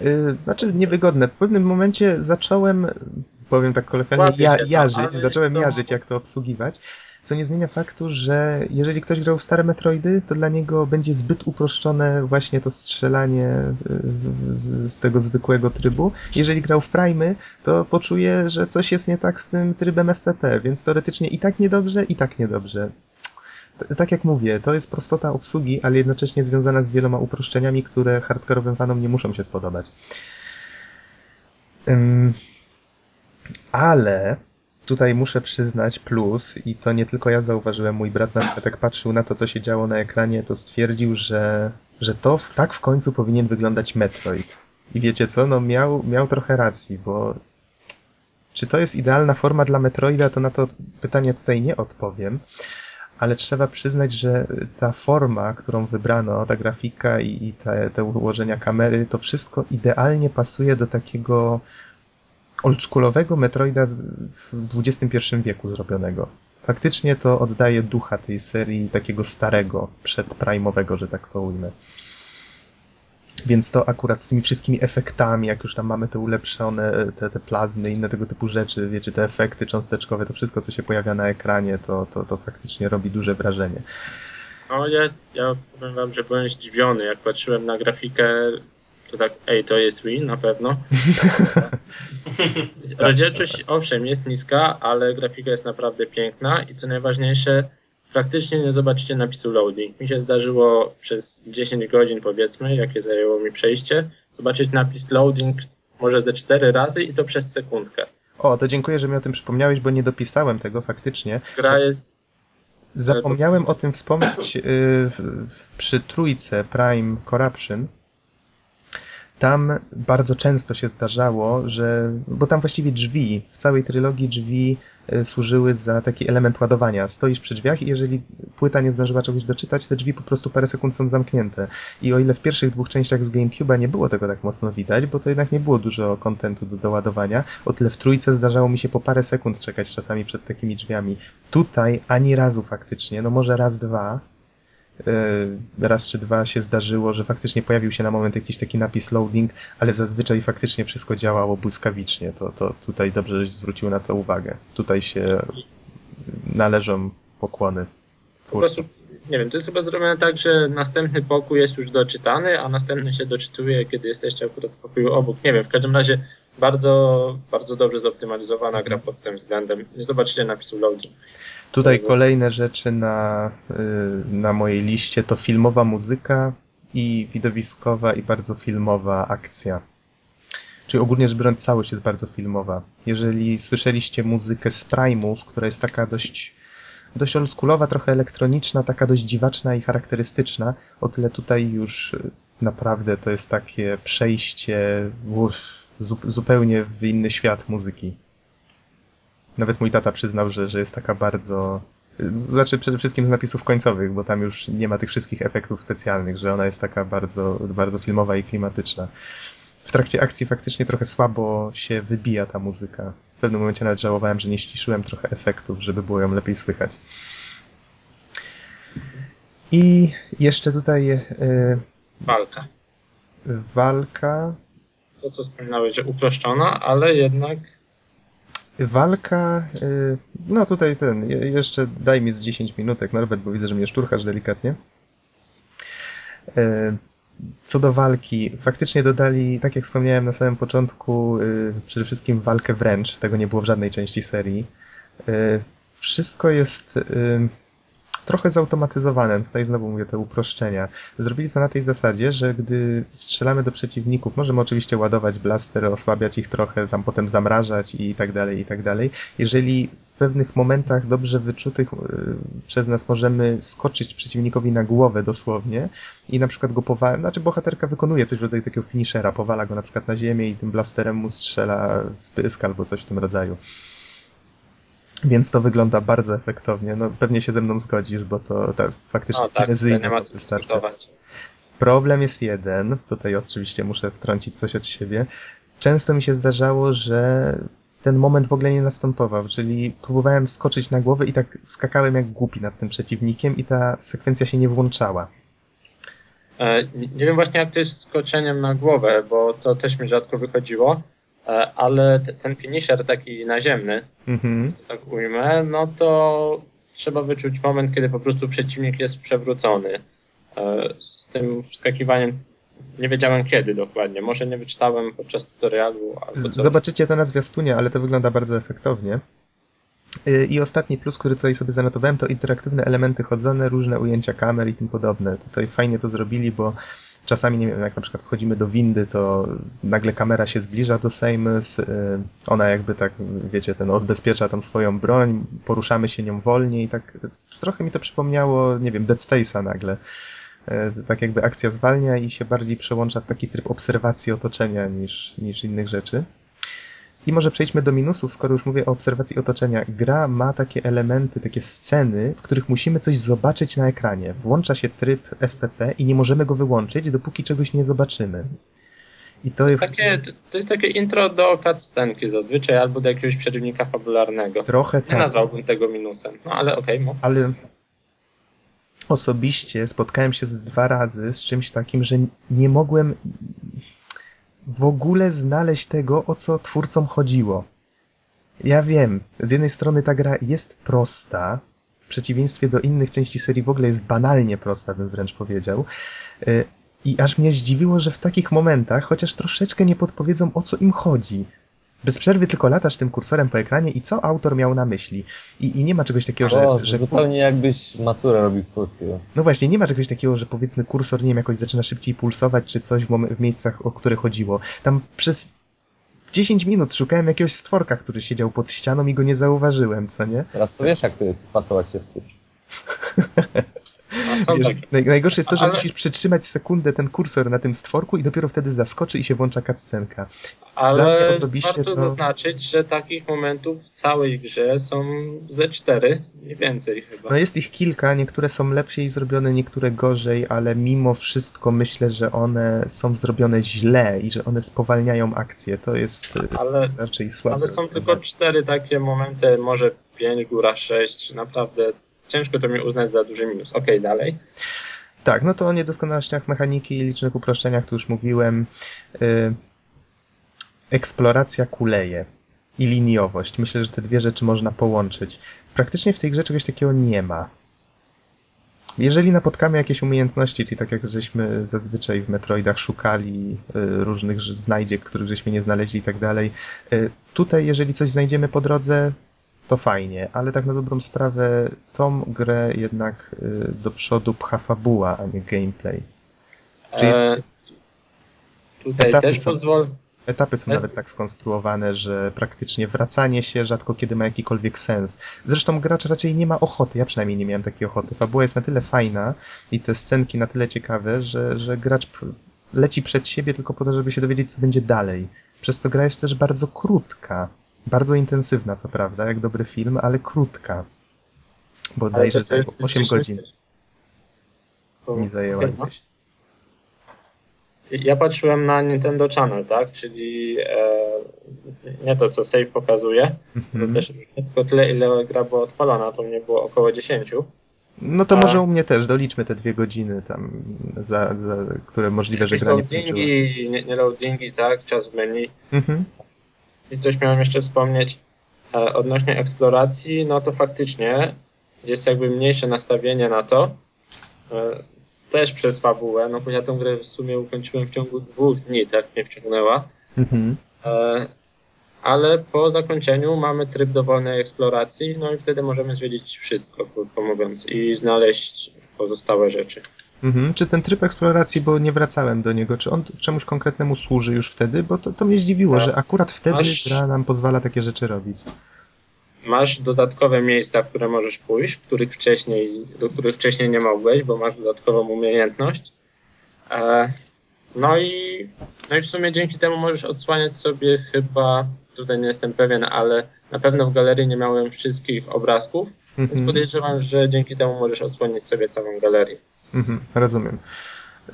Y, Znaczy niewygodne. W pewnym momencie zacząłem, powiem tak kolokwialnie, ja, jarzyć. Zacząłem to- jarzyć, jak to obsługiwać. Co nie zmienia faktu, że jeżeli ktoś grał w stare Metroidy, to dla niego będzie zbyt uproszczone właśnie to strzelanie z, tego zwykłego trybu. Jeżeli grał w Primy, to poczuje, że coś jest nie tak z tym trybem FPP, więc teoretycznie i tak niedobrze, i tak niedobrze. T- Tak jak mówię, to jest prostota obsługi, ale jednocześnie związana z wieloma uproszczeniami, które hardkorowym fanom nie muszą się spodobać. Ym, ale tutaj muszę przyznać plus, i to nie tylko ja zauważyłem, mój brat na przykład jak patrzył na to, co się działo na ekranie, to stwierdził, że, że to w, tak w końcu powinien wyglądać Metroid. I wiecie co, no miał, miał trochę racji, bo czy to jest idealna forma dla Metroida, to na to pytanie tutaj nie odpowiem, ale trzeba przyznać, że ta forma, którą wybrano, ta grafika i, i te, te ułożenia kamery, to wszystko idealnie pasuje do takiego oldschoolowego Metroida w XXI wieku zrobionego. Faktycznie to oddaje ducha tej serii takiego starego, przedprimowego, że tak to ujmę. Więc to akurat z tymi wszystkimi efektami, jak już tam mamy te ulepszone, te, te plazmy, inne tego typu rzeczy, wiecie, te efekty cząsteczkowe, to wszystko, co się pojawia na ekranie, to, to, to faktycznie robi duże wrażenie. No ja, ja powiem wam, że byłem zdziwiony, jak patrzyłem na grafikę, to tak, ej, to jest Wii, na pewno. Rozdzielczość owszem jest niska, ale grafika jest naprawdę piękna i co najważniejsze, praktycznie nie zobaczycie napisu loading. Mi się zdarzyło przez 10 godzin powiedzmy, jakie zajęło mi przejście, zobaczyć napis loading może ze 4 razy i to przez sekundkę. O, to dziękuję, że mi o tym przypomniałeś, bo nie dopisałem tego faktycznie. Gra jest Zapomniałem o tym wspomnieć yy, przy trójce Prime Corruption. Tam bardzo często się zdarzało, że. Bo tam właściwie drzwi, w całej trylogii drzwi y, służyły za taki element ładowania. Stoisz przy drzwiach i jeżeli płyta nie zdążyła czegoś doczytać, te drzwi po prostu parę sekund są zamknięte. I o ile w pierwszych dwóch częściach z GameCube'a nie było tego tak mocno widać, bo to jednak nie było dużo kontentu do, do ładowania, o tyle w trójce zdarzało mi się po parę sekund czekać czasami przed takimi drzwiami. Tutaj ani razu faktycznie, no może raz, dwa, raz czy dwa się zdarzyło, że faktycznie pojawił się na moment jakiś taki napis loading, ale zazwyczaj faktycznie wszystko działało błyskawicznie. To, to tutaj dobrze, żeś zwrócił na to uwagę. Tutaj się należą pokłony. po prostu, nie wiem, to jest chyba zrobione tak, że następny pokój jest już doczytany, a następny się doczytuje, kiedy jesteście akurat w pokoju obok. Nie wiem, w każdym razie bardzo, bardzo dobrze zoptymalizowana gra pod tym względem. Nie zobaczycie napisu loading. Tutaj kolejne rzeczy na, y, na mojej liście to filmowa muzyka i widowiskowa i bardzo filmowa akcja. Czyli ogólnie rzecz biorąc całość jest bardzo filmowa. Jeżeli słyszeliście muzykę z Prime'ów, która jest taka dość, dość oldschoolowa, trochę elektroniczna, taka dość dziwaczna i charakterystyczna, o tyle tutaj już y, naprawdę to jest takie przejście zu, zupełnie w inny świat muzyki. Nawet mój tata przyznał, że, że jest taka bardzo. Znaczy przede wszystkim z napisów końcowych, bo tam już nie ma tych wszystkich efektów specjalnych, że ona jest taka bardzo, bardzo filmowa i klimatyczna. W trakcie akcji faktycznie trochę słabo się wybija ta muzyka. W pewnym momencie nawet żałowałem, że nie ściszyłem trochę efektów, żeby było ją lepiej słychać. I jeszcze tutaj e, Walka. walka. To, co wspominałeś, że uproszczona, ale jednak Walka. y, No tutaj ten. je- Jeszcze daj mi z 10 minutek, Norbert, bo widzę, że mnie szturchasz delikatnie. Y, co do walki, faktycznie dodali, tak jak wspomniałem na samym początku, y, przede wszystkim walkę wręcz. Tego nie było w żadnej części serii. Wszystko jest trochę zautomatyzowane, tutaj znowu mówię te uproszczenia. Zrobili to na tej zasadzie, że gdy strzelamy do przeciwników, możemy oczywiście ładować blastery, osłabiać ich trochę, tam potem zamrażać i tak dalej, i tak dalej. Jeżeli w pewnych momentach dobrze wyczutych y, przez nas możemy skoczyć przeciwnikowi na głowę dosłownie i na przykład go powala, znaczy bohaterka wykonuje coś w rodzaju takiego finishera, powala go na przykład na ziemię i tym blasterem mu strzela w pysk albo coś w tym rodzaju. Więc to wygląda bardzo efektownie. No, pewnie się ze mną zgodzisz, bo to tak, faktycznie No tak, finezyjne nie ma co dyskutować. Problem jest jeden, tutaj oczywiście muszę wtrącić coś od siebie. Często mi się zdarzało, że ten moment w ogóle nie następował, czyli próbowałem skoczyć na głowę i tak skakałem jak głupi nad tym przeciwnikiem i ta sekwencja się nie włączała. E, Nie wiem właśnie jak to jest skoczeniem na głowę, bo to też mi rzadko wychodziło, ale te- ten finisher taki naziemny, Mhm. tak ujmę, no to trzeba wyczuć moment, kiedy po prostu przeciwnik jest przewrócony. E, Z tym wskakiwaniem nie wiedziałem kiedy dokładnie. Może nie wyczytałem podczas tutorialu. Zobaczycie to na zwiastunie, ale to wygląda bardzo efektownie. Y, I ostatni plus, który tutaj sobie zanotowałem, to interaktywne elementy chodzone, różne ujęcia kamer i tym podobne. Tutaj fajnie to zrobili, bo czasami, nie wiem, jak na przykład wchodzimy do windy, to nagle kamera się zbliża do Seymour, y, ona jakby tak, wiecie, ten odbezpiecza tam swoją broń, poruszamy się nią wolniej, tak trochę mi to przypomniało, nie wiem, Dead Space'a nagle. E, Tak jakby akcja zwalnia i się bardziej przełącza w taki tryb obserwacji otoczenia niż, niż innych rzeczy. I może przejdźmy do minusów, skoro już mówię o obserwacji otoczenia. Gra ma takie elementy, takie sceny, w których musimy coś zobaczyć na ekranie. Włącza się tryb FPP i nie możemy go wyłączyć, dopóki czegoś nie zobaczymy. I to jest Takie, to jest takie intro do cutscenki zazwyczaj, albo do jakiegoś przerywnika fabularnego. trochę Nie tak, nazwałbym tego minusem, no ale okej, no. ale osobiście spotkałem się z dwa razy z czymś takim, że nie mogłem w ogóle znaleźć tego, o co twórcom chodziło. Ja wiem, z jednej strony ta gra jest prosta, w przeciwieństwie do innych części serii w ogóle jest banalnie prosta, bym wręcz powiedział. Y, I aż mnie zdziwiło, że w takich momentach chociaż troszeczkę nie podpowiedzą, o co im chodzi. Bez przerwy tylko latasz tym kursorem po ekranie i co autor miał na myśli. I, i nie ma czegoś takiego, że, Boże, że zupełnie jakbyś maturę robił z polskiego. no właśnie, nie ma czegoś takiego, że powiedzmy kursor, nie wiem, jakoś zaczyna szybciej pulsować, czy coś w, mom- w miejscach, o które chodziło. Tam przez 10 minut szukałem jakiegoś stworka, który siedział pod ścianą i go nie zauważyłem, co nie? Teraz to wiesz, jak to jest wpasować się w kurz. Wiesz, naj- najgorsze jest to, że Ale- musisz przytrzymać sekundę ten kursor na tym stworku i dopiero wtedy zaskoczy i się włącza cutscenka. Ale osobiście warto to- zaznaczyć, że takich momentów w całej grze są ze cztery, nie więcej chyba. No jest ich kilka, niektóre są lepiej zrobione, niektóre gorzej, ale mimo wszystko myślę, że one są zrobione źle i że one spowalniają akcję. To jest y, Ale, raczej słabe. ale są tylko cztery takie momenty, może pięć, góra sześć. Naprawdę ciężko to mi uznać za duży minus. Okej, dalej. Tak, no to o niedoskonałościach mechaniki i licznych uproszczeniach tu już mówiłem. Y, eksploracja kuleje i liniowość. Myślę, że te dwie rzeczy można połączyć. Praktycznie w tej grze czegoś takiego nie ma. Jeżeli napotkamy jakieś umiejętności, czyli tak jak żeśmy zazwyczaj w Metroidach szukali y, różnych znajdziek, których żeśmy nie znaleźli i tak dalej, y, tutaj jeżeli coś znajdziemy po drodze, to fajnie, ale tak na dobrą sprawę tą grę jednak y, do przodu pcha fabuła, a nie gameplay. Czyli- E, tutaj Etapy też są- pozwolę. Etapy są Jest- nawet tak skonstruowane, że praktycznie wracanie się rzadko kiedy ma jakikolwiek sens. Zresztą gracz raczej nie ma ochoty, ja przynajmniej nie miałem takiej ochoty. Fabuła jest na tyle fajna i te scenki na tyle ciekawe, że, że gracz leci przed siebie tylko po to, żeby się dowiedzieć, co będzie dalej. Przez to gra jest też bardzo krótka. Bardzo intensywna, co prawda, jak dobry film, ale krótka. Bo dajże to- to- 8 godzin mi zajęła no. gdzieś. Ja patrzyłem na Nintendo Channel, tak? Czyli e, nie to, co save pokazuje, to Mhm. też tylko tyle, ile gra była odpalona, to mnie było około 10. No to A- może u mnie też, doliczmy te dwie godziny tam, za, za, które możliwe, że gra nie loadingi, nie, nie loadingi, tak? Czas w menu. Mhm. I coś miałem jeszcze wspomnieć e, odnośnie eksploracji, no to faktycznie jest jakby mniejsze nastawienie na to. E, też przez fabułę, no bo ja tę grę w sumie ukończyłem w ciągu dwóch dni, tak mnie wciągnęła. Mhm. E, ale po zakończeniu mamy tryb dowolnej eksploracji, no i wtedy możemy zwiedzić wszystko, krótko mówiąc, i znaleźć pozostałe rzeczy. Mhm. Czy ten tryb eksploracji, bo nie wracałem do niego, czy on czemuś konkretnemu służy już wtedy? Bo to, to mnie zdziwiło, Tak. że akurat wtedy Masz- gra nam pozwala takie rzeczy robić. Masz dodatkowe miejsca, w które możesz pójść, których wcześniej, do których wcześniej nie mogłeś, bo masz dodatkową umiejętność. E, no i, no i w sumie dzięki temu możesz odsłaniać sobie chyba, tutaj nie jestem pewien, ale na pewno w galerii nie miałem wszystkich obrazków, więc Mhm. podejrzewam, że dzięki temu możesz odsłonić sobie całą galerię. Mhm, rozumiem.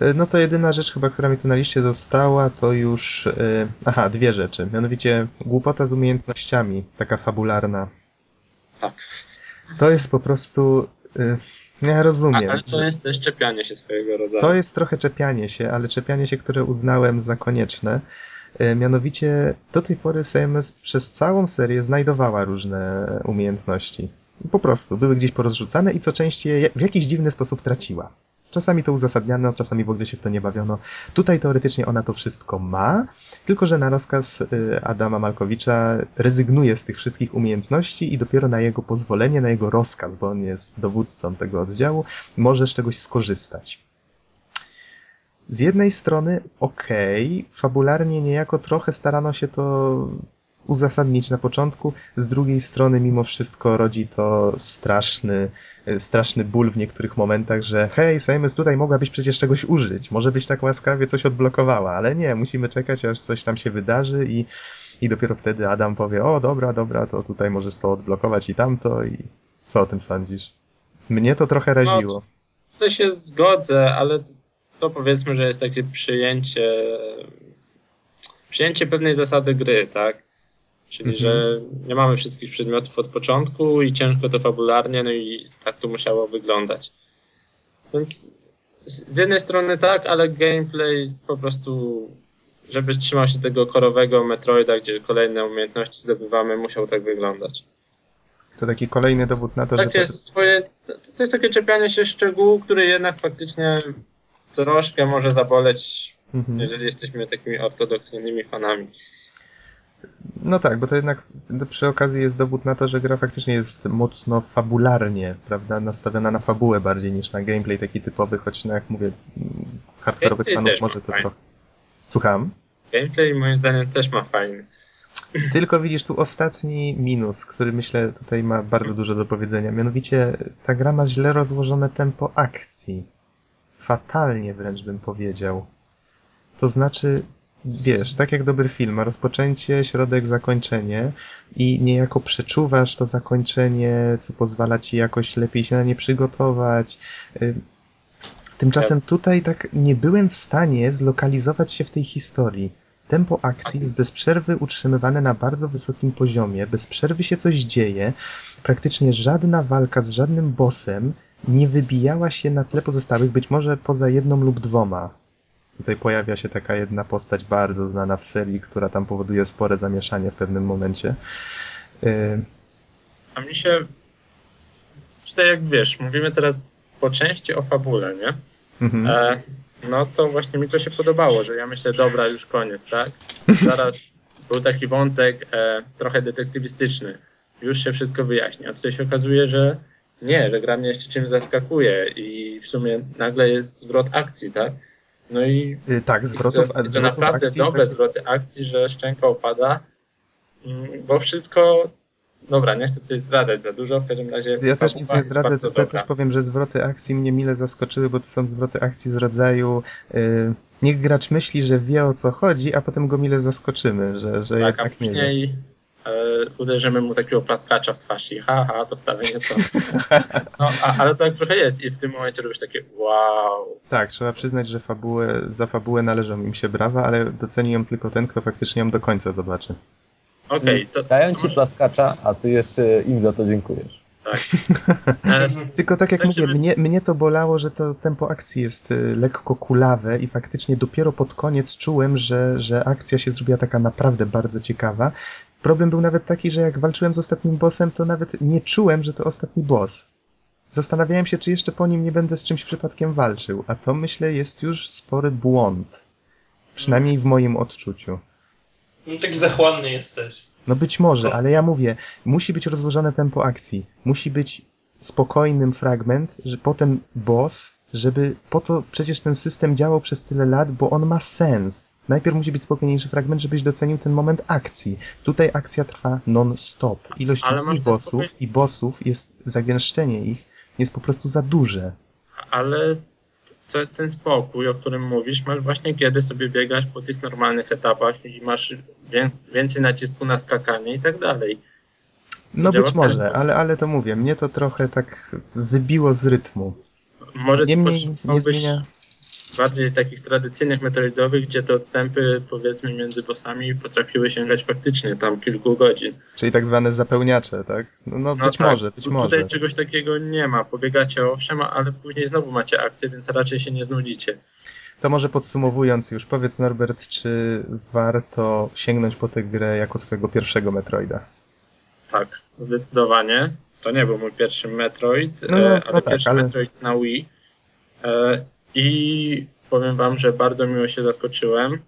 E, No to jedyna rzecz chyba, która mi tu na liście została, to już... e, Aha, dwie rzeczy. Mianowicie głupota z umiejętnościami, taka fabularna. Tak. To jest po prostu... e, Ja rozumiem. ale to jest też czepianie się swojego rodzaju. To jest trochę czepianie się, ale czepianie się, które uznałem za konieczne. Mianowicie do tej pory Samus przez całą serię znajdowała różne umiejętności. Po prostu były gdzieś porozrzucane i co częściej w jakiś dziwny sposób traciła. Czasami to uzasadniano, czasami w ogóle się w to nie bawiono. Tutaj teoretycznie ona to wszystko ma, tylko że na rozkaz y, Adama Malkowicza rezygnuje z tych wszystkich umiejętności i dopiero na jego pozwolenie, na jego rozkaz, bo on jest dowódcą tego oddziału, może z czegoś skorzystać. Z jednej strony, okej, fabularnie niejako trochę starano się to uzasadnić na początku, z drugiej strony mimo wszystko rodzi to straszny, e, straszny ból w niektórych momentach, że hej, Samus, tutaj mogłabyś przecież czegoś użyć, może byś tak łaskawie coś odblokowała, ale nie, musimy czekać, aż coś tam się wydarzy i, i dopiero wtedy Adam powie, o dobra, dobra, to tutaj możesz to odblokować i tamto i co o tym sądzisz? Mnie to trochę raziło. To się zgodzę, ale to powiedzmy, że jest takie przyjęcie przyjęcie pewnej zasady gry, tak? Czyli, Mhm. że nie mamy wszystkich przedmiotów od początku i ciężko to fabularnie, no i tak to musiało wyglądać. Więc z jednej strony tak, ale gameplay po prostu, żeby trzymał się tego korowego Metroida, gdzie kolejne umiejętności zdobywamy, musiał tak wyglądać. To taki kolejny dowód na to, że... Tak jest swoje, to jest takie czepianie się szczegółu, który jednak faktycznie troszkę może zaboleć, Mhm. jeżeli jesteśmy takimi ortodoksyjnymi fanami. No tak, bo to jednak przy okazji jest dowód na to, że gra faktycznie jest mocno fabularnie, prawda, nastawiona na fabułę bardziej niż na gameplay taki typowy, choć no jak mówię, hardkorowych fanów też może to fajny. trochę... Słucham? Gameplay moim zdaniem też ma fajny. Tylko widzisz tu ostatni minus, który myślę tutaj ma bardzo dużo do powiedzenia. Mianowicie ta gra ma źle rozłożone tempo akcji. Fatalnie wręcz bym powiedział. To znaczy, wiesz, tak jak dobry film, ma rozpoczęcie, środek, zakończenie i niejako przeczuwasz to zakończenie, co pozwala ci jakoś lepiej się na nie przygotować. Tymczasem tutaj tak nie byłem w stanie zlokalizować się w tej historii. Tempo akcji jest bez przerwy utrzymywane na bardzo wysokim poziomie, bez przerwy się coś dzieje. Praktycznie żadna walka z żadnym bossem nie wybijała się na tle pozostałych, być może poza jedną lub dwoma. Tutaj pojawia się taka jedna postać bardzo znana w serii, która tam powoduje spore zamieszanie w pewnym momencie. Yy, A mi się, tutaj jak wiesz, mówimy teraz po części o fabule, nie? mhm. E, no to właśnie mi to się podobało, że ja myślę, dobra, już koniec, tak? Zaraz był taki wątek e, trochę detektywistyczny. Już się wszystko wyjaśni. A tutaj się okazuje, że nie, że gra mnie jeszcze czymś zaskakuje i w sumie nagle jest zwrot akcji, tak? No i Yy, tak, zwrotów, i to, i to zwrotów naprawdę akcji. dobre zwroty akcji, że szczęka opada, mm, bo wszystko, dobra, nie chcę tutaj zdradzać za dużo, w każdym razie Ja też nic nie zdradzę, to, też powiem, że zwroty akcji mnie mile zaskoczyły, bo to są zwroty akcji z rodzaju yy, niech gracz myśli, że wie o co chodzi, a potem go mile zaskoczymy, że, że Tak, a jednak nie wie. Uderzymy mu takiego plaskacza w twarz i haha, to wcale nie to. No, a, ale tak trochę jest i w tym momencie robisz takie wow. Tak, trzeba przyznać, że fabułę, za fabułę należą im się brawa, ale doceni ją tylko ten, kto faktycznie ją do końca zobaczy. Okej, to, Dają ci może- plaskacza, a ty jeszcze im za to dziękujesz. tak. Tylko tak jak Lecimy- mówię, mnie, mnie to bolało, że to tempo akcji jest y, lekko kulawe i faktycznie dopiero pod koniec czułem, że, że akcja się zrobiła taka naprawdę bardzo ciekawa. Problem był nawet taki, że jak walczyłem z ostatnim bossem, to nawet nie czułem, że to ostatni boss. zastanawiałem się, czy jeszcze po nim nie będę z czymś przypadkiem walczył, a to myślę jest już spory błąd. Przynajmniej w moim odczuciu. No, taki zachłanny jesteś. No być może, ale ja mówię, musi być rozłożone tempo akcji. Musi być spokojnym fragment, że potem boss, żeby po to przecież ten system działał przez tyle lat, bo on ma sens. Najpierw musi być spokojniejszy fragment, żebyś docenił ten moment akcji. Tutaj akcja trwa non-stop. Ilość i bossów, spokoj- i bossów jest, zagęszczenie ich jest po prostu za duże. Ale to, ten spokój, o którym mówisz, masz właśnie kiedy sobie biegasz po tych normalnych etapach i masz wię, więcej nacisku na skakanie i tak dalej. No być może, ale, ale to mówię, mnie to trochę tak wybiło z rytmu. Może Niemniej nie zmienia... bardziej takich tradycyjnych metroidowych, gdzie te odstępy powiedzmy między bossami potrafiły sięgać faktycznie tam kilku godzin. Czyli tak zwane zapełniacze, tak? No, no No być tak, może, być może. Tutaj czegoś takiego nie ma. Pobiegacie owszem, ale później znowu macie akcję, więc raczej się nie znudzicie. To może podsumowując już, powiedz Norbert, czy warto sięgnąć po tę grę jako swojego pierwszego Metroida? Tak, zdecydowanie. To nie był mój pierwszy Metroid, No, no, e, no ale tak, pierwszy ale- Metroid na Wii. E, I powiem wam, że bardzo miło się zaskoczyłem.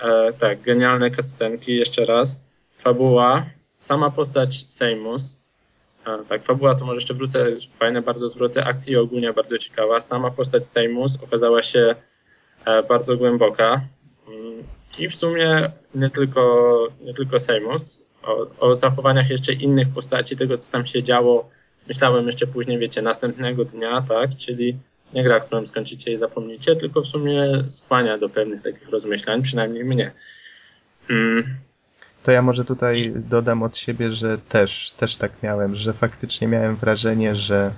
E, tak, genialne cutscenki, jeszcze raz. Fabuła, sama postać Seimus. Tak, fabuła to może jeszcze wrócę, fajne bardzo zwroty akcji ogólnie bardzo ciekawa. Sama postać Seimus okazała się bardzo głęboka. Mm, I w sumie nie tylko, nie tylko Seimus, o, o zachowaniach jeszcze innych postaci, tego co tam się działo, myślałem jeszcze później, wiecie, następnego dnia, tak, czyli nie gra, którą skończycie i zapomnicie, tylko w sumie skłania do pewnych takich rozmyślań, przynajmniej mnie. Mm, To ja może tutaj dodam od siebie, że też, też tak miałem, że faktycznie miałem wrażenie, że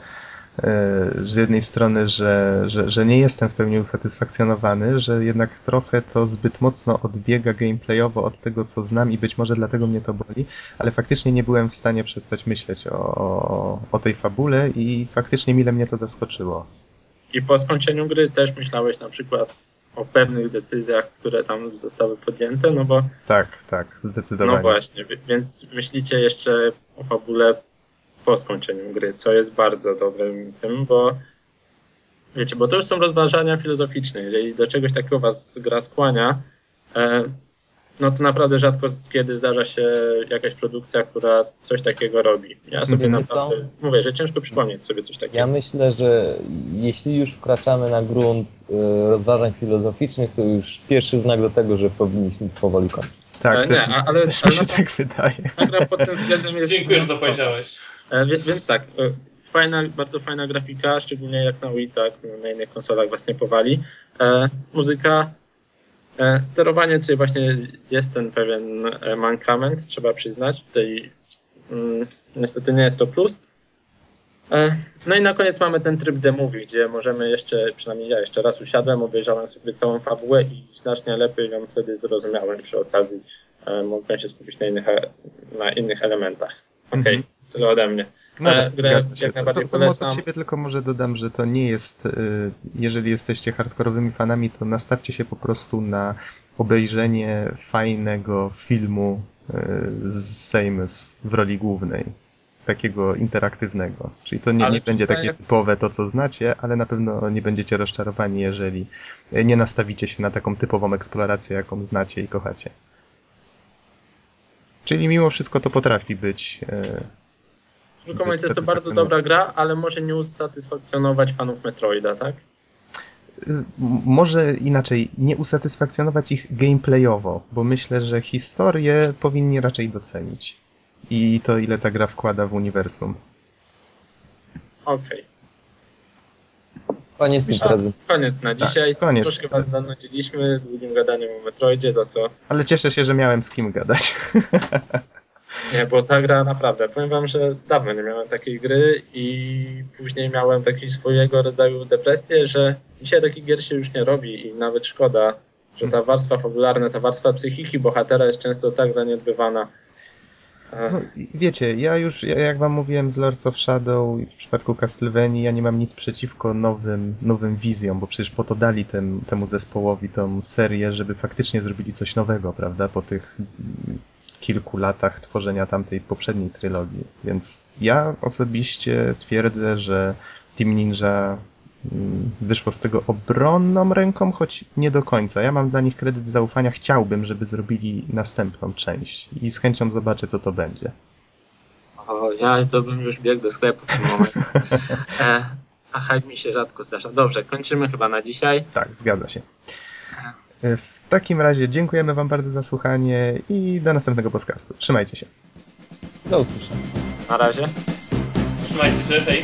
z jednej strony, że, że, że nie jestem w pełni usatysfakcjonowany, że jednak trochę to zbyt mocno odbiega gameplayowo od tego, co znam i być może dlatego mnie to boli, ale faktycznie nie byłem w stanie przestać myśleć o, o, o tej fabule i faktycznie mile mnie to zaskoczyło. I po skończeniu gry też myślałeś na przykład o pewnych decyzjach, które tam zostały podjęte, no bo Tak, tak, zdecydowanie. No właśnie, wi- więc myślicie jeszcze o fabule po skończeniu gry, co jest bardzo dobrym tym, bo wiecie, bo to już są rozważania filozoficzne. Jeżeli do czegoś takiego was gra skłania, e, no to naprawdę rzadko kiedy zdarza się jakaś produkcja, która coś takiego robi. Ja sobie Mhm. naprawdę mówię, że ciężko przypomnieć sobie coś takiego. Ja myślę, że jeśli już wkraczamy na grunt y, rozważań filozoficznych, to już pierwszy znak do tego, że powinniśmy powoli kończyć. Tak, E, też, nie, ale, też mi ale się na- tak wydaje. ta gra pod tym względem jest Dziękuję, że to powiedziałeś. E, wie- Więc tak, e, fajna, bardzo fajna grafika, szczególnie jak na Wii, tak, no, na innych konsolach was nie powali. E, muzyka, sterowanie, tutaj właśnie jest ten pewien mankament, trzeba przyznać. Tutaj mm, niestety nie jest to plus. No i na koniec mamy ten tryb Movie, gdzie możemy jeszcze, przynajmniej ja jeszcze raz usiadłem, obejrzałem sobie całą fabułę i znacznie lepiej ją wtedy zrozumiałem przy okazji. Mogłem się skupić na innych, na innych elementach. Okej, Mhm. tyle ode mnie. No, E, grę się. jak najbardziej to, to może polecam. od siebie tylko może dodam, że to nie jest, y, jeżeli jesteście hardkorowymi fanami, to nastawcie się po prostu na obejrzenie fajnego filmu y, z Samus w roli głównej. Takiego interaktywnego. Czyli to nie, Ale nie będzie takie typowe to, co znacie, ale na pewno nie będziecie rozczarowani, jeżeli y, nie nastawicie się na taką typową eksplorację, jaką znacie i kochacie. Czyli mimo wszystko to potrafi być y, Krótko mówiąc, jest to bardzo dobra gra, ale może nie usatysfakcjonować fanów Metroida, tak? Może inaczej, nie usatysfakcjonować ich gameplayowo, bo myślę, że historię powinni raczej docenić. I to, ile ta gra wkłada w uniwersum. Okej. Koniec imprezy. Koniec na Tak, dzisiaj. koniec. Troszkę was zanudziliśmy długim gadaniem o Metroidzie, za co Ale cieszę się, że miałem z kim gadać. nie, bo ta gra naprawdę, powiem wam, że dawno nie miałem takiej gry i później miałem takiej swojego rodzaju depresję, że dzisiaj takich gier się już nie robi i nawet szkoda, że ta warstwa fabularna, ta warstwa psychiki bohatera jest często tak zaniedbywana. No, wiecie, ja już, ja- jak wam mówiłem z Lords of Shadow w przypadku Castlevanii, ja nie mam nic przeciwko nowym, nowym wizjom, bo przecież po to dali tem, temu zespołowi tą serię, żeby faktycznie zrobili coś nowego, prawda, po tych kilku latach tworzenia tamtej poprzedniej trylogii. Więc ja osobiście twierdzę, że Team Ninja wyszło z tego obronną ręką, choć nie do końca. Ja mam dla nich kredyt zaufania. Chciałbym, żeby zrobili następną część i z chęcią zobaczę, co to będzie. O, ja to bym już biegł do sklepu w tym momencie. E, a hype mi się rzadko zdarza. Dobrze, kończymy chyba na dzisiaj. Tak, zgadza się. E, W takim razie dziękujemy Wam bardzo za słuchanie i do następnego podcastu. Trzymajcie się. Do usłyszenia. Na razie. Trzymajcie się, hej.